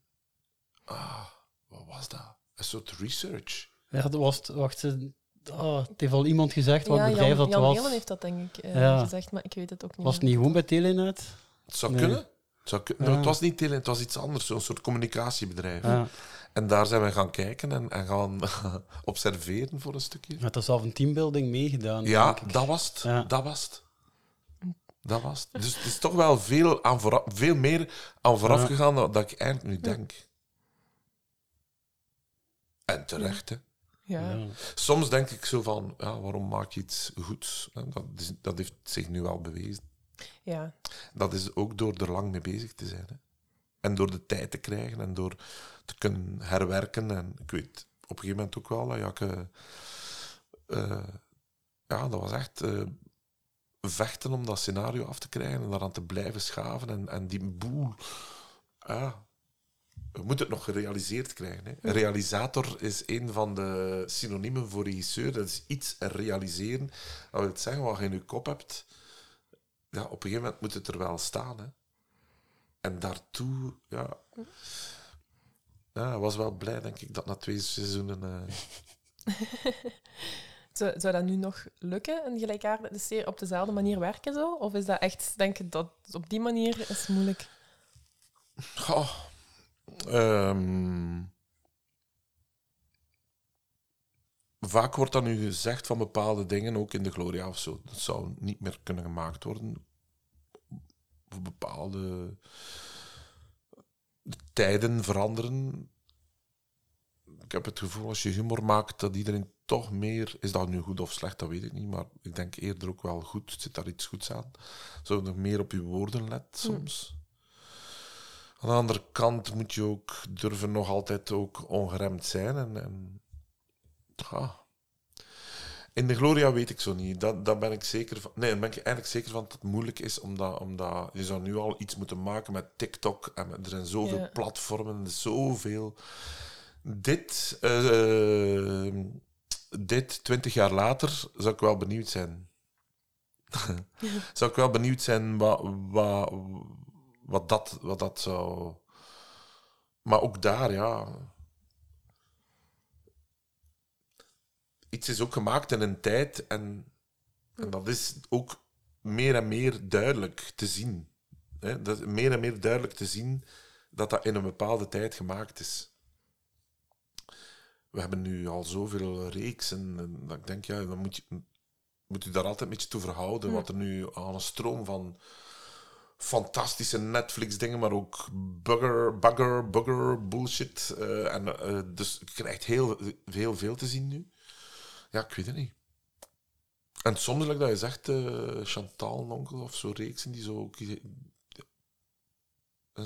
ah, wat was dat? Een soort research. Ja, dat was, wacht, ze- oh, het heeft al iemand gezegd wat ja bedrijf Jan, dat Jan was. Elen heeft dat denk ik eh, Ja. gezegd, maar ik weet het ook niet. Was het niet gewoon bij Telenet? Het zou Nee. kunnen. Het, zou kun- Ja. nou, het was niet tele, het was iets anders, zo'n soort communicatiebedrijf. Ja. En daar zijn we gaan kijken en, en gaan *laughs* observeren voor een stukje. Het is zelf een teambuilding meegedaan. Ja, denk ik. dat was het. Ja. Dat was het. Dat was het. Dus het is toch wel veel, aan vooraf, veel meer aan vooraf Ja. gegaan dan dat ik eigenlijk nu denk. En terecht, hè. Ja. Ja. Soms denk ik zo van, ja, waarom maak je iets goeds? Hè, Dat, is, dat heeft zich nu al bewezen. Ja. Dat is ook door er lang mee bezig te zijn. Hè. En door de tijd te krijgen en door te kunnen herwerken. En ik weet op een gegeven moment ook wel dat Jakke... eh, ja, dat was echt eh, vechten om dat scenario af te krijgen en daaraan te blijven schaven. En, en die boel... Ja, we moeten het nog gerealiseerd krijgen. Hè. Een realisator is een van de synoniemen voor regisseur. Dat is iets realiseren. Dat wil zeggen, wat je in je kop hebt, ja, op een gegeven moment moet het er wel staan. Hè. En daartoe, ja... Ja, ik was wel blij, denk ik, dat na twee seizoenen... eh, *laughs* Zou, zou dat nu nog lukken, een gelijkaardige serie op dezelfde manier werken zo? Of is dat echt, denk je, dat op die manier is moeilijk? Goh. Ehm, vaak wordt dan nu gezegd van bepaalde dingen, ook in de Gloria of zo. Dat zou niet meer kunnen gemaakt worden. Voor bepaalde tijden veranderen. Ik heb het gevoel, als je humor maakt, dat iedereen toch meer... Is dat nu goed of slecht, dat weet ik niet. Maar ik denk eerder ook wel goed. Zit daar iets goeds aan? Zou je nog meer op je woorden let soms? Aan de andere kant moet je ook durven nog altijd ook ongeremd zijn. En. In de Gloria weet ik zo niet. Dat, dat ben ik zeker van. Nee, daar ben ik eigenlijk zeker van dat het moeilijk is, omdat, omdat je zou nu al iets moeten maken met TikTok. En met- er zijn zoveel Ja. platformen, zoveel. Dit, eh, dit twintig jaar later zou ik wel benieuwd zijn. *laughs* zou ik wel benieuwd zijn wat, wat, wat, dat, wat dat zou. Maar ook daar, ja. Iets is ook gemaakt in een tijd en, en dat is ook meer en meer duidelijk te zien. Hè? Dat is meer en meer duidelijk te zien dat dat in een bepaalde tijd gemaakt is. We hebben nu al zoveel reeksen en dat ik denk, ja, dan moet je, moet u daar altijd een beetje toe verhouden. Wat er nu aan een stroom van fantastische Netflix-dingen, maar ook bugger, bugger, bugger, bullshit. eh, en, eh, dus je krijgt heel, veel te zien nu. Ja, ik weet het niet. En soms, dat je zegt, eh, Chantal en Onkel of zo reeksen die zo... ook-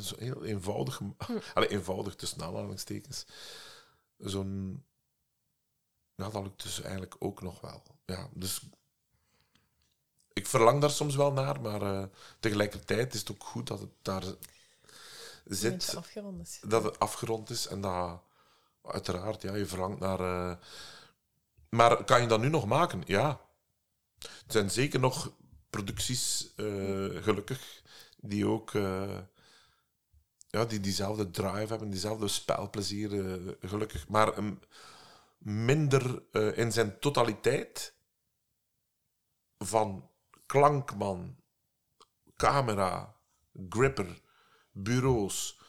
zo heel eenvoudig... *laughs* Allee, eenvoudig tussen aanhalingstekens. Zo'n... Ja, dat lukt dus eigenlijk ook nog wel. Ja, dus ik verlang daar soms wel naar, maar eh, tegelijkertijd is het ook goed dat het daar zit. beetje afgerond is. Dat het afgerond is en dat uiteraard, ja, je verlangt naar. eh, maar kan je dat nu nog maken? Ja. Er zijn zeker nog producties, eh, gelukkig, die ook ja, die diezelfde drive hebben, diezelfde spelplezier, gelukkig. Maar een minder in zijn totaliteit van klankman, camera, gripper, bureaus,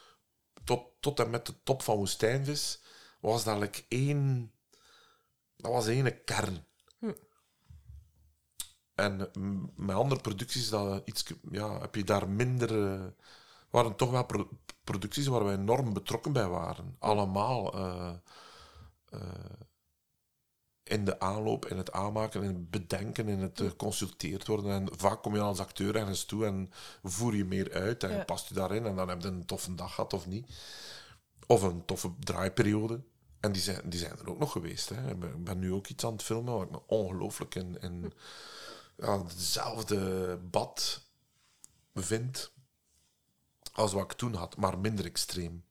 tot, tot en met de top van Woestijnvis, was dat like één... Dat was één kern. Hm. En met andere producties dat iets, ja, heb je daar minder... eh, waren toch wel pro- producties waar wij enorm betrokken bij waren. Allemaal. eh, eh, in de aanloop, in het aanmaken, in het bedenken, in het eh, geconsulteerd worden. En vaak kom je als acteur ergens toe en voer je meer uit en Ja. past je daarin. En dan heb je een toffe dag gehad of niet. Of een toffe draaiperiode. En die zijn, die zijn er ook nog geweest. Hè. Ik ben- nu ook iets aan het filmen waar ik me ongelooflijk in, in ja, hetzelfde bad vind als wat ik toen had, maar minder extreem.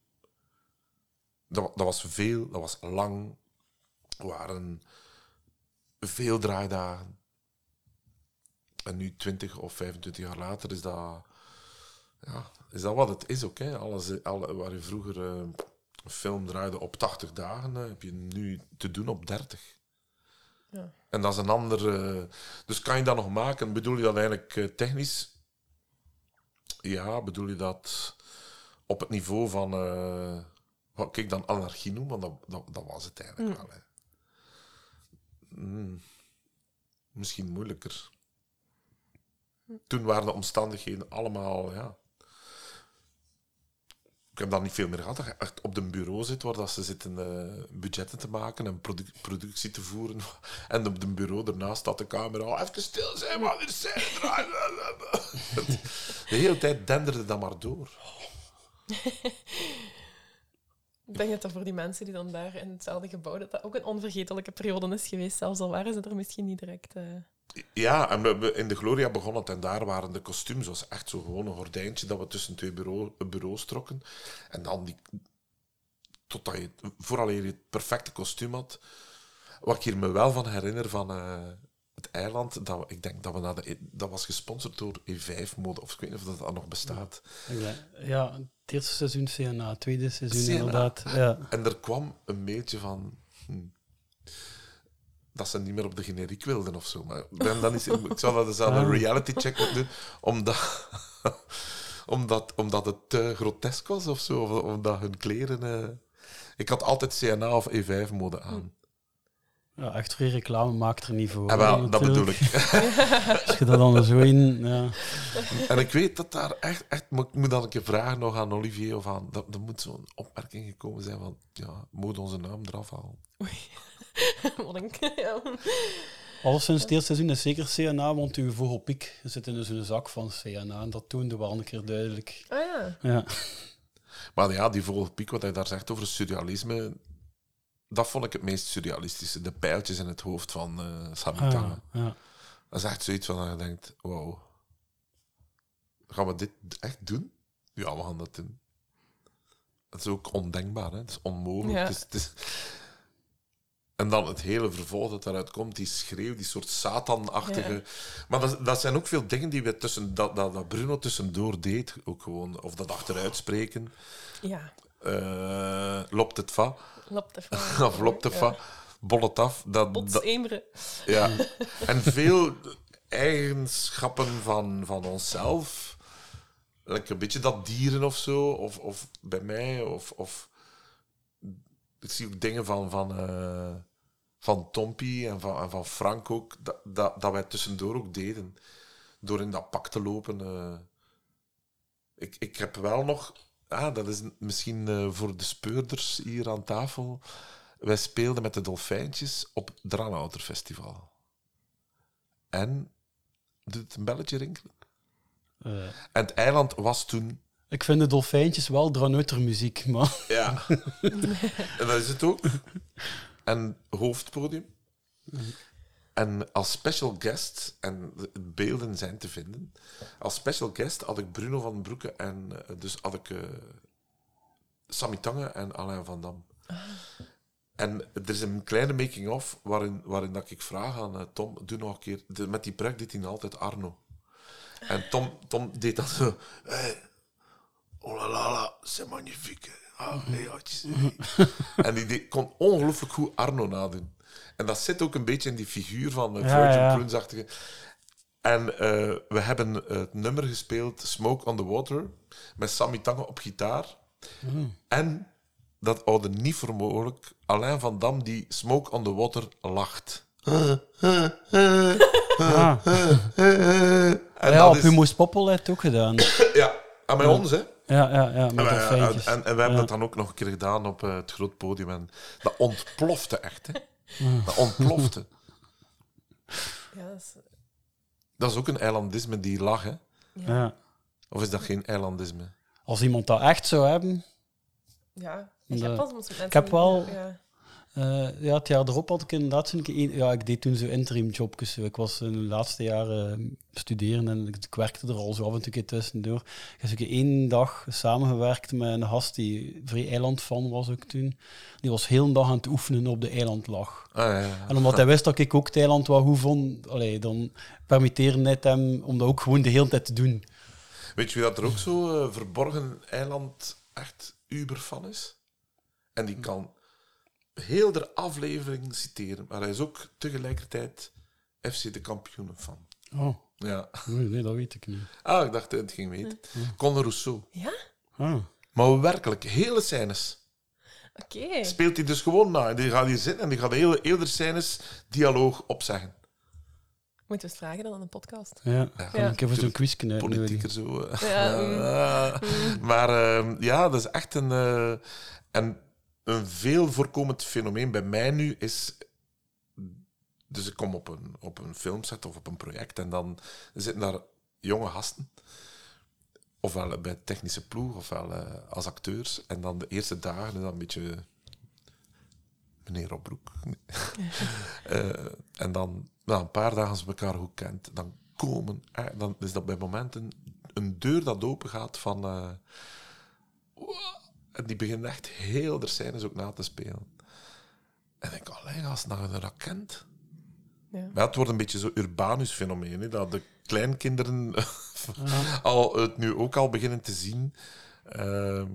Dat, dat was veel, dat was lang. Waren veel draaidagen. En nu, 20 of 25 jaar later, is dat, ja, is dat wat het is ook. Hè? Alles, alle, waar je vroeger eh, een film draaide op 80 dagen, eh, heb je nu te doen op 30. Ja. En dat is een andere. Dus kan je dat nog maken? Bedoel je dat eigenlijk eh, technisch? Ja, bedoel je dat op het niveau van. eh, wat ik dan anarchie noem? Want dat, dat, dat was het eigenlijk Mm. wel. Hè. Hmm. Misschien moeilijker. Toen waren de omstandigheden allemaal. Ja. Ik heb dan niet veel meer gehad. Dat je echt op een bureau zit waar dat ze zitten eh, budgetten te maken en produ- productie te voeren. *laughs* En op een bureau ernaast staat de camera. Oh, even stil zijn, maar er zijn. *laughs* De hele tijd denderde dat maar door. *laughs* Ik denk dat dat voor die mensen die dan daar in hetzelfde gebouw, dat dat ook een onvergetelijke periode is geweest, zelfs al waren ze er misschien niet direct... eh, Ja, en we- in de Gloria begon het en daar waren de kostuums. was echt zo gewoon een gordijntje dat we tussen twee bureau, bureaus trokken. En dan die... Totdat je... Vooral je het perfecte kostuum had. Wat ik hier me wel van herinner van eh, het eiland, dat ik denk dat we naar de... Dat was gesponsord door E5-mode, of ik weet niet of dat, dat nog bestaat. Ja, het eerste seizoen CNA, het tweede seizoen CNA. inderdaad. Ja. En er kwam een mailtje van... hm, dat ze niet meer op de generiek wilden of zo. Maar ben dan niet, ik zou dat eens aan een reality check moeten doen, omdat, *laughs* omdat, omdat het te grotesk was of zo. Of omdat hun kleren... eh, ik had altijd CNA of E5-mode aan. Ja, echt voor reclame maakt er niet voor. Ah, wel, dat bedoel ik. *laughs* Als je dat dan zo in... Ja. En ik weet dat daar echt, echt ik moet dan een keer vragen nog aan Olivier of aan, dat, er moet zo'n opmerking gekomen zijn van, ja, moet onze naam eraf halen. *laughs* wat een... ja. Alleszins het eerste seizoen is zeker CNA, want uw vogelpiek zit in dus een zak van CNA. En dat toonde wel een keer duidelijk. Ah ja. Ja. Maar ja, die vogelpiek, wat hij daar zegt over surrealisme, dat vond ik het meest surrealistische. De pijltjes in het hoofd van eh Samitana. Ah, ja. Dat is echt zoiets van dat je denkt, wow. Gaan we dit echt doen? Ja, we gaan dat doen. Dat is ook ondenkbaar, hè? Het is onmogelijk. Ja. Het is, het is... En dan het hele vervolg dat eruit komt, die schreeuw, die soort Satan-achtige. Ja. Maar dat, dat zijn ook veel dingen die we tussen, dat, dat, dat Bruno tussendoor deed. Ook gewoon, of dat achteruitspreken. Ja. Eh, lopt het va. Loopt het va. *laughs* of lopt het Ja. va. Bol het af. Dat, ja. *laughs* En veel eigenschappen van, van onszelf. Like een beetje dat dieren of zo. Of, of bij mij. Of, of ik zie ook dingen van, van, eh, van Tompie en van, en van Frank ook. Dat, dat, dat wij tussendoor ook deden. Door in dat pak te lopen. eh. ik, ik heb wel nog... Ah, dat is misschien eh, voor de speurders hier aan tafel. Wij speelden met de dolfijntjes op het Dranouter Festival. En doet het een belletje rinkelen? Eh, En het eiland was toen... ik vind de dolfijntjes wel draneuter muziek, maar... Ja. *laughs* en dat is het ook. En hoofdpodium. En als special guest, en de beelden zijn te vinden, als special guest had ik Bruno van Broeke en eh, dus had ik eh Sammy Tange en Alain van Dam. En er is een kleine making-of waarin, waarin dat ik vraag aan eh, Tom, doe nog een keer, de- met die pruik deed hij altijd Arno. En Tom, Tom deed dat zo, hey, oh la la la, c'est magnifique. Ah, hey. *laughs* en die deed- kon ongelooflijk goed Arno nadoen. En dat zit ook een beetje in die figuur van Ja, Virgin ja. Prunes-achtige. En eh, we hebben het nummer gespeeld, Smoke on the Water, met Sammy Tange op gitaar. Mm. En dat oude niet voor mogelijk, Alain van Dam die Smoke on the Water lacht. Ah. En ja, dat op is- Humo's Poppel heeft het ook gedaan. Ja, aan bij ons, hè. Ja, ja, ja, met en, wij- en, en we hebben Ja. dat dan ook nog een keer gedaan op eh, het groot podium. En dat ontplofte echt, hè. Dat ontplofte. Ja, dat is... Dat is ook een eilandisme, die lach, hè. Ja. Of is dat geen eilandisme? Als iemand dat echt zou hebben... Ja, ik de- heb mensen Ik heb wel... ja. Eh, ja, het jaar erop had ik inderdaad zo'n keer... een- Ja, ik deed toen zo interim jobjes. Ik was in de laatste jaren eh, studeren en ik, ik werkte er al zo af en toe een keer tussendoor. Ik heb keer één dag samengewerkt met een gast die vrij eilandfan was ook toen. Die was heel de dag aan het oefenen op de eilandlach. Ah, ja, ja. En omdat hij wist dat ik ook het eiland wel goed vond, allee, dan permitteerde het hem om dat ook gewoon de hele tijd te doen. Weet je wie dat er ook zo eh, verborgen eiland echt uberfan is? En die kan heel de aflevering citeren, maar hij is ook tegelijkertijd FC de kampioenen van. Oh. Ja. Nee, nee, dat weet ik niet. Ah, ik dacht dat het ging weten. Conor Rousseau. Ja? Ah. Maar werkelijk, hele scènes. Oké. Speelt hij dus gewoon na. Die gaat hier zitten en die gaat de hele, hele scènes dialoog opzeggen. Moeten we eens vragen dan aan een podcast? Ja, we een keer voor zo'n quizje uit. Politieker zo. eh. Ja, mm. *laughs* Maar ehm, ja, dat is echt een, eh, en een veel voorkomend fenomeen bij mij nu is. Dus ik kom op een, op een filmset of op een project en dan zitten daar jonge gasten. Ofwel bij technische ploeg, ofwel eh, als acteurs. En dan de eerste dagen is dat een beetje meneer Opbroek. *laughs* Eh, en dan, na een paar dagen als je elkaar goed kent, dan komen, dan is dat bij momenten een deur dat open gaat van. eh, en die beginnen echt heel de scènes ook na te spelen. En ik alleen als naar een dat kent. Ja. Maar het wordt een beetje zo'n urbanus fenomeen, hè, dat de kleinkinderen *laughs* al, het nu ook al beginnen te zien. Ehm,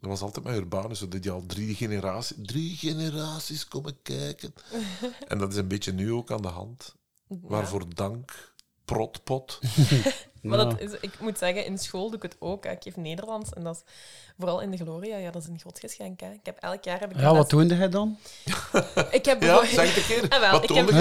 dat was altijd met urbanus, dat die al drie generaties, drie generaties komen kijken. *laughs* en dat is een beetje nu ook aan de hand. Waarvoor dank, protpot. *laughs* Maar dat is, ik moet zeggen, in school doe ik het ook. hè. Ik geef Nederlands en dat is vooral in de Gloria. Ja, dat is een groot geschenk. Hè. Ik heb elk jaar heb ik Ja, een wat les- toonde hij dan? *laughs* Ik heb Ja, bijvoorbeeld- zeg het een keer. *laughs* Ah, Wat ik toonde heb je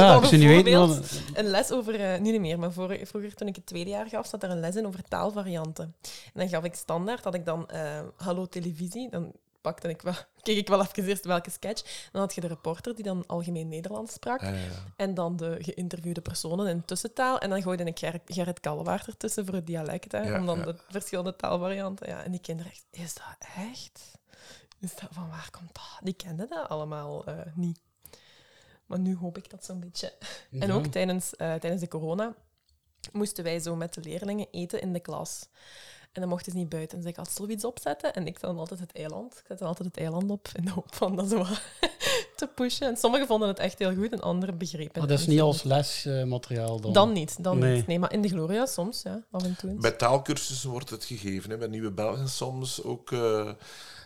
Ja, dan wat- een les over, eh, nu niet meer, maar voor, vroeger toen ik het tweede jaar gaf, zat er een les in over taalvarianten. En dan gaf ik standaard, had ik dan eh, Hallo Televisie, dan pakte ik wel, *laughs* keek ik wel even eerst welke sketch. Dan had je de reporter die dan algemeen Nederlands sprak. Ja, ja. En dan de geïnterviewde personen in tussentaal. En dan gooide ik Gerrit, Gerrit Kallewaard ertussen voor het dialect. Hè, Ja, om dan de verschillende taalvarianten. Ja, en die kinderen echt, is dat echt? Is dat, van waar komt dat? Die kenden dat allemaal eh, niet. Maar nu hoop ik dat zo'n beetje. En ook tijdens, eh, tijdens de corona moesten wij zo met de leerlingen eten in de klas. En dan mochten ze niet buiten. Dus ik had zoiets opzetten en ik dan altijd het eiland. Ik zet dan altijd het eiland op in de hoop van dat zo wat *laughs* te pushen. En sommigen vonden het echt heel goed en anderen begrepen Maar het dat is niet als lesmateriaal dan? Dan niet, dan Nee. niet. Nee, maar in de Gloria soms, ja, af en toe. eens. Bij taalkursussen wordt het gegeven, hè, bij Nieuwe Belgen soms ook. eh,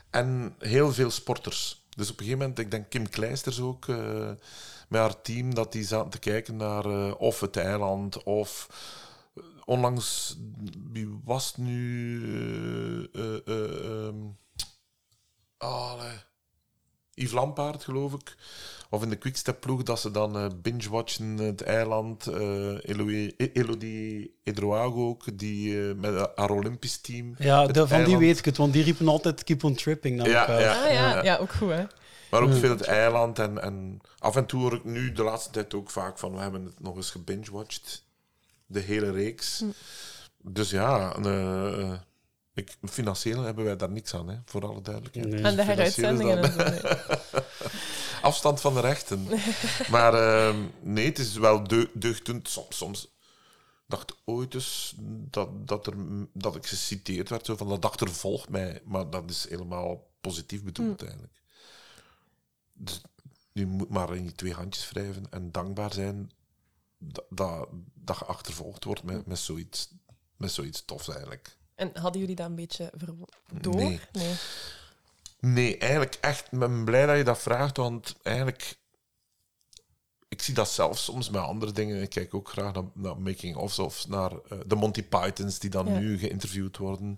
en heel veel sporters. Dus op een gegeven moment, ik denk Kim Kleisters ook, eh, met haar team, dat die zaten te kijken naar eh, of het eiland of... Onlangs, wie was het nu? eh, eh, eh, ehm, ah, allee. Yves Lampaard, geloof ik. Of in de Quickstep-ploeg, dat ze dan eh, binge-watchen het eiland. eh Eloï- E- Elodie Edroago ook, die met haar Olympisch team. Ja, de- van die weet ik het, want die riepen altijd keep on tripping naar Ja, elkaar. ja, Ah ja, ja. ja, ook goed, hè. Maar ook veel het eiland. En, en af en toe hoor ik nu de laatste tijd ook vaak van... We hebben het nog eens gebingewatcht. De hele reeks. Dus ja, eh, eh, ik, financieel hebben wij daar niks aan, hè, voor alle duidelijkheid. Nee. Aan de heruitzendingen en zo, *laughs* Afstand van de rechten. maar ehm, nee, het is wel deu- deugdend. Soms, soms dacht ik ooit eens dat, dat, er, dat ik geciteerd werd, zo van dat achtervolgt mij. Maar dat is helemaal positief bedoeld, Hm. eigenlijk. Dus je moet maar in je twee handjes wrijven en dankbaar zijn dat, dat, dat je achtervolgd wordt met, met, zoiets, met zoiets tofs, eigenlijk. En hadden jullie dat een beetje door? Nee. nee. Nee, eigenlijk echt. Ik ben blij dat je dat vraagt, want eigenlijk. Ik zie dat zelf soms met andere dingen. Ik kijk ook graag naar, naar making-ofs of naar eh, de Monty Pythons die dan Ja. nu geïnterviewd worden.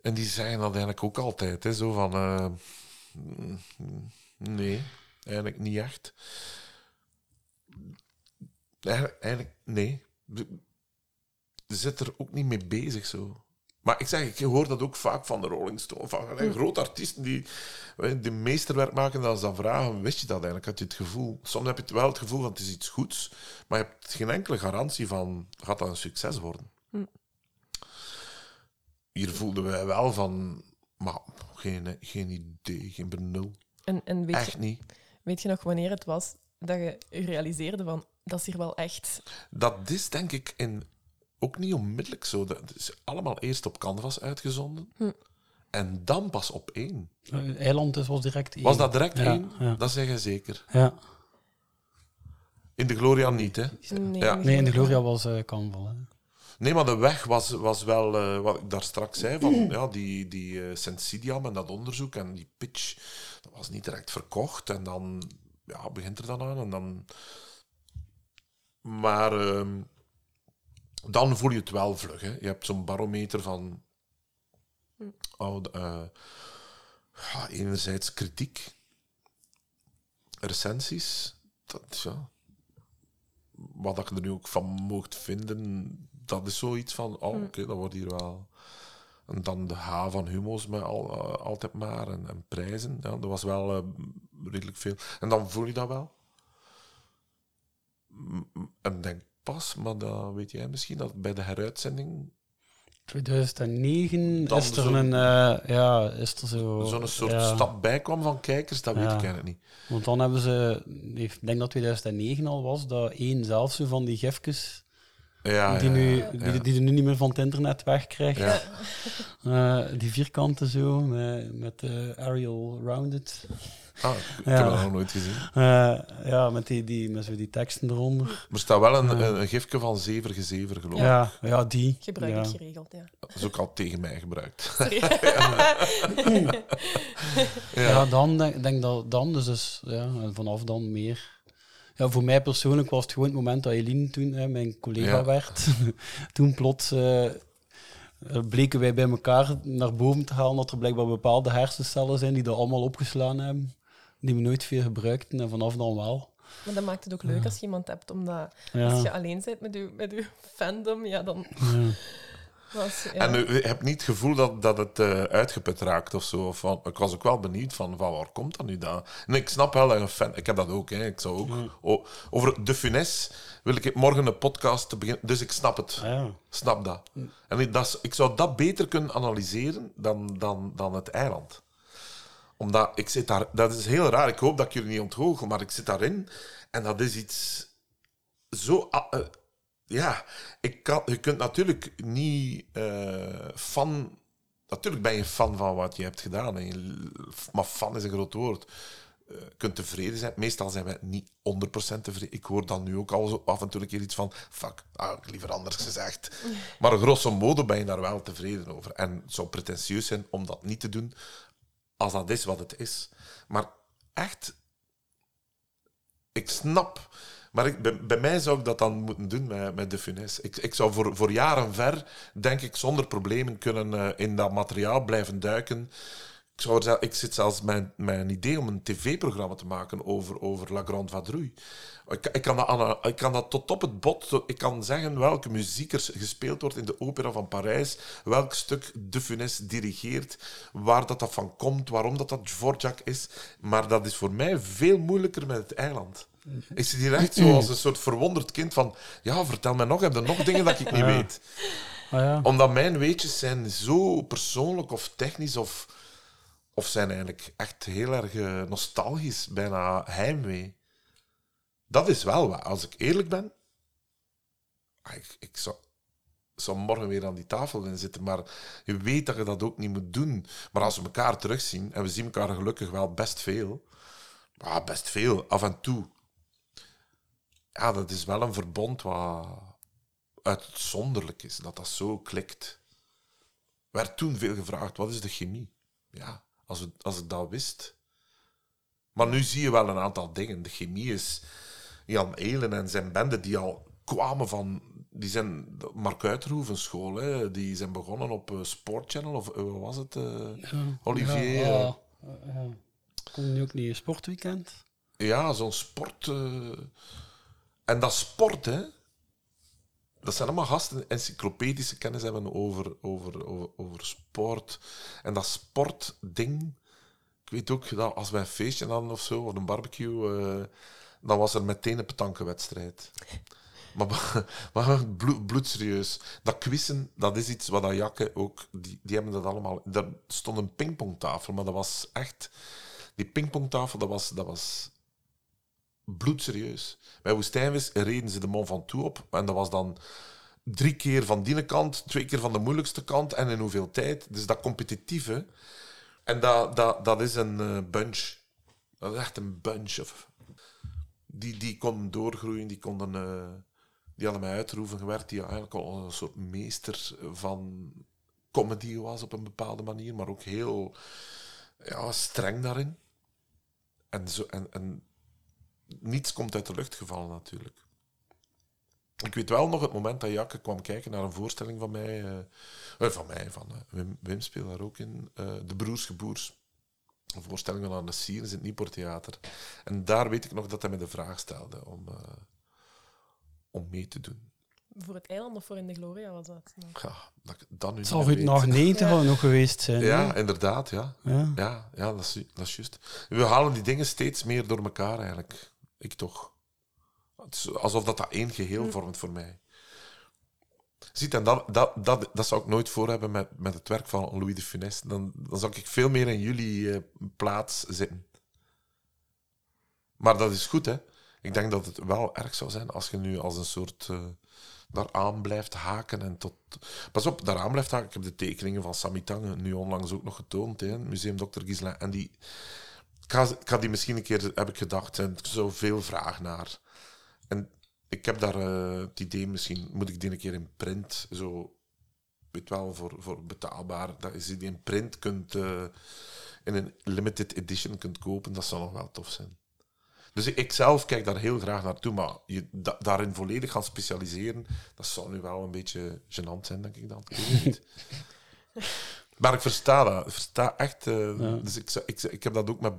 En die zeggen dat eigenlijk ook altijd. Hè, zo van... eh, mm, nee, eigenlijk niet echt. Eigenlijk, nee. Zit er ook niet mee bezig zo. Maar ik zeg, ik hoor dat ook vaak van de Rolling Stones, van Hm. grote artiesten die die meesterwerk maken, dat ze dan vragen, wist je dat eigenlijk? Had je het gevoel? Soms heb je het wel het gevoel van het is iets goeds, maar je hebt geen enkele garantie van, gaat dat een succes worden? Hm. Hier voelden wij wel van, maar geen, geen idee, geen benul. En, en weet, Echt je, niet. weet je nog wanneer het was dat je realiseerde van, dat is hier wel echt... Dat is denk ik in, ook niet onmiddellijk zo. Dat is allemaal eerst op Canvas uitgezonden. Hm. En dan pas op één. Eh, Eiland dus was direct één. Was dat direct Ja, één? ja. Dat zeg je zeker. Ja. In de Gloria niet, hè? Nee, ja. Nee, in de Gloria was eh Canval. hè. Nee, maar de weg was, was wel, eh, wat ik daar straks zei, van *clears throat* ja, die, die eh Sensidiam en dat onderzoek en die pitch, dat was niet direct verkocht. En dan ja, begint er dan aan. En dan... Maar ehm, dan voel je het wel vlug. Hè. Je hebt zo'n barometer van oh, de, eh, ja, enerzijds kritiek, recensies, dat, ja, wat je er nu ook van mocht vinden, dat is zoiets van, oh, Hm. oké, dat wordt hier wel... En dan de H van Humo's met al, eh, altijd maar, en, en prijzen. Ja, dat was wel eh, redelijk veel. En dan voel je dat wel. En denk pas, maar dat weet jij misschien, dat bij de heruitzending 2009 Dan is er zo- een, eh, ja, is er zo... zo'n soort ja. stap bij kwam van kijkers, dat weet ik eigenlijk niet. Want dan hebben ze, ik denk dat 2009 al was, dat één zelf zo van die gifjes, Ja, die, nu, die, die je nu niet meer van het internet wegkrijgt. Eh, die vierkanten zo, met, met eh, Arial Rounded. Ah, ik heb dat nog nooit gezien. Eh, ja, met, die, die, met zo die teksten eronder. Er staat wel een, een, een gifje van zever gezever, geloof ik. Ja, ja, die. Gebruik ja. ik geregeld, ja. Dat is ook al tegen mij gebruikt. *laughs* Ja. Ja, dan denk, denk dat dan, dus, dus ja, en vanaf dan meer. Ja, voor mij persoonlijk was het gewoon het moment dat Eline toen hè, mijn collega Ja. werd. *laughs* toen plots eh, bleken wij bij elkaar naar boven te halen dat er blijkbaar bepaalde hersencellen zijn die dat allemaal opgeslaan hebben, die we nooit veel gebruikten en vanaf dan wel. Maar dat maakt het ook leuk Ja. als je iemand hebt, omdat Ja. als je alleen bent met je, met je fandom, ja, dan... Ja. Was, ja. En je hebt niet het gevoel dat, dat het eh, uitgeput raakt of zo. Of van, ik was ook wel benieuwd van, van waar komt dat nu dan? En ik snap wel dat je een fan... Ik heb dat ook, hè. Ik zou ook... over De Funes wil ik morgen een podcast te beginnen. Dus ik snap het. Ja. Snap dat. En ik, dat ik zou dat beter kunnen analyseren dan, dan, dan het eiland. Omdat ik zit daar... Dat is heel raar. Ik hoop dat ik jullie niet ontgoochel, maar ik zit daarin. En dat is iets zo... ah, eh, ja, ik kan, je kunt natuurlijk niet eh, fan... Natuurlijk ben je fan van wat je hebt gedaan. Je- maar fan is een groot woord. Eh, Je kunt tevreden zijn. Meestal zijn wij niet 100% tevreden. Ik hoor dan nu ook al zo af en toe een keer iets van... Fuck, ah, liever anders gezegd. *laughs* Maar grosso modo ben je daar wel tevreden over. En het zou pretentieus zijn om dat niet te doen als dat is wat het is. Maar echt, ik snap. Maar ik, bij, mij zou ik dat dan moeten doen met, met de Funes. Ik, ik zou voor, voor jaren ver, denk ik, zonder problemen kunnen eh, in dat materiaal blijven duiken. Ik, zou er ik zit zelfs met een idee om een tv-programma te maken over, over La Grande Vadrouille. Ik, ik, kan dat ik kan dat tot op het bot. Ik kan zeggen welke muziek er gespeeld wordt in de opera van Parijs. Welk stuk de Funes dirigeert. Waar dat, dat van komt. Waarom dat dat Dvorak is. Maar dat is voor mij veel moeilijker met het eiland. Ik zit hier echt zo als een soort verwonderd kind van... Ja, vertel mij nog. Heb je nog dingen dat ik niet Ja. weet? Ah, ja. Omdat mijn weetjes zijn zo persoonlijk of technisch of, of zijn eigenlijk echt heel erg eh, nostalgisch, bijna heimwee. Dat is wel waar. Als ik eerlijk ben, ah, ik, ik zou, zou morgen weer aan die tafel willen zitten, maar je weet dat je dat ook niet moet doen. Maar als we elkaar terugzien, en we zien elkaar gelukkig wel best veel, ah, best veel, af en toe. Ja, dat is wel een verbond wat uitzonderlijk is, dat dat zo klikt. werd toen veel gevraagd, wat is de chemie? Ja, als, we, als ik dat wist. Maar nu zie je wel een aantal dingen. De chemie is Jan Elen en zijn bende die al kwamen van... Die zijn Mark school, hè, die zijn begonnen op eh, Sport Channel, of eh, wat was het? eh, Olivier... Ja, nu ook niet een sportweekend? Ja, zo'n sport. En dat sport, hè. Dat zijn allemaal gasten die encyclopedische kennis hebben over, over, over, sport. En dat sportding. Ik weet ook dat als wij een feestje hadden of zo, of een barbecue, eh, dan was er meteen een petankenwedstrijd. Maar, maar *laughs* bloed, bloedserieus. Dat quizzen, dat is iets wat dat Jakke ook... Die, die hebben dat allemaal... Er stond een pingpongtafel, maar dat was echt... Die pingpongtafel, dat was... Dat was bloedserieus. Bij Woestijnvis reden ze de Mont Ventoux op. En dat was dan drie keer van die kant, twee keer van de moeilijkste kant. En in hoeveel tijd. Dus dat competitieve. En dat, dat, dat is een eh, bunch. Dat is echt een bunch. Of, die, die konden doorgroeien, die konden... eh, die hadden mij uitroeven gewerkt, die eigenlijk al een soort meester van comedy was op een bepaalde manier, maar ook heel ja, streng daarin. En, zo, en, en niets komt uit de lucht gevallen natuurlijk. Ik weet wel nog het moment dat Jakke kwam kijken naar een voorstelling van mij. eh, eh, van mij, van eh, Wim, Wim speelde daar ook in. eh, de Broers Geboers. Een voorstelling van Anne Sierens in het Niepoort Theater. En daar weet ik nog dat hij me de vraag stelde om, eh, om mee te doen. Voor het eiland of voor in de Gloria was dat? Ja, dat dat nu Het zal goed nog 90 wel nog geweest zijn. Ja, inderdaad, ja. Ja. Ja, ja, dat, is, dat is juist. We halen die dingen steeds meer door elkaar eigenlijk. Ik toch. Het is alsof dat, dat één geheel vormt voor mij. Ziet, en dat, dat, dat, dat zou ik nooit voor hebben met, met het werk van Louis de Funès. Dan, dan zou ik veel meer in jullie eh, plaats zitten. Maar dat is goed, hè. Ik denk dat het wel erg zou zijn als je nu als een soort... eh daaraan blijft haken en tot... Pas op, daaraan blijft haken. Ik heb de tekeningen van Samy Tange nu onlangs ook nog getoond, hè, Museum Dr. Gislain. En die... Ik ga, ik ga die misschien een keer, heb ik gedacht, zijn zoveel vraag naar. En ik heb daar eh, het idee, misschien moet ik die een keer in print, zo, weet wel, voor, voor betaalbaar, dat je die in print kunt, eh, in een limited edition kunt kopen, dat zou nog wel tof zijn. Dus ik, ik zelf kijk daar heel graag naartoe, maar je da- daarin volledig gaan specialiseren, dat zou nu wel een beetje gênant zijn, denk ik dan. Ik weet het niet. *laughs* Maar ik versta dat. Ik versta echt. eh, Ja. Dus ik, ik, ik heb dat ook met,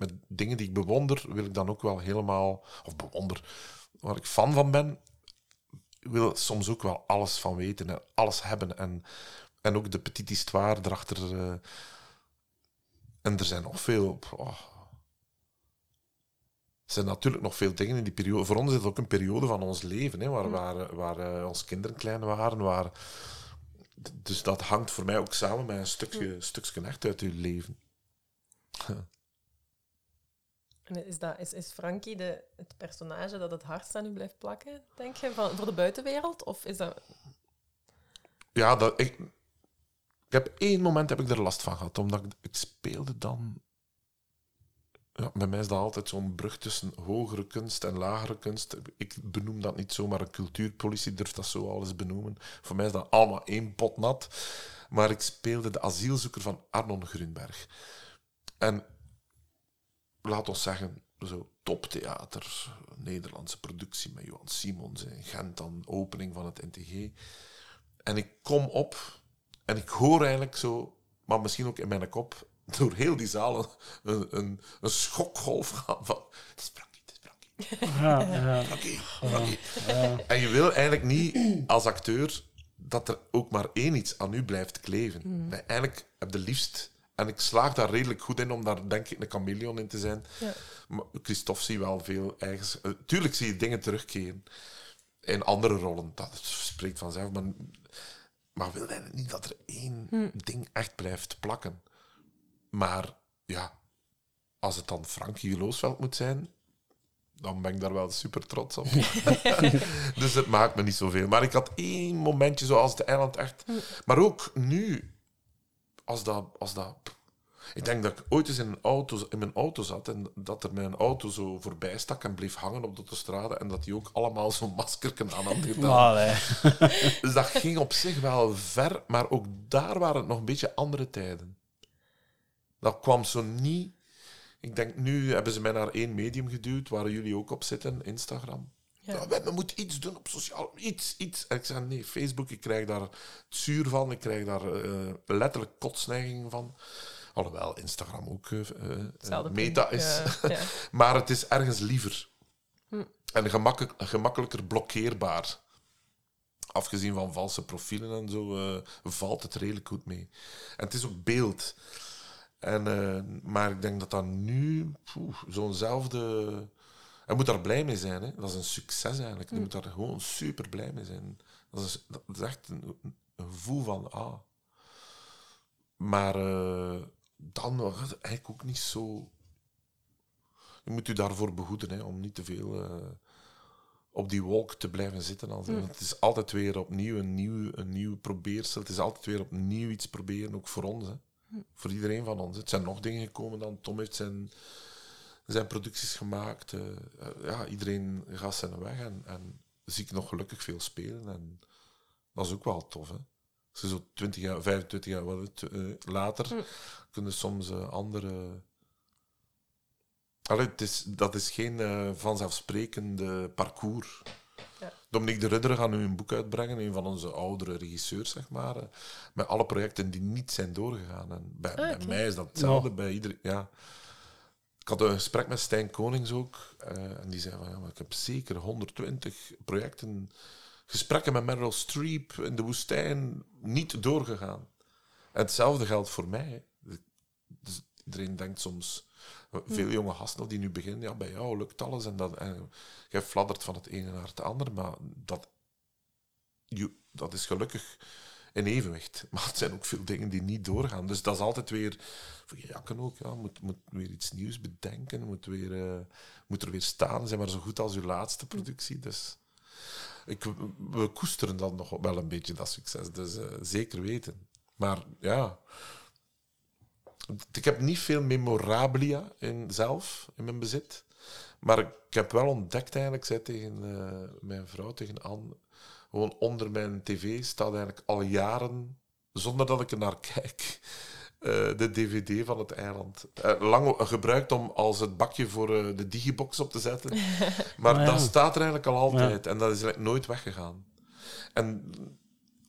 met dingen die ik bewonder, wil ik dan ook wel helemaal. Of bewonder, waar ik fan van ben, wil soms ook wel alles van weten en alles hebben. En, en ook de petite histoire erachter. eh. en er zijn nog veel. oh. Er zijn natuurlijk nog veel dingen in die periode. Voor ons is het ook een periode van ons leven, hè, waar, waar, waar eh, onze kinderen klein waren. Waar, dus dat hangt voor mij ook samen met een stukje, stukje echt uit uw leven. *laughs* Is, dat, is, is Frankie de, het personage dat het hardst aan u blijft plakken, denk je, van, voor de buitenwereld? Of is dat... Ja, dat, ik, ik heb één moment heb ik er last van gehad, omdat ik, ik speelde dan... Ja, bij mij is dat altijd zo'n brug tussen hogere kunst en lagere kunst. Ik benoem dat niet zomaar, een cultuurpolitie durft dat zo alles benoemen. Voor mij is dat allemaal één pot nat. Maar ik speelde de asielzoeker van Arnon Grunberg. En laat ons zeggen, zo toptheater, Nederlandse productie met Johan Simons in Gent, dan opening van het NTG. En ik kom op en ik hoor eigenlijk zo, maar misschien ook in mijn kop, *laughs* door heel die zaal een, een, een schokgolf gaan van... Het is Frankie, het is Frankie. Ja, ja. Frankie, Frankie. Ja. En je wil eigenlijk niet als acteur dat er ook maar één iets aan u blijft kleven. Nee, eigenlijk heb je liefst... En ik slaag daar redelijk goed in om daar, denk ik, een chameleon in te zijn. Ja. Maar Christophe zie wel veel eigens... eh, tuurlijk zie je dingen terugkeren in andere rollen. Dat spreekt vanzelf. Maar, maar wil eigenlijk niet dat er één Hm. ding echt blijft plakken. Maar ja, als het dan Frankie Loosveld moet zijn, dan ben ik daar wel super trots op. *laughs* *laughs* dus het maakt me niet zoveel. Maar ik had één momentje zoals de eiland echt. Maar ook nu, als dat, als dat. Ik denk dat ik ooit eens in, een auto, in mijn auto zat en dat er mijn auto zo voorbij stak en bleef hangen op de autostrade en dat die ook allemaal zo'n maskerken aan had gedaan. *laughs* Allee. *laughs* dus dat ging op zich wel ver, maar ook daar waren het nog een beetje andere tijden. Dat kwam zo niet... Ik denk, nu hebben ze mij naar één medium geduwd, waar jullie ook op zitten, Instagram. Ja. We, we moeten iets doen op sociaal... Iets, iets. En ik zei, nee, Facebook, ik krijg daar het zuur van, ik krijg daar eh, letterlijk kotsneigingen van. Alhoewel Instagram ook eh, eh, meta punt, is. ja, *laughs* maar het is ergens liever. Hm. En gemakkelijk, gemakkelijker blokkeerbaar. Afgezien van valse profielen en zo, valt het redelijk goed mee. En het is ook beeld. En, maar ik denk dat dat nu zo'nzelfde... Je moet daar blij mee zijn. Hè? Dat is een succes eigenlijk. Je moet daar gewoon super blij mee zijn. Dat is, dat is echt een, een gevoel van... Ah. Maar eh, dan was het eigenlijk ook niet zo... Je moet u daarvoor behoeden, hè, om niet te veel eh, op die wolk te blijven zitten. Als, want Het is altijd weer opnieuw een nieuw, een nieuw probeersel. Het is altijd weer opnieuw iets proberen, ook voor ons. Hè. Hm. Voor iedereen van ons. Het zijn nog dingen gekomen dan. Tom heeft zijn, zijn producties gemaakt. eh, eh, ja, iedereen gaat zijn weg. En, en zie ik nog gelukkig veel spelen. En dat is ook wel tof. Hè. Als je zo 20 jaar, 25 jaar wat, het, eh, later Hm. kunnen soms eh, andere. Allee, het is, dat is geen eh, vanzelfsprekende parcours. Ja. Dominique de Rudder gaat nu een boek uitbrengen, een van onze oudere regisseurs, zeg maar. eh, met alle projecten die niet zijn doorgegaan. En bij, Ah, bij mij is dat hetzelfde. Ja. Bij iedereen, ja. Ik had een gesprek met Stijn Konings ook. eh, en die zei van, ja, maar ik heb zeker 120 projecten, gesprekken met Meryl Streep in de woestijn, niet doorgegaan. En hetzelfde geldt voor mij. Dus iedereen denkt soms, veel jonge gasten die nu beginnen, ja, bij jou lukt alles en, dat, en jij fladdert van het ene naar het andere, maar dat, je, dat is gelukkig in evenwicht. *laughs* Maar het zijn ook veel dingen die niet doorgaan. Dus dat is altijd weer, voor je jakken ook, ja, moet, moet weer iets nieuws bedenken, moet, weer, eh, moet er weer staan, zijn maar zo goed als uw laatste productie. Dus ik, we koesteren dan nog wel een beetje dat succes, dus eh, zeker weten. Maar ja, ik heb niet veel memorabilia in, zelf in mijn bezit. Maar ik heb wel ontdekt, eigenlijk, zei tegen eh, mijn vrouw, tegen Anne, gewoon onder mijn tv staat eigenlijk al jaren, zonder dat ik er naar kijk, *laughs* eh, de DVD van het eiland. Eh, lang gebruikt om als het bakje voor eh, de digibox op te zetten. *laughs* Maar ja. dat staat er eigenlijk al altijd. En dat is eigenlijk nooit weggegaan. En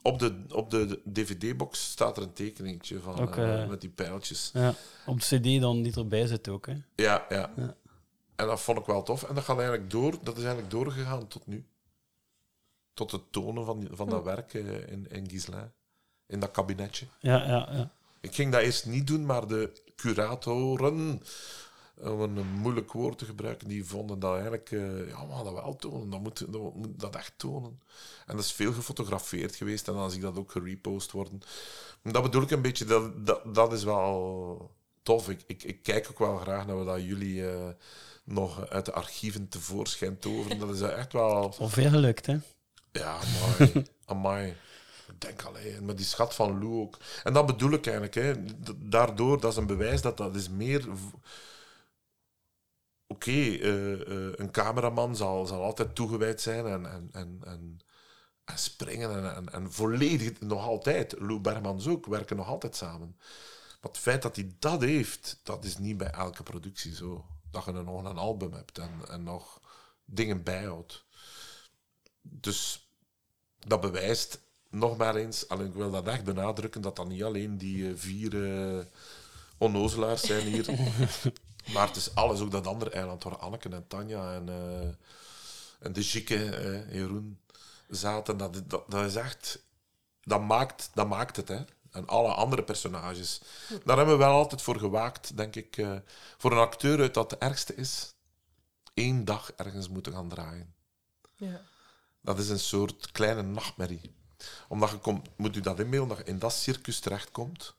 op de, op de DVD-box staat er een tekeningetje van Ook, met die pijltjes. Ja, op de CD dan die erbij zit ook. Hè. Ja, ja, Ja. En dat vond ik wel tof. En dat gaat eigenlijk door. Dat is eigenlijk doorgegaan tot nu. Tot het tonen van, van dat werk eh, in, in Gislain. In dat kabinetje. Ja, ja, ja. Ik ging dat eerst niet doen, maar de curatoren, om een moeilijk woord te gebruiken, die vonden dat eigenlijk... eh, ja, we gaan dat wel tonen. Dat moet, dat moet dat echt tonen. En dat is veel gefotografeerd geweest. En dan zie ik dat ook gerepost worden. En dat bedoel ik een beetje. Dat, dat, dat is wel... tof. Ik, ik, ik kijk ook wel graag naar wat jullie eh, nog uit de archieven tevoorschijn toveren. Dat is echt wel... Al veel gelukt, hè? Ja, amai. *laughs* amai. Ik denk alleen, met die schat van Lou ook. En dat bedoel ik eigenlijk. Hè. Daardoor, dat is een bewijs dat dat is meer... Oké, eh, eh, een cameraman zal, zal altijd toegewijd zijn en, en, en, en, en springen en, en, en volledig, nog altijd. Lou Bergmans ook, werken nog altijd samen. Maar het feit dat hij dat heeft, dat is niet bij elke productie zo. Dat je er nog een album hebt en, en nog dingen bijhoudt. Dus dat bewijst nog maar eens, alleen ik wil dat echt benadrukken, dat dat niet alleen die eh, vier eh, onnozelaars zijn hier. *laughs* maar het is alles, ook dat andere eiland waar Anneke en Tanja en, eh, en de Jikke, eh, Jeroen, zaten. Dat, dat, dat is echt... Dat maakt, dat maakt het, hè. En alle andere personages. Daar hebben we wel altijd voor gewaakt, denk ik. voor een acteur uit dat het ergste is, één dag ergens moeten gaan draaien. Ja. Dat is een soort kleine nachtmerrie. Omdat je komt, moet u dat inbeelden, dat je in dat circus terechtkomt.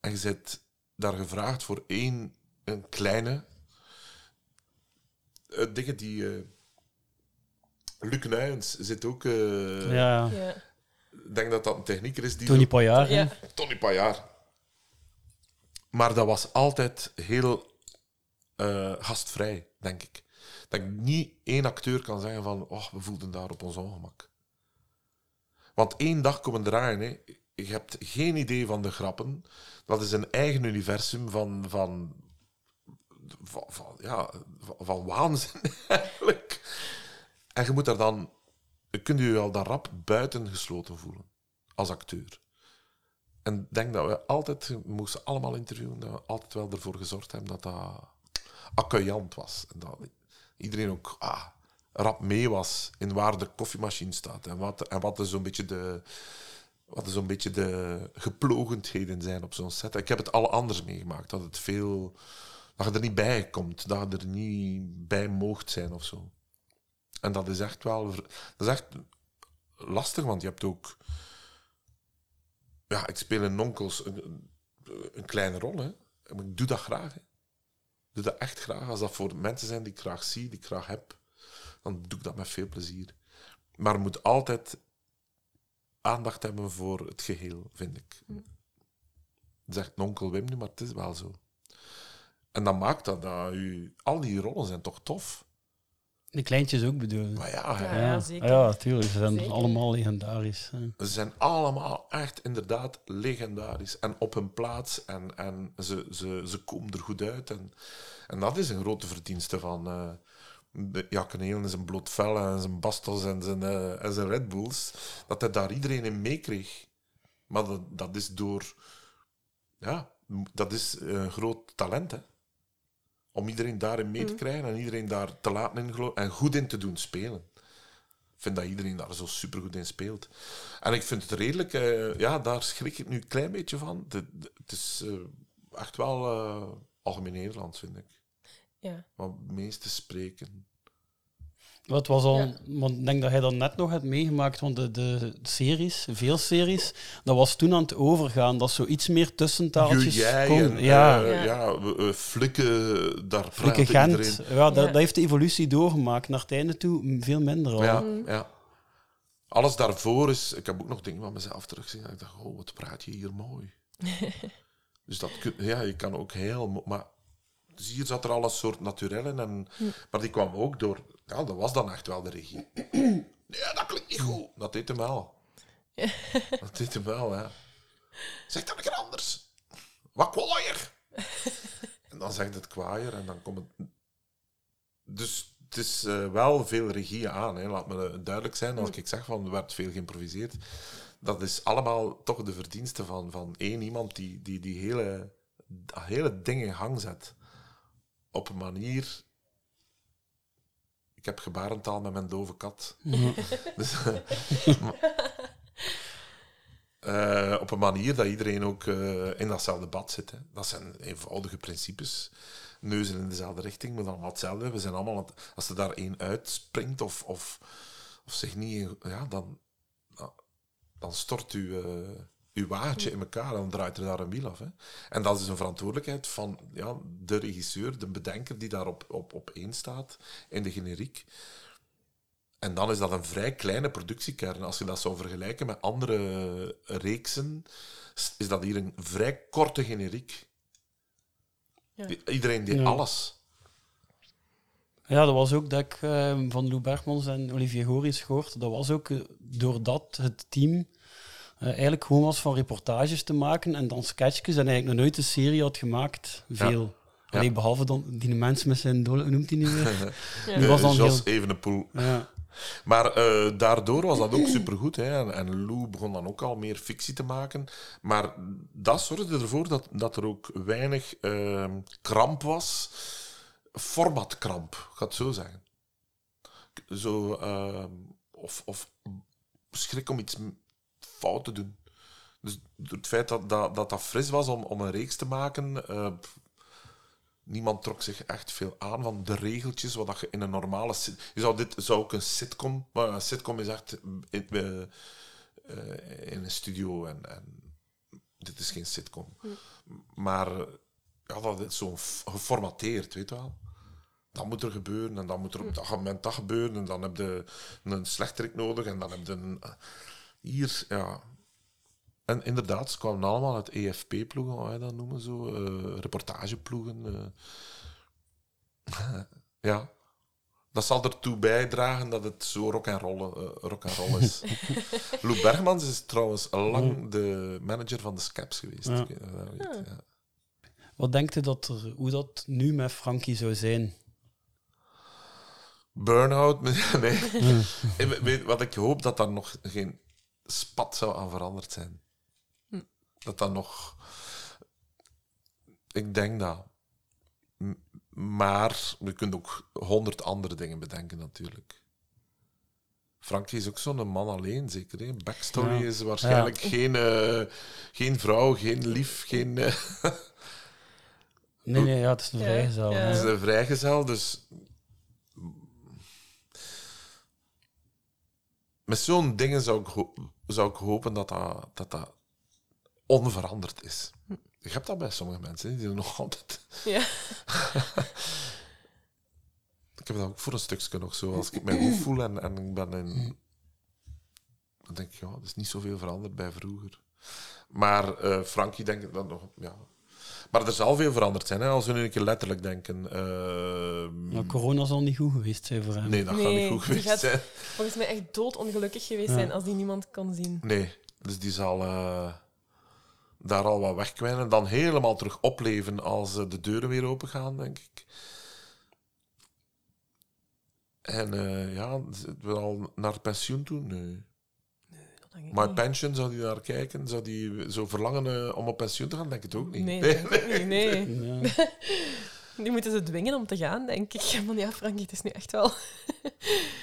En je bent daar gevraagd voor één, een kleine... eh, dingen die... eh Luc Nuyens zit ook... eh, Ja. Ja. Ik denk dat dat een technieker is die... Tony hè? Ja. Tony Paillard. Maar dat was altijd heel eh, gastvrij, denk ik. Dat ik niet één acteur kan zeggen van, oh, we voelden daar op ons ongemak. Want één dag komen draaien, je hebt geen idee van de grappen. Dat is een eigen universum van, van, van, ja, van, waanzin *laughs* eigenlijk. En je moet daar dan, kunt je wel dan rap buitengesloten voelen als acteur. En denk dat we altijd, we moesten allemaal interviewen, dat we altijd wel ervoor gezorgd hebben dat dat accueillant was. En dat iedereen ook ah, rap mee was in waar de koffiemachine staat. En wat, en wat er zo'n beetje de, wat zo'n beetje de geplogendheden zijn op zo'n set. Ik heb het al anders meegemaakt. Dat het veel... Dat je er niet bij komt. Dat je er niet bij moogt zijn of zo. En dat is echt wel... Dat is echt lastig, want je hebt ook... Ja, ik speel in Onkels een, een, kleine rol, hè. Ik doe dat graag. Doe dat echt graag. Als dat voor mensen zijn die ik graag zie, die ik graag heb, dan doe ik dat met veel plezier. Maar je moet altijd aandacht hebben voor het geheel, vind ik. Dat zegt onkel Wim nu, maar het is wel zo. En dat maakt dat, dat u, al die rollen zijn toch tof. De kleintjes ook bedoel je? Maar ja, zeker. Ja, natuurlijk. Ze zijn Zeker. allemaal legendarisch. hè. Ze zijn allemaal echt inderdaad legendarisch en op hun plaats en, en ze, ze, ze komen er goed uit. En, en dat is een grote verdienste van eh de Neelen en zijn bloot vel en zijn Bastos en zijn, eh, en zijn Red Bulls, dat hij daar iedereen in meekreeg. Maar dat, dat is door... Ja, dat is een groot talent, hè. Om iedereen daarin mee te Mm. krijgen en iedereen daar te laten in geloven en goed in te doen spelen. Ik vind dat iedereen daar zo supergoed in speelt. En ik vind het redelijk... eh, ja, daar schrik ik nu een klein beetje van. De, de- het is eh, echt wel eh, algemeen Nederlands, vind ik. Ja. Het meeste spreken. Wat was al, want ik denk dat hij dat net nog had meegemaakt, want de, de series, veel series, dat was toen aan het overgaan, dat zo iets meer tussentaaltjes Jij kon. en ja, ja. eh, flikken, daar Flikke praat Gent, iedereen. ja, dat, dat heeft de evolutie doorgemaakt. Naar het einde toe veel minder al. Ja, ja. Alles daarvoor is... Ik heb ook nog dingen van mezelf terugzien. En ik dacht, oh, wat praat je hier mooi. *laughs* dus dat kun, ja, je kan ook heel... Maar dus hier zat er al een soort naturel in. En. Maar die kwam ook door... Ja, dat was dan echt wel de regie. nee, dat klinkt niet goed. Dat deed hem wel. *laughs* Dat deed hem wel, ja. Zeg dat een keer anders. Wat kwaaier. en dan zegt het kwaaier en dan komt het... Dus het is eh, wel veel regie aan. Hè. Laat me duidelijk zijn, als ik zeg van er werd veel geïmproviseerd. Dat is allemaal toch de verdienste van, van één iemand die die, die hele, hele ding in gang zet. Op een manier... Ik heb gebarentaal met mijn dove kat. Mhm. *laughs* dus, eh, op een manier dat iedereen ook eh, in datzelfde bad zit. Hè. Dat zijn eenvoudige principes. Neuzen in dezelfde richting, maar dan allemaal hetzelfde. We zijn allemaal, het- als er daar één uitspringt of, of, of zich niet... Ja, dan, dan- stort u... eh, uw wagentje in elkaar en dan draait er daar een wiel af. Hè. En dat is een verantwoordelijkheid van ja, de regisseur, de bedenker die daar op, op, op één staat in de generiek. En dan is dat een vrij kleine productiekern. Als je dat zou vergelijken met andere reeksen, is dat hier een vrij korte generiek. Ja. Iedereen deed Ja. alles. Ja, dat was ook dat ik eh, van Lou Bergmans en Olivier Goris gehoord. Dat was ook eh, doordat het team eh, eigenlijk gewoon was van reportages te maken en dan sketchjes en eigenlijk nog nooit een serie had gemaakt. Veel. Ja. Alleen behalve dan die mensen met zijn hoe noemt hij? *laughs* Ja. Die was dan Jos heel- Evenepoel. Ja. Maar eh, daardoor was dat ook supergoed. Hè? En, en Lou begon dan ook al meer fictie te maken. Maar dat zorgde ervoor dat, dat er ook weinig eh, kramp was. Formatkramp, ik ga het zo zeggen. Zo, eh, of, of schrik om iets te doen. Dus door het feit dat dat, dat, dat fris was om, om een reeks te maken, eh, niemand trok zich echt veel aan van de regeltjes, wat je in een normale... Je zou dit zou ook een sitcom... Maar een sitcom is echt in, eh, eh, in een studio en, en dit is geen sitcom. Maar eh, ja, dat is zo geformateerd, weet je wel. Dat moet er gebeuren en dan moet er op dat moment dat gebeuren en dan heb je een slechterik nodig en dan heb je een... Hier, ja... En inderdaad, ze kwamen allemaal uit EFP-ploegen, hoe je dat noemen, zo. eh, reportageploegen. eh. *laughs* ja. Dat zal ertoe bijdragen dat het zo rock and roll, eh, rock and roll is. *laughs* Lou Bergmans is trouwens lang de manager van de Scaps geweest. Ja. Ik weet. Wat denkt u dat er, hoe dat nu met Frankie zou zijn? Burnout? *laughs* Nee. Wat ik hoop dat daar nog geen spat zou aan veranderd zijn. Hm. Dat dat nog. Ik denk dat. Maar je kunt ook honderd andere dingen bedenken, natuurlijk. Frankie is ook zo'n man alleen, zeker. Hè? Backstory Ja. is waarschijnlijk Ja. geen, eh, geen vrouw, geen lief, geen. eh, Nee, nee, ja, het is een Ja, vrijgezel. ja. Het is een vrijgezel, dus. Met zo'n dingen zou ik, zou ik hopen dat dat, dat dat onveranderd is. Je hebt dat bij sommige mensen, die er nog *laughs* altijd. Ja. *laughs* ik heb dat ook voor een stukje nog zo. Als ik mij goed voel en, en ik ben in. Dan denk ik, ja, er is niet zoveel veranderd bij vroeger. Maar eh, Frankie denk ik dat nog. Ja. Maar er zal veel veranderd zijn, hè, als we nu een keer letterlijk denken. Ehm, Maar corona zal niet goed geweest zijn voor hem. Nee, dat gaat niet goed geweest gaat zijn. volgens mij echt doodongelukkig geweest Ja. zijn als die niemand kon zien. Nee, dus die zal eh, daar al wat wegkwijnen. En dan helemaal terug opleven als eh, de deuren weer open gaan, denk ik. En eh, ja, wil al naar pensioen toe? Nee. Dat denk ik My niet. pension, zou die naar kijken? Zou die zo verlangen eh, om op pensioen te gaan? Denk ik het ook niet. Nee, dat denk ik niet, nee. *laughs* *laughs* Die moeten ze dwingen om te gaan, denk ik. *laughs* Van ja, Frankie, het is nu echt wel...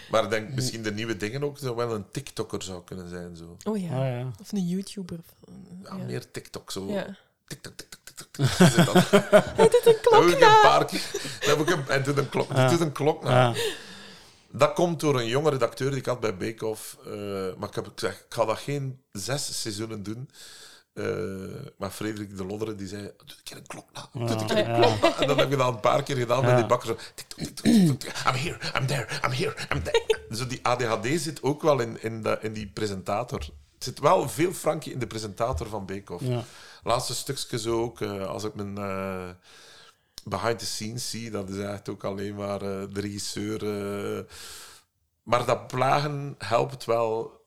Maar ik denk misschien de nieuwe dingen ook zo wel een TikToker zou kunnen zijn. Zo. Oh ja. Ah, ja. Of een YouTuber. of- Ja, ja. meer TikTok. Zo. Ja. TikTok, TikTok, TikTok. Hij doet een Dat klok heb ik na. een paar keer. Heb ik een, hij doet een klok. Ja. doet een klok na. Dat komt door een jonge redacteur die ik had bij Bake Off. eh, maar ik heb gezegd, ik ga dat geen zes seizoenen doen. Eh, maar Frederik de Lodderen die zei, doe een keer een klok na. Doe een keer een klok na. En dat heb ik dan een paar keer gedaan met die bakker. Zo, tik, tok, tik, tok, tik, tok, tik. I'm here, I'm there, I'm here, I'm there. *laughs* Zo die ADHD zit ook wel in, in, de, in die presentator. Er zit wel veel Frankie in de presentator van Bake Off. Ja. Laatste stukje zo ook, eh, als ik mijn eh, behind the scenes zie, dat is echt ook alleen maar eh, de regisseur. eh. maar dat plagen helpt wel.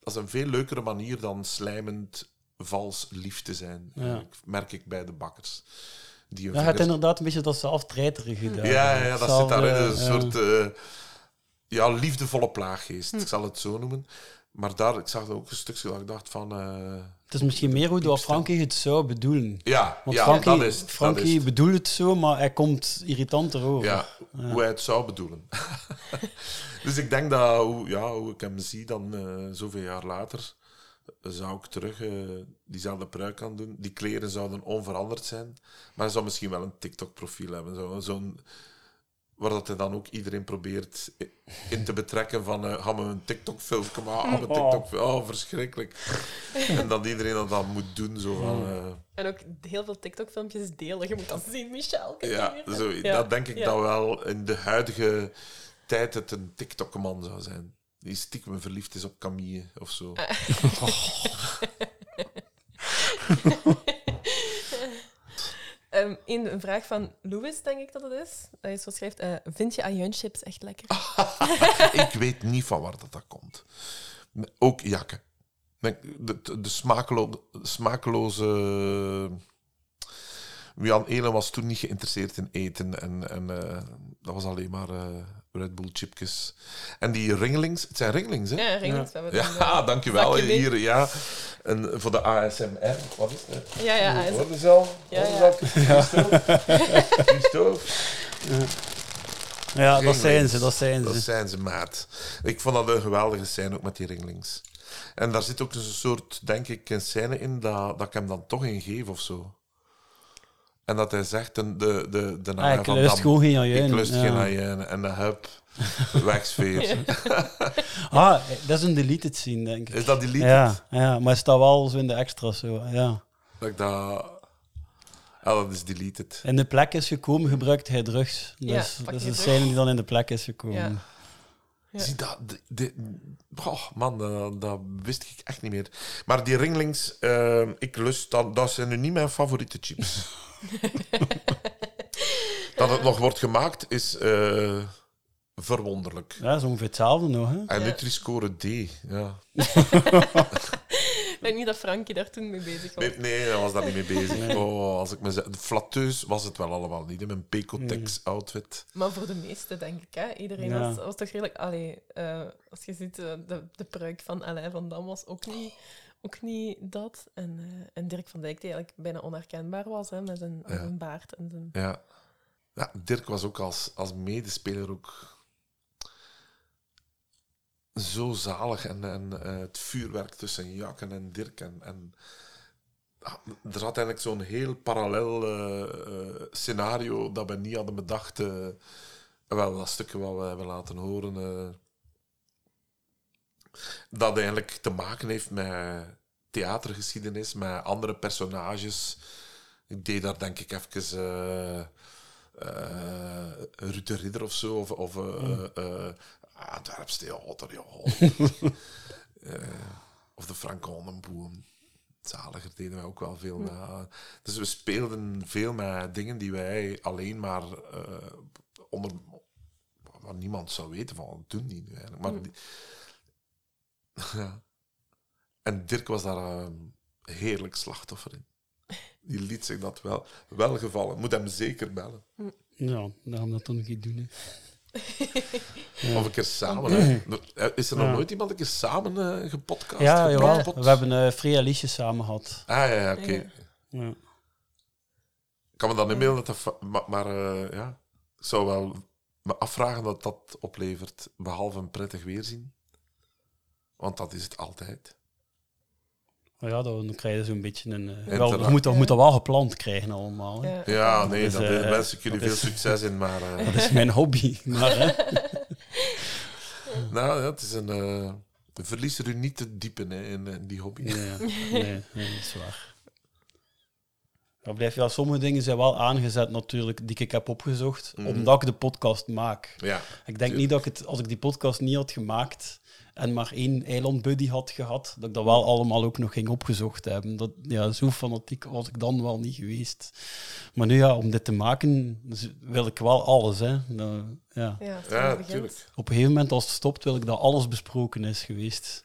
Dat is een veel leukere manier dan slijmend vals lief te zijn. Ja. eigenlijk, merk ik bij de bakkers. Die Ja, het vingers- inderdaad een beetje dat zelftreiterige daar. ja, ja, dat zit daarin. Een ja. soort eh, ja, liefdevolle plaaggeest, Hm. ik zal het zo noemen. Maar daar, ik zag ook een stukje dat ik dacht van... eh, Het is misschien meer hoe dat Frankie het zou bedoelen. ja, Want ja Frankie, dat is het. dat Frankie is bedoelt het zo, maar hij komt irritanter over. Ja, hoe hij het zou bedoelen. *laughs* dus ik denk dat, hoe, ja, hoe ik hem zie dan eh, zoveel jaar later, zou ik terug eh, diezelfde pruik aan doen. Die kleren zouden onveranderd zijn, maar hij zou misschien wel een TikTok-profiel hebben. Zo- Zo'n waar dat hij dan ook iedereen probeert in te betrekken van eh, gaan we een TikTok-filmpje maken, gaan we een Oh. TikTok oh, verschrikkelijk. en dat iedereen dat dan moet doen, zo van... eh, En ook heel veel TikTok-filmpjes delen. Je moet dat zien, Michel. Ja, hier. zo, Ja, dat denk ik ja. dat wel in de huidige tijd het een TikTok-man zou zijn. Die stiekem verliefd is op Camille of zo. *laughs* *laughs* Ehm, in een vraag van Louis, denk ik dat het is. Dat je zo schrijft, eh, vind je ajuinchips echt lekker? *laughs* ik weet niet van waar dat, dat komt. Ook jakken. De, de, de smakelo- smakeloze... Jan Elen was toen niet geïnteresseerd in eten. En, en eh, dat was alleen maar eh, Red Bull chipjes. En die ringelings... Het zijn ringelings, hè? Ja, ringelings, Ja, een, eh, dankjewel. Hier, ja. En voor de ASMR. Wat is het? Ja, ja, ASMR. Hoorde ze al? Ja, ja. al? Christophe? Ja, dat zijn ze, dat zijn ze. Dat zijn ze, maat. Ik vond dat een geweldige scène, ook met die ringelings. En daar zit ook dus een soort, denk ik, een scène in dat, dat ik hem dan toch in geef of zo. En dat hij zegt, de, de, de, de Ah, ik lust gewoon geen ajuin, Ik lust ja. geen ajuin. En de hup, wegsfeer. *laughs* Ah, dat is een deleted scene, denk ik. Is dat deleted? Ja, ja maar het staat wel zo in de extra's. Zo, ja. Dat ik dat... Ja, dat is deleted. In de plek is gekomen, gebruikt hij drugs. Ja, Dus pak dat is een drugs. scène die dan in de plek is gekomen. Ja. Ja. Zie, dat, de- de- oh, man, dat, dat wist ik echt niet meer. Maar die ringlings, eh, ik lust, dat, dat zijn nu niet mijn favoriete chips. *laughs* *laughs* dat het nog wordt gemaakt is eh, verwonderlijk. Ja, dat is ongeveer hetzelfde nog. Hè? En Nutri-score D, ja. Ik denk niet dat Frankie daar toen mee bezig was. Nee, nee, hij was daar niet mee bezig. Nee. Oh, als ik me zeg, flatteus was het wel allemaal niet, in mijn Pecotex-outfit. Maar voor de meesten, denk ik. Hè? Iedereen Ja. was, was toch redelijk... Allee, eh, als je ziet, eh, de, de pruik van Alain van Dam was ook niet, ook niet dat. En, eh, en Dirk van Dijk, die eigenlijk bijna onherkenbaar was, hè, met zijn, Ja. zijn baard en zijn... Ja. ja. Dirk was ook als, als medespeler ook zo zalig. En, en eh, het vuurwerk tussen Jakken en Dirk. En, en ah, er zat eigenlijk zo'n heel parallel eh, scenario dat we niet hadden bedacht. wel, dat stukje wat we hebben laten horen. Dat eigenlijk te maken heeft met theatergeschiedenis, met andere personages. Ik deed daar denk ik even eh eh, Ruud de Ridder of zo, of, of ja. *laughs* Eh, of de Frank Honenboom. Zaliger deden wij ook wel veel met. Dus we speelden veel met dingen die wij alleen maar onder... Waar niemand zou weten van, doen die nu eigenlijk. Maar die- ja. En Dirk was daar een heerlijk slachtoffer in. Die liet zich dat wel, wel gevallen. Moet hem zeker bellen. Ja, daarom dat dan niet doen. Hè. *laughs* Of een keer samen. hè. Is er nog Ja. nooit iemand een keer samen eh, gepodcast? Ja, jawel. gepodpot? We hebben uh, Freya Liesje samen gehad. Ah, ja, ja oké. Ja. Ik kan me dan dat dat... fa- Maar, maar eh, ja, ik zou wel me afvragen wat dat oplevert, behalve een prettig weerzien. Want dat is het altijd. Ja, dan krijg je zo'n beetje een... eh, wel, je moet, dat- je moet dat wel gepland krijgen allemaal. Hè. Ja, nee, dat eh, daar wens ik jullie dat veel is- succes in, maar... eh, Dat is mijn hobby. Maar, *laughs* nou, ja, het is een... eh verlies er u niet te diep in, hè, in, in die hobby. Nee, *laughs* nee, nee, dat is waar. Ja, blijf, ja, sommige dingen zijn wel aangezet natuurlijk, die ik heb opgezocht, Mhm. omdat ik de podcast maak. Ja, ik denk niet dat ik het, als ik die podcast niet had gemaakt en maar één eilandbuddy had gehad, dat ik dat wel allemaal ook nog ging opgezocht hebben. Dat, ja, zo fanatiek was ik dan wel niet geweest. Maar nu ja, om dit te maken, dus wil ik wel alles. Hè. Dat, ja. Ja, als het Ja, begint. tuurlijk. Op een gegeven moment, als het stopt, wil ik dat alles besproken is geweest.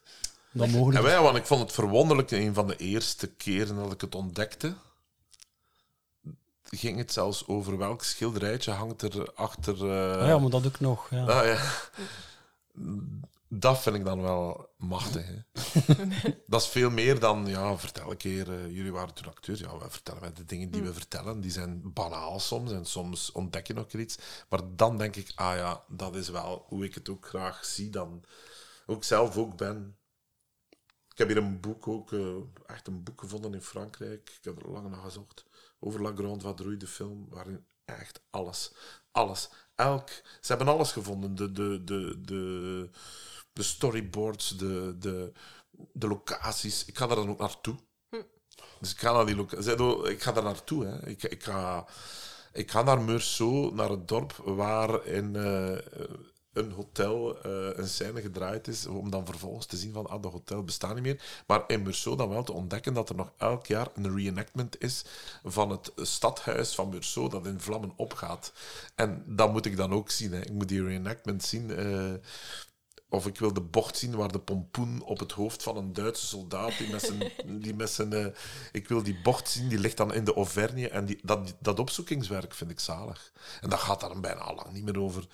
Dan mogelijk. En wij, want ik vond het verwonderlijk, een van de eerste keren dat ik het ontdekte, ging het zelfs over welk schilderijtje hangt er achter... eh, Ah ja, maar dat ook nog. Ja. Ah, ja. Dat vind ik dan wel machtig. Hè. *laughs* dat is veel meer dan, ja, vertel een keer, eh, jullie waren toen acteurs. Ja, we vertellen wij de dingen die we vertellen. Die zijn banaal soms en soms ontdek je nog iets. Maar dan denk ik, ah ja, dat is wel hoe ik het ook graag zie dan. Ook zelf ook ben. Ik heb hier een boek ook, eh, echt een boek gevonden in Frankrijk. Ik heb er lang naar gezocht. Over La Grande Vadrouille, de film, waarin echt alles, alles, elk... Ze hebben alles gevonden. De, de, de, de, de storyboards, de, de, de locaties. Ik ga daar dan ook naartoe. Dus ik ga naar die locaties. Ik ga daar naartoe. Hè. Ik, ik, ga, ik ga naar Meursault, naar het dorp waar in eh, een hotel eh, een scène gedraaid is, om dan vervolgens te zien van, ah, dat hotel bestaat niet meer. Maar in Meursault dan wel te ontdekken dat er nog elk jaar een reenactment is van het stadhuis van Meursault dat in vlammen opgaat. En dat moet ik dan ook zien. Hè. Ik moet die reenactment zien... eh, of ik wil de bocht zien waar de pompoen op het hoofd van een Duitse soldaat die met zijn... *laughs* Die met zijn eh, ik wil die bocht zien, die ligt dan in de Auvergne. En die, dat, dat opzoekingswerk vind ik zalig. En dat gaat dan bijna al lang niet meer over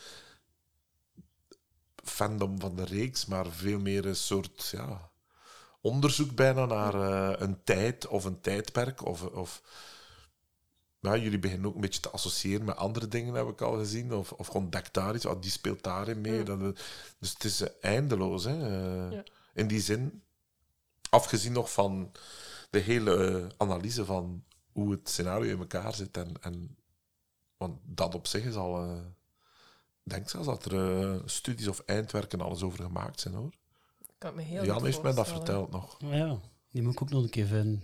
fandom van de reeks, maar veel meer een soort ja, onderzoek bijna naar eh, een tijd of een tijdperk. Of, of ja, jullie beginnen ook een beetje te associëren met andere dingen, heb ik al gezien. Of, of gewoon daar iets, oh, die speelt daarin mee. Dat, we- dus het is eh, eindeloos. Hè? eh, Ja. In die zin, afgezien nog van de hele eh, analyse van hoe het scenario in elkaar zit. En, en, want dat op zich is al... eh, ik denk zelfs dat er eh, studies of eindwerken alles over gemaakt zijn, hoor. kan me heel Jan heeft mij dat verteld nog. Ja, die moet ik ook nog een keer vinden.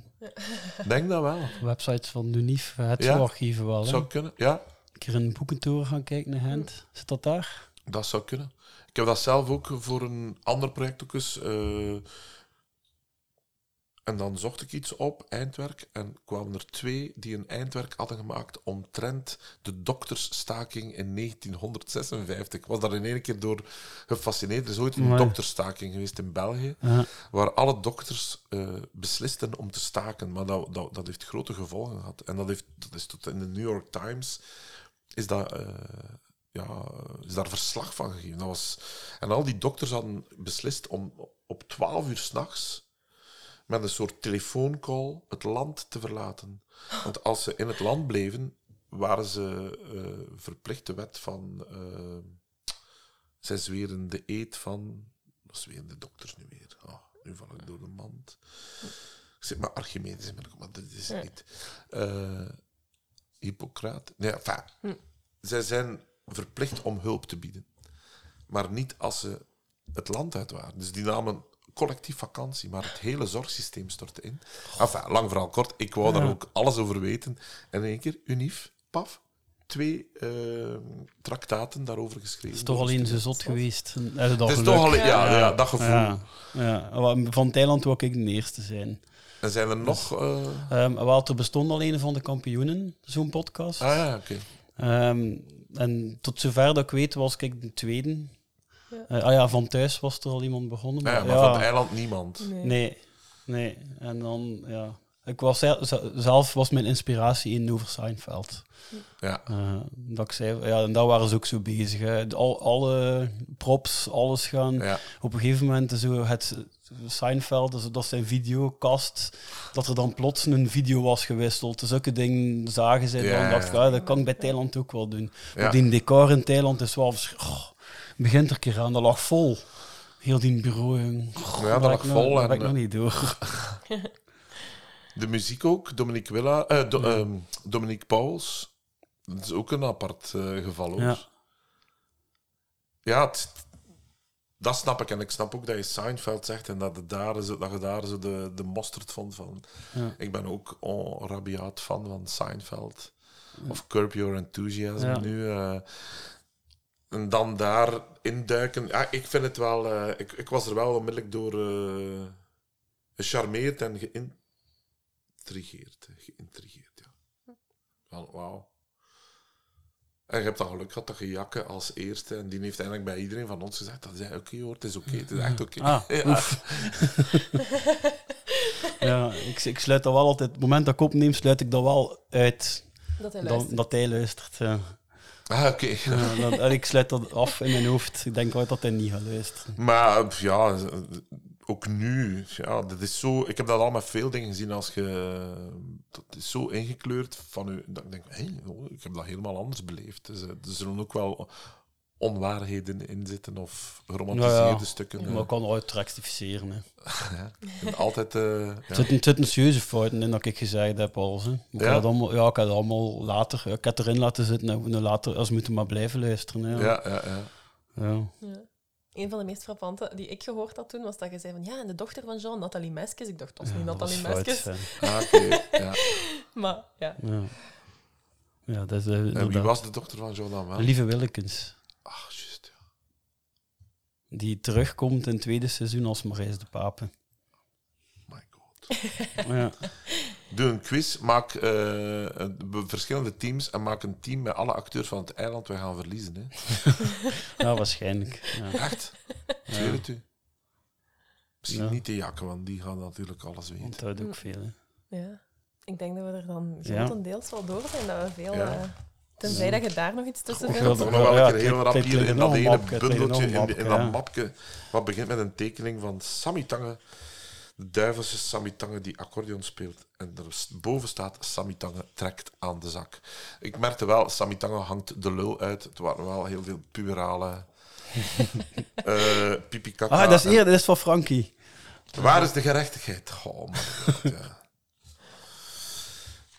Denk dat wel. Websites van Unif, het Ja, archieven wel. hè. Zou kunnen, ja. Een keer een boekentoren gaan kijken naar Gent. Zit dat daar? Dat zou kunnen. Ik heb dat zelf ook voor een ander project ook eens. eh, en dan zocht ik iets op, eindwerk, en kwamen er twee die een eindwerk hadden gemaakt omtrent de doktersstaking in 1956. Ik was daar in één keer door gefascineerd. Er is ooit een doktersstaking geweest in België, Ja. waar alle dokters eh, beslisten om te staken. Maar dat, dat, dat heeft grote gevolgen gehad. En dat, heeft, dat is tot in de New York Times is dat, eh, ja, is daar verslag van gegeven. Dat was, en al die dokters hadden beslist om op 12 uur s'nachts met een soort telefooncall het land te verlaten. Want als ze in het land bleven, waren ze eh, verplicht de wet van... eh zij zweren de eed van... Dat zweren de dokters nu weer. Ah, nu val ik door de mand. Ik zit maar Archimedes in maar dit is niet. Eh Hippocraat. Nee, enfin, Hm. zij zijn verplicht om hulp te bieden. Maar niet als ze het land uit waren. Dus die namen collectief vakantie, maar het hele zorgsysteem stortte in. Enfin, lang verhaal kort. Ik wou daar ook alles over weten. En in één keer, unief, paf, twee eh traktaten daarover geschreven. Het is toch alleen zo zot geweest. Dat Het is toch alleen- ja, ja, dat gevoel. Ja, Van Thailand wou ik de eerste zijn. En zijn er nog... Ehm, wel, er bestond al een van de kampioenen, zo'n podcast. Ah ja, oké. Ehm, en tot zover dat ik weet, was ik de tweede. Ja. Eh, ah ja, van thuis was er al iemand begonnen. Ja, maar van het eiland niemand. Nee. Nee, nee. En dan, ja. Ik was zel- ze- zelf was mijn inspiratie in over Seinfeld. Ja. Eh, dat ik zei, ja, en daar waren ze ook zo bezig. Hè. Al, alle props, alles gaan. Ja. Op een gegeven moment zo het Seinfeld, dus dat is zijn videokast, dat er dan plots een video was gewisseld. Zulke dingen zagen zij dan. Ja, ik, ja. ah, dat kan ik bij Thailand ook wel doen. Ja. Maar die decor in Thailand is wel oh, begint er een keer aan, dat lag vol. Heel die bureau. Ja, dat lag ik nog- vol daar en, ik nog eh, niet door. *laughs* De muziek ook, Dominique Willa, eh, Do- Ja. ehm, Dominique Pauls. Dat is ook een apart eh, geval hoor. Ja. Ja, het- dat snap ik. En ik snap ook dat je Seinfeld zegt en dat, het daar zo, dat je daar zo de, de mosterd vond van. Ja. Ik ben ook rabiaat fan van Seinfeld. Of Curb Your Enthusiasm nu. eh. En dan daar induiken. Ja, ik vind het wel... eh, ik, ik was er wel onmiddellijk door eh, gecharmeerd en geïntrigeerd. Geïntrigeerd, ja. Van, wauw. En je hebt dan geluk gehad dat je Jakke als eerste, en die heeft eigenlijk bij iedereen van ons gezegd, dat is oké hoor, het is oké, het is echt oké. Ah, *laughs* *laughs* Ja. ik, ik sluit dat wel altijd... Het moment dat ik opneem, sluit ik dat wel uit. Dat hij luistert. dat hij luistert, ja. Ah, oké. Ja, dan- en ik sluit dat af in mijn hoofd. Ik denk altijd dat hij niet gaat luisteren. Maar ja, ook nu, ja, dat is zo. Ik heb dat al met veel dingen gezien als je. Dat is zo ingekleurd van u. Dat ik denk, oh, ik heb dat helemaal anders beleefd. Dus, eh, er zullen ook wel onwaarheden in zitten of geromantiseerde Ja, ja. stukken. Maar ik kan nooit rectificeren. Hè. *laughs* Ja. Altijd... eh, ja. Er zitten, zitten serieuze fouten in dat ik gezegd heb. Al, hè. Ik, Ja? had het allemaal, ja, ik had het allemaal later. Ja, ik heb het erin laten zitten en later, als we moeten maar blijven luisteren. Hè. Ja, ja, ja. Ja. Ja. Een van de meest frappante die ik gehoord had toen, was dat je zei van ja, en de dochter van Jean, Nathalie Meskes. Ik dacht, dat was niet dat Nathalie Meskes. Ah, oké, ja. *laughs* maar ja. Ja. Ja, dat is, eh, En wie was de dochter van Jean dan wel? Lieve Willekens. Die terugkomt in het tweede seizoen als Marijs de Pape. My god. *laughs* Ja. Doe een quiz, maak eh, verschillende teams en maak een team met alle acteurs van het eiland. Wij gaan verliezen. Hè. *laughs* ja, waarschijnlijk. Ja. Echt? Ik het u. Misschien Ja. niet de jakken, want die gaan natuurlijk alles weten. Dat doet ook veel. Hè. ja. Ik denk dat we er dan Ja. grotendeels wel door zijn. Dat we veel... Ja. Tenzij dat je daar nog iets tussen Ik vindt. wil nog wel Ja, een keer heel rap hier in dat ene bundeltje, in, dat ja. mapje, wat begint met een tekening van Sammy Tange, de duivelse Sammy Tange die accordeon speelt. En boven staat Sammy Tange trekt aan de zak. Ik merkte wel, Sammy Tange hangt de lul uit. Het waren wel heel veel puberale *laughs* eh pipi kaka. Ah, dat is eerder, dat is van Frankie. Waar is de gerechtigheid? Oh, man. ja.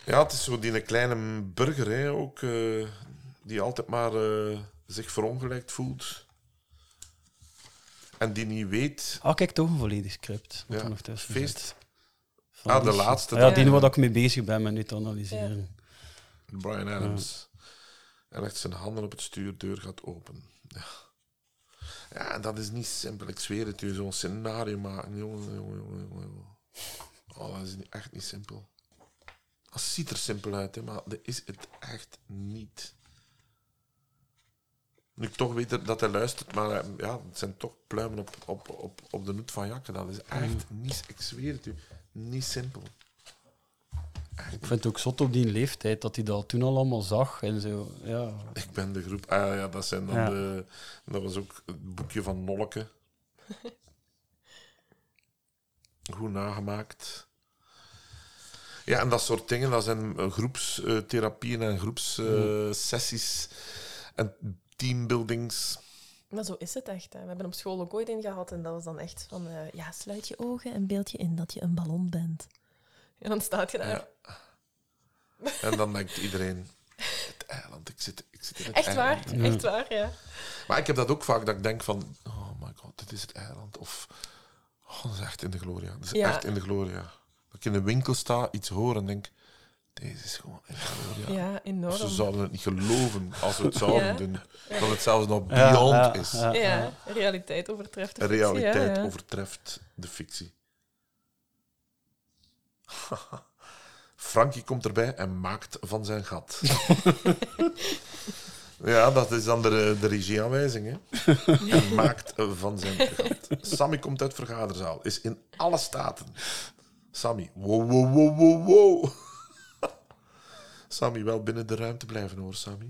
Ja, het is zo die kleine burger, hè, ook, eh, die altijd maar eh, zich verongelijkt voelt. En die niet weet... Ah, kijk, toch een volledig script. Wat Ja, nog tussen feest. zit. Van Ah, de die- laatste Ja, dan. die Ja. waar ik mee bezig ben met nu te analyseren. Brian Adams. Hij legt zijn handen op het stuur, deur gaat open. Ja. ja, en dat is niet simpel. Ik zweer het u, zo'n scenario maken. Jongen, jongen, jongen, jongen, jongen. Oh, dat is niet- echt niet simpel. Het ziet er simpel uit, hè, maar dat is het echt niet. Nu ik toch weet dat- hij luistert, maar eh, ja, het zijn toch pluimen op, op, op, op de noet van Jakke. Dat is echt niet, ik zweer het u, niet simpel. Ik vind het ook zot op die leeftijd dat hij dat toen al allemaal zag en zo. Ja. Ik ben de groep. Ah ja, dat zijn dan Ja. de. Dat was ook het boekje van Nolke. *laughs* Goed nagemaakt. Ja, en dat soort dingen, dat zijn eh, groepstherapieën en groepssessies en teambuildings. Maar zo is het echt. Hè. We hebben op school ook ooit in gehad en dat was dan echt van... eh, ja, sluit je ogen en beeld je in dat je een ballon bent. En dan staat je daar. Ja. En dan denkt iedereen: het eiland, ik zit, ik zit in het Echt waar, eiland. echt waar, ja. Maar ik heb dat ook vaak, dat ik denk van, oh my god, dit is het eiland. Of, oh, dat is echt in de gloria. Dat is Ja. echt in de gloria. Ik in de winkel sta, iets hoor en denk, deze is gewoon gloria. Ja, enorm. Ze zouden het niet geloven als we het zouden Ja. doen. Dat het zelfs nog Ja, beyond ja, is. ja. Ja, realiteit overtreft de De fictie, realiteit ja, ja. overtreft de fictie. *laughs* Frankie komt erbij en maakt van zijn gat. *laughs* ja, dat is dan de, de regieaanwijzing. Hè. En maakt van zijn gat. Sammy komt uit vergaderzaal, is in alle staten. Sammy, wow, wow, wow, wow, wow. *laughs* Sammy, wel binnen de ruimte blijven hoor, Sammy.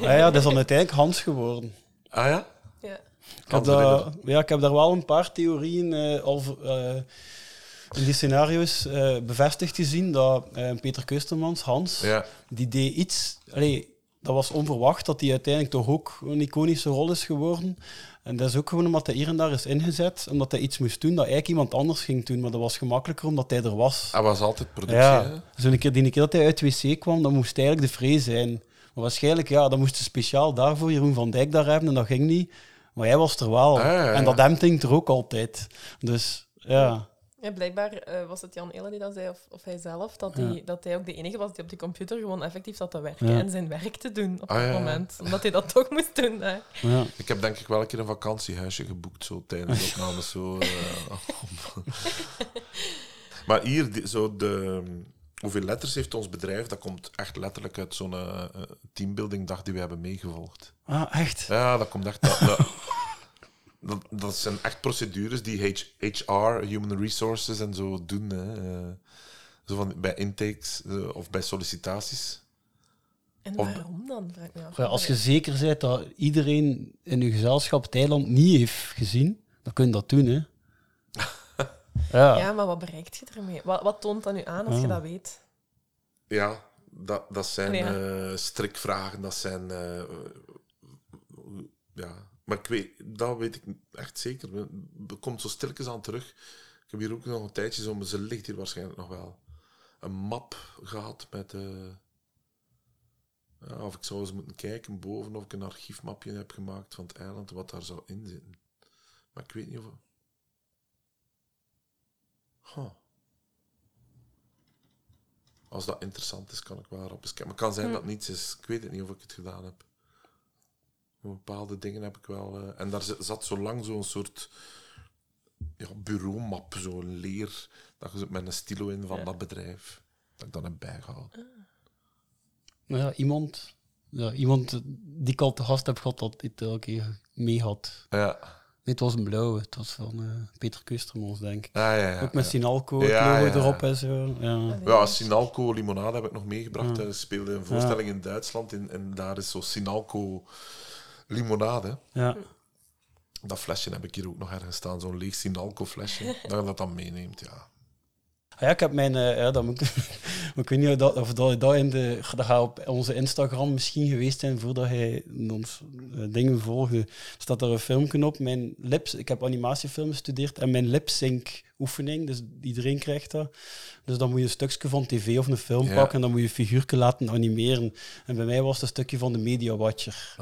Ja, ja, dat is dan uiteindelijk Hans geworden. Ah ja? Ja. Ik heb, daar, ja, ik heb daar wel een paar theorieën eh, al eh, in die scenario's eh, bevestigd gezien. Dat eh, Peter Kustermans, Hans, Ja. die deed iets... Allee, dat was onverwacht dat hij uiteindelijk toch ook een iconische rol is geworden. En dat is ook gewoon omdat hij hier en daar is ingezet, omdat hij iets moest doen dat eigenlijk iemand anders ging doen. Maar dat was gemakkelijker omdat hij er was. Hij was altijd productie, Ja, zo'n keer, die keer dat hij uit wc kwam, dan moest hij eigenlijk de vree zijn. Maar waarschijnlijk, ja, dan moest ze speciaal daarvoor Jeroen van Dijk daar hebben en dat ging niet. Maar jij was er wel. Ah, ja, ja, En dat hemding er ook altijd. Dus ja. Ja, blijkbaar eh, was het Jan Ille die dat zei, of, of hij zelf, dat, Ja. hij, dat hij ook de enige was die op die computer gewoon effectief zat te werken Ja. en zijn werk te doen op Ah, dat moment. Omdat hij dat *laughs* toch moest doen. Hè. Ja. Ik heb denk ik wel een keer een vakantiehuisje geboekt zo tijdens de opnames. Zo, eh, *laughs* maar hier, die- zo de, hoeveel letters heeft ons bedrijf? Dat komt echt letterlijk uit zo'n eh, eh, teambuilding dag die we hebben meegevolgd. Ah, echt? Ja, dat komt echt... Dat, dat, *laughs* dat, dat zijn echt procedures die HR, Human Resources en zo doen. Hè. eh. zo van, bij intakes eh, of bij sollicitaties. En Of- waarom dan? Vraag ik me af. Ja, als je zeker bent dat iedereen in je gezelschap het eiland niet heeft gezien, dan kun je dat doen, hè. *laughs* Ja. Ja, maar wat bereikt je ermee? Wat, wat toont dat nu aan als je Ah. dat weet? Ja, dat, dat zijn Ja. eh, strikvragen, dat zijn... eh, ja, maar ik weet, dat weet ik echt zeker. Het komt zo stilletjes aan terug. Ik heb hier ook nog een tijdje zo, maar ze ligt hier waarschijnlijk nog wel. Een map gehad met... ja, of ik zou eens moeten kijken boven of ik een archiefmapje heb gemaakt van het eiland, wat daar zou in zitten. Maar ik weet niet of... Huh. Als dat interessant is, kan ik wel erop eens kijken. Maar het kan zijn Hm. dat het niets is. Ik weet het niet of ik het gedaan heb. Maar Bepaalde dingen heb ik wel... eh, en daar zit- zat zo lang zo'n soort ja, bureaumap, zo'n leer, dat je zo met een stilo in van Ja. dat bedrijf, dat ik dan heb bijgehaald. Nou ja, iemand, ja, iemand die ik al te gast heb gehad, dat dit elke keer mee had. Ja. Nee, het was een blauwe. Het was van eh, Peter Kustermans, denk ik. Ah, ja, ja, Ook met ja. Sinalco, het Ja, logo ja. erop en zo. Ja. Ja, Sinalco limonade heb ik nog meegebracht. Ja. Hij speelde een voorstelling in Duitsland en, en daar is zo Sinalco limonade. Ja. Dat flesje heb ik hier ook nog ergens staan, zo'n leeg Sinalco flesje. *laughs* dat je dat dan meeneemt, ja. Ah ja, ik heb mijn... eh, ja, dat moet ik, *laughs* maar ik weet niet of dat, of dat, dat in de... Dat gaat op onze Instagram misschien geweest zijn voordat hij ons eh, dingen volgde. Staat er een filmpje op. Mijn lips... Ik heb animatiefilm gestudeerd en mijn lip-sync oefening. Dus iedereen krijgt dat. Dus dan moet je een stukje van tv of een film Ja. pakken en dan moet je een figuurtje laten animeren. En bij mij was het een stukje van de Media Watcher.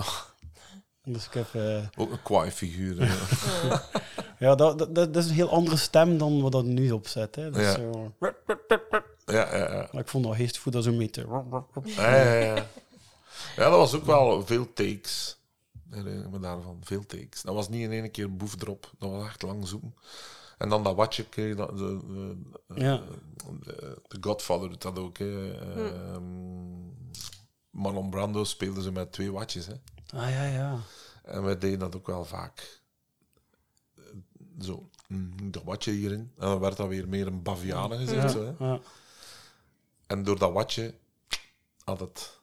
Dus ik heb... eh, Ook een kwaai figuur. *laughs* ja, dat, dat, dat is een heel andere stem dan wat dat nu opzet. Hè. Dat is Ja. zo- Ja, ja, ja. Maar ik vond dat geestvoet dat zo mee te... Ja, ja, ja. ja, dat was ook wel veel takes. Herinner ik me daarvan. Veel takes. Dat was niet in één keer boef erop. Dat was echt lang zoeken. En dan dat watje kreeg dat, de, de, de- Ja. de, de Godfather doet dat ook. Hè. Ehm, Marlon Brando speelde ze met twee watjes. Hè. Ah ja, ja. En wij deden dat ook wel vaak. Zo, dat watje hierin. En dan werd dat weer meer een bavianen gezet. Ja, Zo, hè. ja. En door dat watje had het...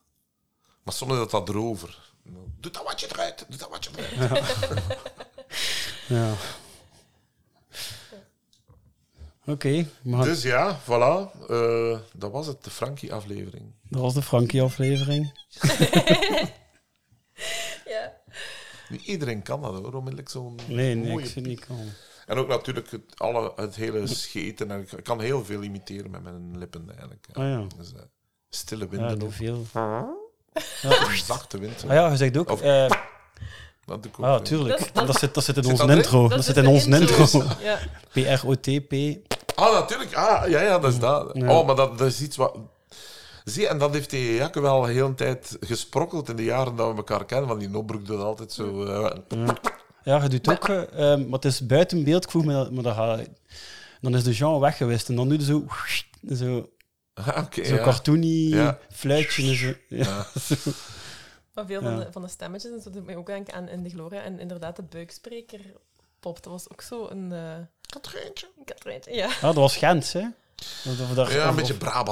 Maar soms had dat erover. Doe dat watje eruit, doe dat watje eruit. *laughs* Ja. Oké, maar Dus ja, voilà. Eh, dat was het, de Frankie-aflevering. dat was de Frankie-aflevering. *laughs* Ja. Niet iedereen kan dat hoor, onmiddellijk zo'n Nee, nee, mooie ik zit niet piep. kan. En ook natuurlijk het, alle, het hele scheten. En ik kan heel veel imiteren met mijn lippen eigenlijk. Ah, ja. Dus, eh, stille Ja, winden ook. veel. Een zachte wind. Ah ja, je zegt ook... Of- eh, dat ook, ah, tuurlijk. Dat- Dat, dat- zit, dat zit in Zit onze dat erin? intro. Dat Dat zit in onze intro. intro. Ja. P-R-O-T-P. Ah, natuurlijk. Ah, ja, ja, dat is dat. Ja. Oh, maar dat, dat is iets wat... Zie, en dat heeft die Jakke wel de hele tijd gesprokkeld in de jaren dat we elkaar kennen. Want die Nobroek doet altijd zo... eh, Ja. Je doet ook... eh, ehm, maar het is buiten beeld. Ik vroeg me dat... Maar dat gaat- dan is de Jean weg geweest. En dan doe je zo... *laughs* Zo, Ah, zo ja. cartoony Ja. fluitje. Zo, *laughs* ja. Ja. zo. Maar veel van, de, van de stemmetjes en zo doet mij ook denken aan In de Gloria. En inderdaad, de buikspreker pop. Dat was ook zo een... eh Katrijntje. Een Katrijntje, ja. Ah, dat was Gens, hè? Of- of daar- Ja, een of- beetje. Een Ah,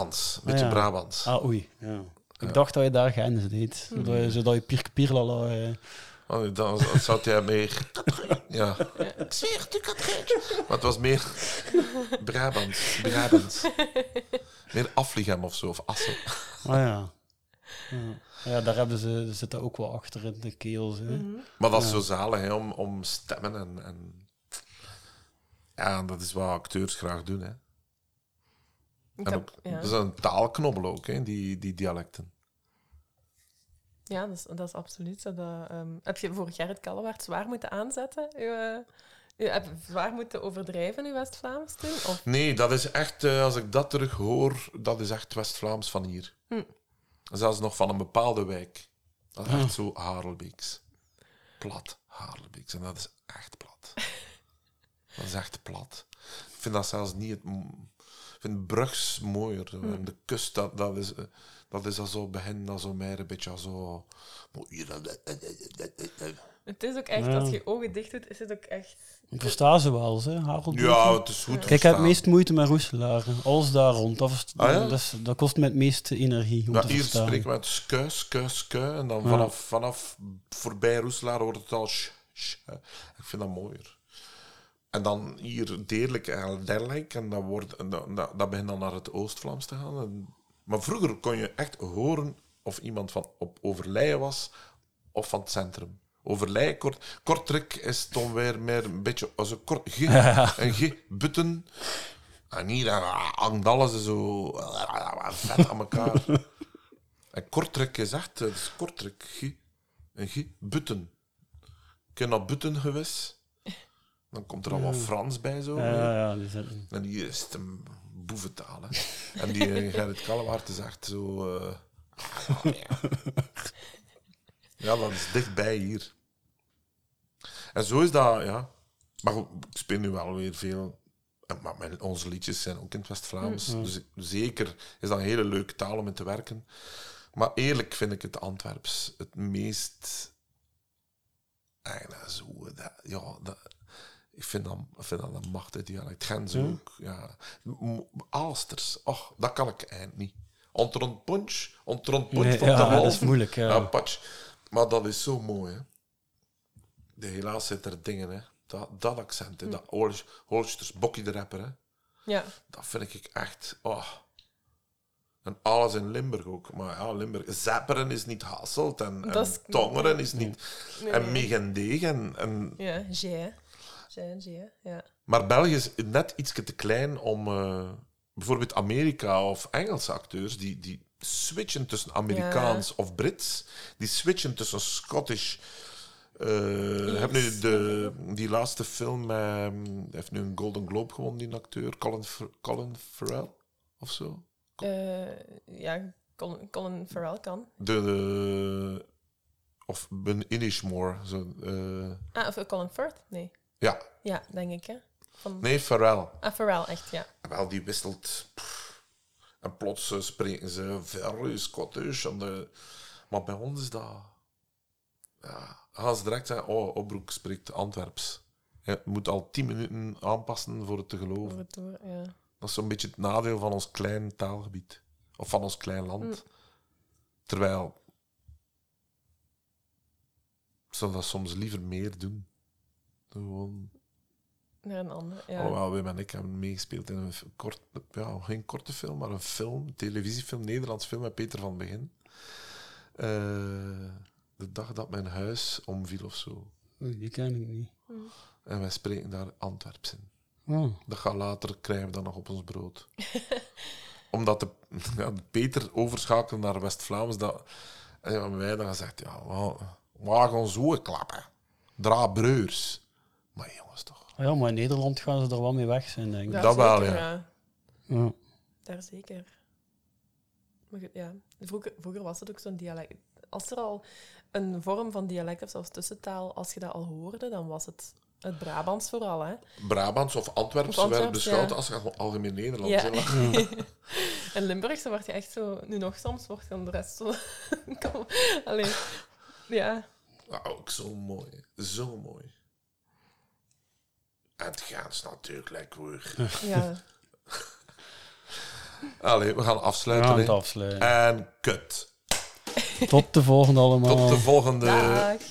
beetje ja. Brabants. Ah, oei. Ja. Ik Ja. dacht dat je daar Gens deed. Zodat je, zodat je pier, pierlala... eh, Oh, dan zat jij meer... Ja. Ik zweer Katrijntje. Maar het was meer Brabants. Brabants. Meer Afligem of zo, of Assen. Ah ja. ja. Ja, daar hebben ze, zit dat ook wel achter in de keels. Hè. Mhm. Maar dat is Ja. zo zalig, hè, om, om stemmen en, en... Ja, dat is wat acteurs graag doen, hè. Heb- ook, ja. Dat is een taalknobbel ook, hè, die, die dialecten. Ja, dat is, dat is absoluut zo. Dat, ehm, heb je voor Gerrit Kallewaard zwaar moeten aanzetten? Eh, heb je zwaar moeten overdrijven, uw West-Vlaams toen? Of? Nee, dat is echt, eh, als ik dat terug hoor, dat is echt West-Vlaams van hier. Hm. Zelfs nog van een bepaalde wijk. Dat is echt Ah. zo Harelbeeks. Plat Harelbeeks. En dat is echt plat. *laughs* dat is echt plat. Ik vind dat zelfs niet het... vind Brugs mooier. Hm. De kust, dat, dat is... eh, Dat is al zo begin, dat zo meer een beetje zo... Het is ook echt, Ja. als je je ogen dicht doet, is het ook echt... Ik versta ze wel, hè, Harold. Ja, het is goed Kijk, ik heb het meest moeite met Roeselaren. Alles daar rond. Dat, Ah, ja? dat, is- dat kost me het meeste energie om Ja, te hier verstaan. spreken we het sku, sku, sku. En dan Ja. vanaf, vanaf voorbij Roeselaar wordt het al sh, sh. hè. Ik vind dat mooier. En dan hier Deerlijk en derlijk. En dat, wordt, en dat, dat, dat begint dan naar het Oost-Vlaams te gaan. En, maar vroeger kon je echt horen of iemand van op overlijden was of van het centrum. overlij. Kort, Kortrijk is dan weer meer een beetje als een kort G, *laughs* een G-button. En hier eh, hangt alles zo eh, vet aan elkaar. En Kortrijk is echt, het is Kortrijk, G, een G-button. Ik heb naar Butten geweest. Dan komt er allemaal. Frans bij zo. Ja, ja, die zitten- En hier is het een boeventaal. Hè. En die eh, Gerrit Kallewaard is echt zo... eh, ah, *laughs* ja. dat is dichtbij hier. En zo is dat, ja. Maar goed, ik speel nu wel weer veel... Maar mijn, onze liedjes zijn ook in het West-Vlaams. Mm. Dus zeker is dat een hele leuke taal om in te werken. Maar eerlijk vind ik het Antwerps het meest... Eigenlijk zo... Dat, ja, dat, ik vind dat, vind dat een machtig dialect. Gens Ja. ook. Ja. Aalsters, och, dat kan ik eind niet. Ontrond punch, ontrond punch Nee, van ja, de dat is moeilijk, ja. Maar dat is zo mooi, hè. De, helaas zitten er dingen, hè. Dat, dat accent, hè. Dat Holst- Holsters, Bokkie de rapper, hè. Ja. Dat vind ik echt... Oh. En alles in Limburg ook. Maar ja, Limburg... Zapperen is niet Hasselt. En, en Dat is- Tongeren is niet... Nee, en nee. Megendeeg en... en Ja, G, hè. Ja. maar België is net iets te klein om eh, bijvoorbeeld Amerika of Engelse acteurs die, die switchen tussen Amerikaans of Brits, die switchen tussen Scottish. eh heb nu de, die laatste film, hij heeft nu een Golden Globe gewonnen, die acteur, Colin, Colin Farrell of zo. Eh, ja, Colin, Colin Farrell kan. De, de- of Ben Inishmore. Zo, eh, Ah, of eh, Colin Firth? Nee. Ja, Ja, denk ik, hè. Van... nee, Farrell. Ah, Farrell, echt, ja. Wel, die wisselt. pff, en plots eh, spreken ze very Scottish. En de, maar bij ons is dat. Ja, gaan ze direct zeggen: Oh, Opbroek spreekt Antwerps. Je moet al tien minuten aanpassen voor het te geloven. Voor het door, ja. Dat is zo'n beetje het nadeel van ons klein taalgebied. Of van ons klein land. Mm. Terwijl. Zou dat soms liever meer doen. Gewoon. Naar een ander, ja. Alhoewel, Wim en ik hebben meegespeeld in een kort, ja, geen korte film, maar een film, een televisiefilm, Nederlands film met Peter van Begin. Eh, de dag dat mijn huis omviel of zo. Die ken ik niet. En wij spreken daar Antwerps in. Oh. Dat gaat later, krijgen we dat nog op ons brood. *laughs* Omdat de, ja, de Peter overschakelde naar West-Vlaams, dat, en wij dan gezegd, ja, we, we gaan zo klappen. Draabreurs. Maar jongens, toch. Ah Ja, maar in Nederland gaan ze er wel mee weg zijn, denk ik. Daar Dat wel, zeker, ja. Ja. Daar zeker. Maar goed, ja. Vroeger, vroeger was het ook zo'n dialect. Als er al een vorm van dialect of zelfs tussentaal, als je dat al hoorde, dan was het het Brabants vooral, hè. Brabants of Antwerps werden Antwerps, beschouwd ja. als al- algemeen Nederlands. Ja. en *laughs* Limburgse wordt je echt zo... Nu nog soms wordt dan de rest zo... *laughs* Kom, Allee, ja. Ja, ook zo mooi. Zo mooi. En het gaat natuurlijk hoor. Ja. *laughs* Allee, we gaan afsluiten. We gaan het afsluiten. En kut. Tot de volgende allemaal. Tot de volgende. Dag.